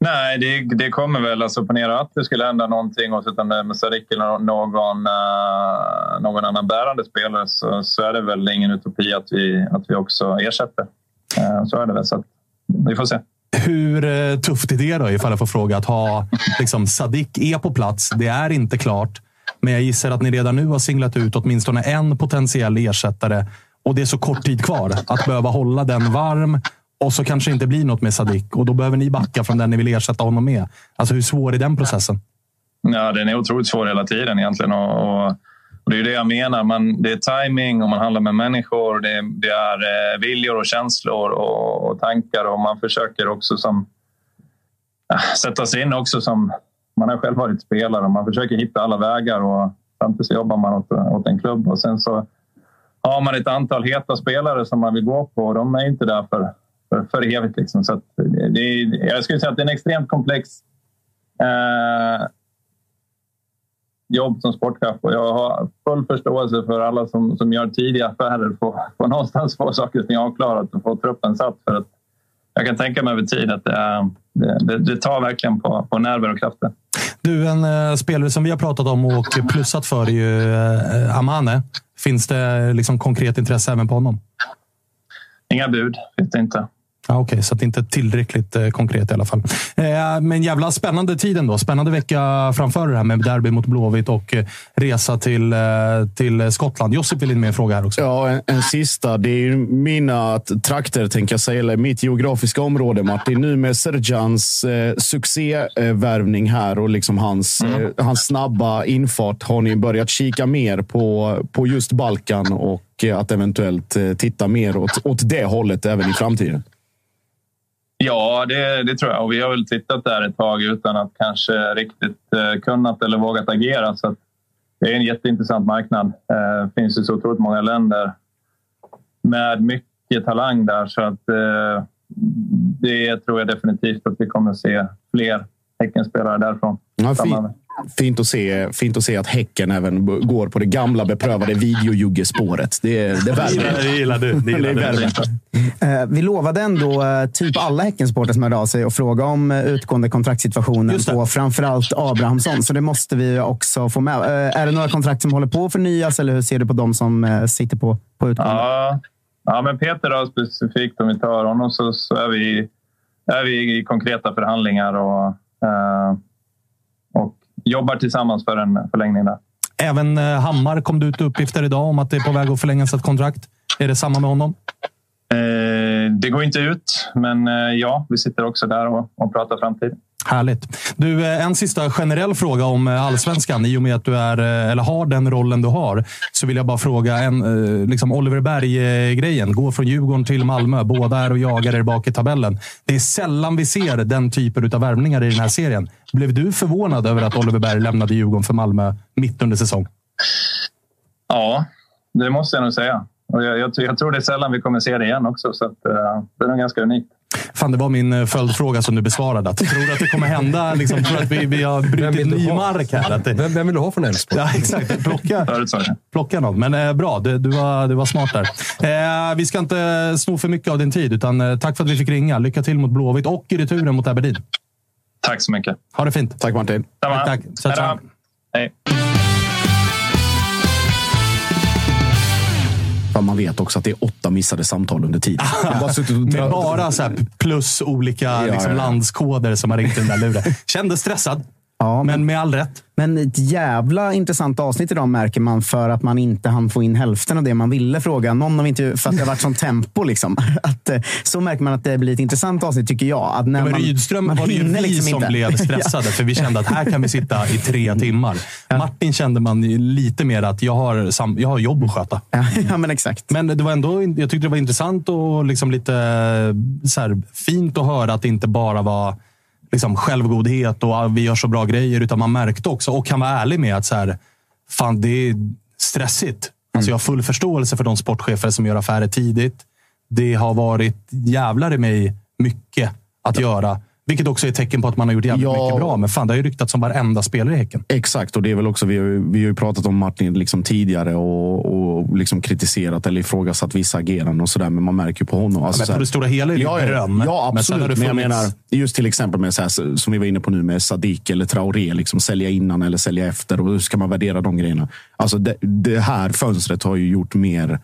Nej, det, det kommer väl. Alltså, ponera att det skulle hända någonting och utan med Sadiq eller någon, uh, någon annan bärande spelare så, så, är det väl ingen utopi att vi, att vi också ersätter. Uh, så är det väl. Så att, vi får se. Hur eh, tufft är det då, ifall jag får fråga, att ha liksom, Sadik är på plats. Det är inte klart, men jag gissar att ni redan nu har singlat ut åtminstone en potentiell ersättare och det är så kort tid kvar. Att behöva hålla den varm och så kanske det inte blir något med Sadik och då behöver ni backa från den ni vill ersätta honom med. Alltså hur svår är den processen? Ja, den är otroligt svår hela tiden egentligen. Och, och, och det är det jag menar. Man, det är timing och man handlar med människor. Det, det är eh, viljor och känslor och, och, tankar och man försöker också som, äh, sätta sig in också som... Man har själv varit spelare och man försöker hitta alla vägar och samtidigt så jobbar man åt, åt en klubb och sen så har man ett antal heta spelare som man vill gå på och de är inte där för för, för evigt. Liksom. Så det, det, jag skulle säga att det är en extremt komplex eh, jobb som sportchef och jag har full förståelse för alla som, som gör tidiga affärer för att någonstans få saker och ting avklarat och få truppen satt. För att jag kan tänka mig över tid att det, det, det tar verkligen på, på nerver och krafter. Du, en uh, spelare som vi har pratat om och plussat för är ju uh, Amane. Finns det liksom konkret intresse även på honom? Inga bud finns det inte. Ah, Okej, okay, så det är inte tillräckligt eh, konkret i alla fall. Eh, men jävla spännande tid ändå. Spännande vecka framför det här med derby mot Blåvitt och eh, resa till, eh, till Skottland. Josip vill in med en fråga här också. Ja, en, en sista. Det är mina trakter, tänker jag säga, eller mitt geografiska område, Martin. Nu med Serjans eh, succévärvning här och liksom hans, mm. eh, hans snabba infart. Har ni börjat kika mer på, på just Balkan och eh, att eventuellt eh, titta mer åt, åt det hållet även i framtiden? Ja, det, det, tror jag. Och vi har väl tittat där ett tag utan att kanske riktigt eh, kunnat eller vågat agera. Så det är en jätteintressant marknad. Det eh, finns ju så otroligt många länder med mycket talang där. Så att, eh, det tror jag definitivt att vi kommer att se fler Häckenspelare därifrån. Ja, Fint att, se, fint att se att Häcken även går på det gamla beprövade videojuggespåret. Det, det värmer. Det gillar du. Det gillar det uh, vi lovade ändå uh, typ alla Häckensporter som hörde av sig och fråga om uh, utgående kontraktssituationen på framförallt Abrahamsson. Så det måste vi också få med. är det några kontrakt som håller på att förnyas eller hur ser du på de som sitter på, på utgående? Ja, ja, men Peter då, specifikt om vi tar honom så, så är, vi, är vi i konkreta förhandlingar. och och jobbar tillsammans för en förlängning där. Även eh, Hammar kom det ut uppgifter idag om att det är på väg att förlängas ett kontrakt. Är det samma med honom? Eh, det går inte ut, men eh, ja, vi sitter också där och, och pratar framtid. Härligt. Du, eh, en sista generell fråga om eh, allsvenskan. I och med att du är, eh, eller har den rollen du har, så vill jag bara fråga en, liksom Oliver Berg-grejen. Gå från Djurgården till Malmö. Båda är och jagar er bak i tabellen. Det är sällan vi ser den typen av värvningar i den här serien. Blev du förvånad över att Oliver Berg lämnade Djurgården för Malmö mitt under säsong? Ja, det måste jag nog säga. Och jag, jag, jag tror det är sällan vi kommer se det igen också, så att, uh, det är nog ganska unikt. Fan, det var min eh, följdfråga som du besvarade. Att, tror du att det kommer hända? Liksom, tror att vi, vi har brutit ny mark här? Att det... vem, vem vill du ha från Elfsborg? Ja, exakt. Plocka, plocka någon. Men eh, bra, du, du, var, du var smart där. Eh, vi ska inte sno för mycket av din tid, utan eh, tack för att vi fick ringa. Lycka till mot Blåvitt och i returen mot Aberdeen. Tack så mycket. Ha det fint. Tack Martin. Tack. tack. Hej. Hej. För man vet också att det är åtta missade samtal under tiden. [LAUGHS] bara bara så plus olika ja, liksom, ja. landskoder som har ringt in den där luren. Kändes stressad. Ja, men, men, med all rätt. Men ett jävla intressant avsnitt idag märker man för att man inte hann få in hälften av det man ville fråga. Någon av inte för att det har varit sånt tempo. Liksom. [LAUGHS] Att, eh, så märker man att det blir ett intressant avsnitt, tycker jag. Att när ja, men man, Rydström man var det ju vi liksom som inte. blev [LAUGHS] stressade, för vi kände att här kan vi sitta i tre [LAUGHS] timmar. Ja. Martin kände man lite mer att jag har, sam, jag har jobb att sköta. Ja, men exakt. Men det var ändå, jag tyckte det var intressant och liksom lite så här, fint att höra att det inte bara var liksom, självgodhet och ah, vi gör så bra grejer. Utan man märkte också, och kan vara ärlig med att så här, fan, det är stressigt. Alltså, jag har full förståelse för de sportchefer som gör affärer tidigt. Det har varit jävlar i mig mycket att göra. Vilket också är ett tecken på att man har gjort jävligt Ja. mycket bra. Men fan, det har ju ryktats om varenda spelare i Häcken. Exakt, och det är väl också, vi har, ju- vi har ju pratat om Martin liksom tidigare och, och liksom kritiserat eller ifrågasatt vissa ageranden och sådär. Men man märker ju på honom. Alltså, men så på här- det stora hela är det ja, ja, beröm. Ja, Men absolut. det Men, jag menar, just till exempel med så här, som vi var inne på nu med Sadik eller Traoré. Liksom, sälja innan eller sälja efter. Och hur ska man värdera de grejerna? Alltså, det, det här fönstret har ju gjort mer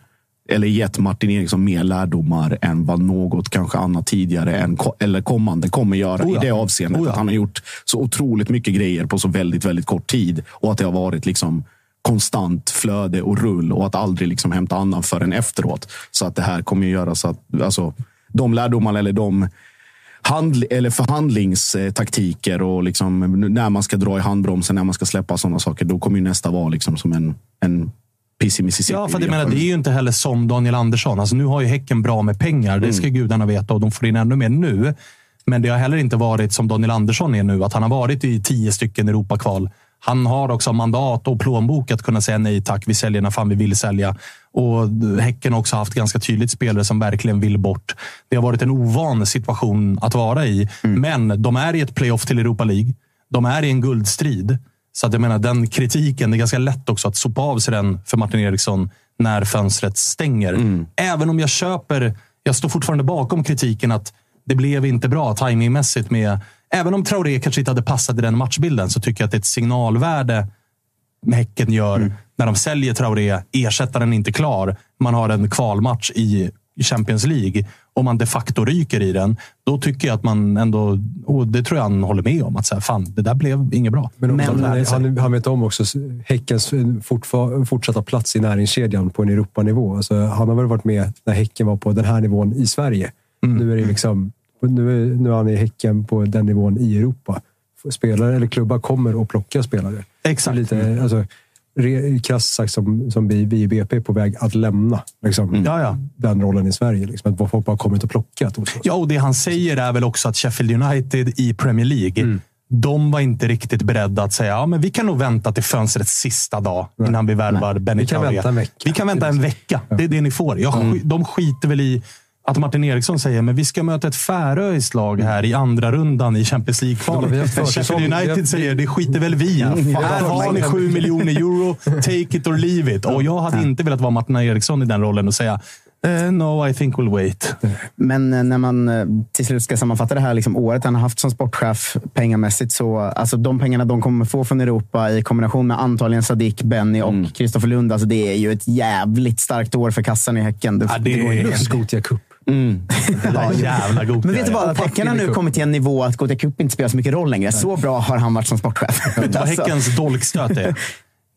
eller gett Martin Eriksson mer lärdomar än vad något kanske annat tidigare än, eller kommande kommer göra Oh ja. i det avseendet. Oh ja. Att han har gjort så otroligt mycket grejer på så väldigt, väldigt kort tid och att det har varit liksom konstant flöde och rull och att aldrig liksom hämta andan förrän efteråt. Så att det här kommer ju göra så att alltså, de lärdomarna eller de handl eller förhandlingstaktiker och liksom när man ska dra i handbromsen, när man ska släppa sådana saker. Då kommer ju nästa vara liksom som en, en piss i Mississippi. Ja, för jag menar, det är ju inte heller som Daniel Andersson. Alltså, nu har ju Häcken bra med pengar. Det ska gudarna veta och de får in ännu mer nu. Men det har heller inte varit som Daniel Andersson är nu. Att han har varit i tio stycken Europakval. Han har också mandat och plånbok att kunna säga nej tack, vi säljer när fan vi vill sälja. Och Häcken har också haft ganska tydligt spelare som verkligen vill bort. Det har varit en ovan situation att vara i. Men de är i ett playoff till Europa League. De är i en guldstrid. Så att jag menar, den kritiken, det är ganska lätt också att sopa av sig den för Martin Eriksson när fönstret stänger. Även om jag köper, jag står fortfarande bakom kritiken att det blev inte bra timingmässigt med Även om Traoré kanske inte hade passat i den matchbilden så tycker jag att det är ett signalvärde Häcken gör när de säljer Traoré. Ersättaren är inte klar. Man har en kvalmatch i Champions League och man de facto ryker i den. Då tycker jag att man ändå, och det tror jag han håller med om, att så här, fan, det där blev inget bra. Men, Men- han, han, han vet om också Häckens fortfa- fortsatta plats i näringskedjan på en Europanivå. Alltså, han har väl varit med när Häcken var på den här nivån i Sverige. Nu är det liksom, nu är, nu är han i Häcken på den nivån i Europa. Spelare eller klubbar kommer att plocka spelare. Exakt. Lite, alltså, sagt som, som vi, vi i BP är på väg att lämna liksom, Ja, ja. den rollen i Sverige. Liksom, att folk bara kommit och plockat oss. Ja, och det han säger är väl också att Sheffield United i Premier League, Mm. de var inte riktigt beredda att säga ja, men vi kan nog vänta till fönstrets sista dag innan vi värvar Benny Vi kan vänta en vecka. Vi kan vänta en vecka. Det är det ni får. Jag, Mm. De skiter väl i att Martin Eriksson säger men vi ska möta ett färöiskt lag här i andra rundan i Champions League-kvalet. Sheffield United säger det skiter väl vi i. Mm. Här har ni sju miljoner euro. Take it or leave it. Och jag hade inte velat vara Martin Eriksson i den rollen och säga eh, no, I think we'll wait. Men eh, när man eh, till slut ska sammanfatta det här liksom, året han har haft som sportchef pengamässigt så alltså de pengarna de kommer få från Europa i kombination med antagligen Sadik, Benny och Kristoffer Lund. Alltså det är ju ett jävligt starkt år för kassan i Häcken. Det, Ja, det går ju- är Gothia Cup. [LAUGHS] ja, jävla god. men vet du vad? Att Häcken har nu kommit till en nivå att Gothia Cup inte spelar så mycket roll längre. Så bra har han varit som sportchef. Vet vad [LAUGHS] Alltså, Häckens dolkstöt är?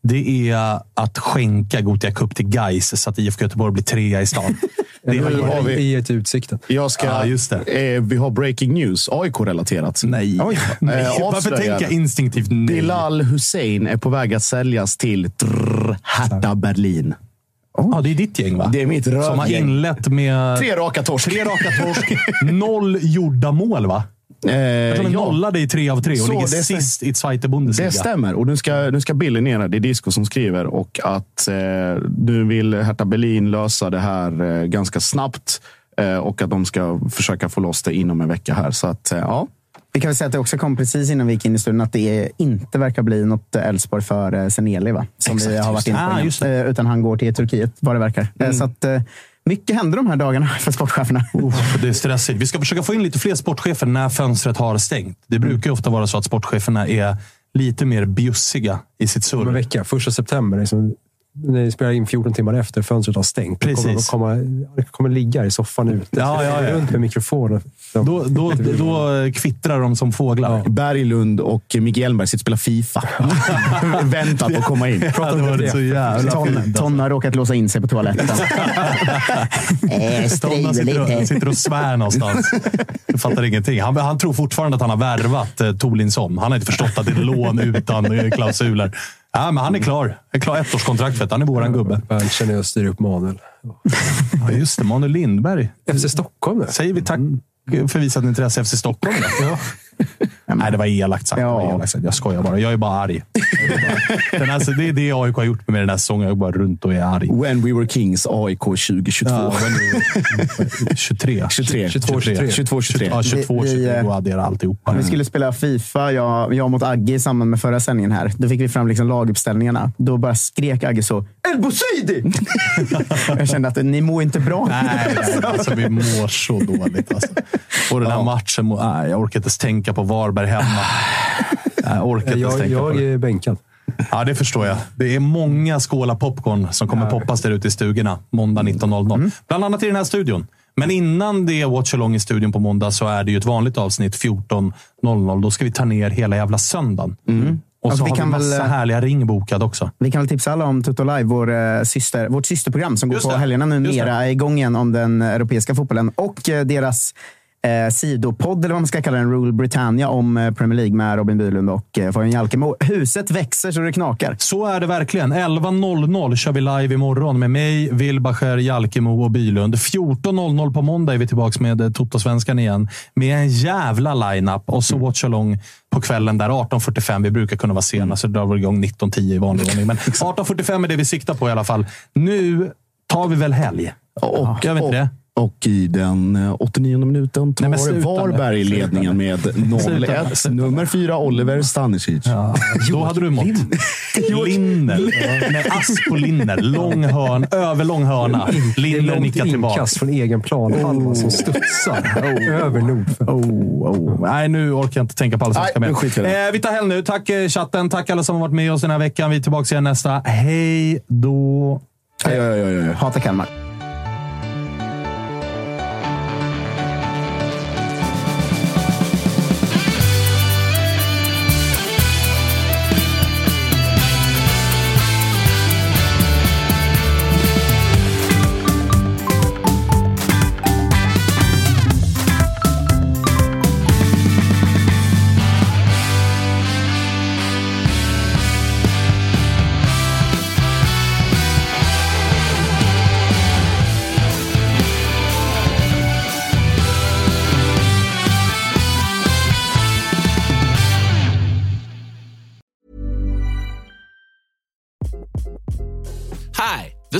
Det är att skänka Gothia Cup till Gais så att IFK Göteborg blir trea i stan. Det har har vi- I ett utsikten. Jag ska, Ja, just Eh, vi har breaking news. AIK-relaterat. Nej. Oj. [LAUGHS] Nej. Eh, Varför jag instinktivt nej? Bilal Hussein är på väg att säljas till Hertha Berlin. Ja, det är ditt gäng va? Det är mitt Som har rövgäng. inlett med Tre raka torsk. tre raka torsk, [LAUGHS] noll gjorda mål va? Eh, Jag tror de ja. nollade i tre av tre och Så, ligger sist i Zweite Bundesliga. Det stämmer. Och nu ska, nu ska Billy ner. Det är Disco som skriver. Och att eh, nu vill Hertha Berlin lösa det här eh, ganska snabbt. Eh, och att de ska försöka få loss det inom en vecka här. Så att, eh, ja. Vi kan väl säga att det också kom precis innan vi gick in i studion att det inte verkar bli något Elfsborg för eh, Seneli, va? Som vi Exakt, har just varit inne på. Ah. Eh, Utan han går till Turkiet, vad det verkar. Eh, Så att, mycket händer de här dagarna [LAUGHS] för sportcheferna. Uff, det är stressigt. Vi ska försöka få in lite fler sportchefer när fönstret har stängt. Det brukar ju ofta vara så att sportcheferna är lite mer bjussiga i sitt Om en surr. vecka, första september. Liksom, ni spelar in 14 timmar efter fönstret har stängt. Precis. kommer, kommer, kommer ligga i soffan ute. Ja, ja, ja. Runt med mikrofonen. Då, då, då kvittrar de som fåglar. Berglund och Micke Hjelmberg sitter och spelar Fifa. [LAUGHS] Väntar på att komma in. Ja, det var så jävla Ton, fint. Ton har råkat låsa in sig på toaletten. [LAUGHS] eh, Stonna sitter, och, sitter och svär någonstans. Jag fattar ingenting. Han, han tror fortfarande att han har värvat eh, Tolinsson. Han har inte förstått att det är lån utan eh, klausuler. Ja, men han är klar. Han är klar ettårskontrakt för att han är våran gubbe. Bernt känner jag styr upp Manuel. Ja, just det, Manuel Lindberg. FC Stockholm. Säger vi tack för Förvisat intresse efter Stockholm. då? [LAUGHS] Nej, det var elakt sagt. Var elakt sagt. Jag skojar bara. Jag är bara arg. Den här, det är det AIK har gjort med mig den här säsongen. Jag går bara runt och är arg. When we were kings, AIK 2022. Ja, we- 23. 23. 22, 23. 22, 23. Ja, 22, Vi- vi, 23. eh, Och addera alltihopa. Vi skulle spela Fifa, jag, jag mot Agge i samband med förra sändningen här. Då fick vi fram liksom laguppställningarna. Då bara skrek Agge så El Bouzidi! [LAUGHS] jag kände att ni mår inte bra. Nej, alltså, vi mår så dåligt. Alltså. Och den här matchen, må- nej, jag orkar inte ens tänka på Varberg hemma. [SIGHS] Jag orkar Jag, tänka på jag det. är bänkad. Ja, det förstår jag. Det är många skålar popcorn som kommer poppas där ute i stugorna måndag 19.00. Bland annat i den här studion. Men innan det är watch-along i studion på måndag så är det ju ett vanligt avsnitt 14.00. Då ska vi ta ner hela jävla söndagen. Och Alltså, så vi har vi kan väl, massa eh, härliga ring bokade också. Vi kan väl tipsa alla om Tutto Live, vår, eh, syster, vårt systerprogram som går på helgerna numera. är igång igen om den europeiska fotbollen. Och eh, deras eh, sidopodd, eller vad man ska kalla den, Rule Britannia, om eh, Premier League med Robin Bylund och eh, Fabian Jalkemo. Huset växer så det knakar. Så är det verkligen. 11.00 kör vi live imorgon med mig, Wilbacher, Jalkemo och Bylund. 14.00 på måndag är vi tillbaka med eh, Toto-svenskan igen. Med en jävla line-up och så watch along på kvällen där 18.45. Vi brukar kunna vara sena, så drar vi igång 19.10 i vanlig ordning. Men [LAUGHS] 18.45 är det vi siktar på i alla fall. Nu tar vi väl helg? Och, Gör vi inte det? Och i den eh, 89 minuten tar Nej. Varberg ledningen med Sluta 0-1. Nummer fyra, Oliver Stanisic. [LAUGHS] Då hade du mått. Linner. [LAUGHS] Nej, ask på Linner. Lång hörn, överlång hörna. Det är Linner långt nickar tillbaka. inkast från egen planhalva som studsar [LAUGHS] över Nordfält. Oh, oh. Nej, nu orkar jag inte tänka på allsvenskan mer. eh, vi tar helg nu. Tack eh, chatten. Tack alla som har varit med oss den här veckan. Vi är tillbaka igen nästa. Hej då! Oj, oj, oj, oj. Hata Kalmar.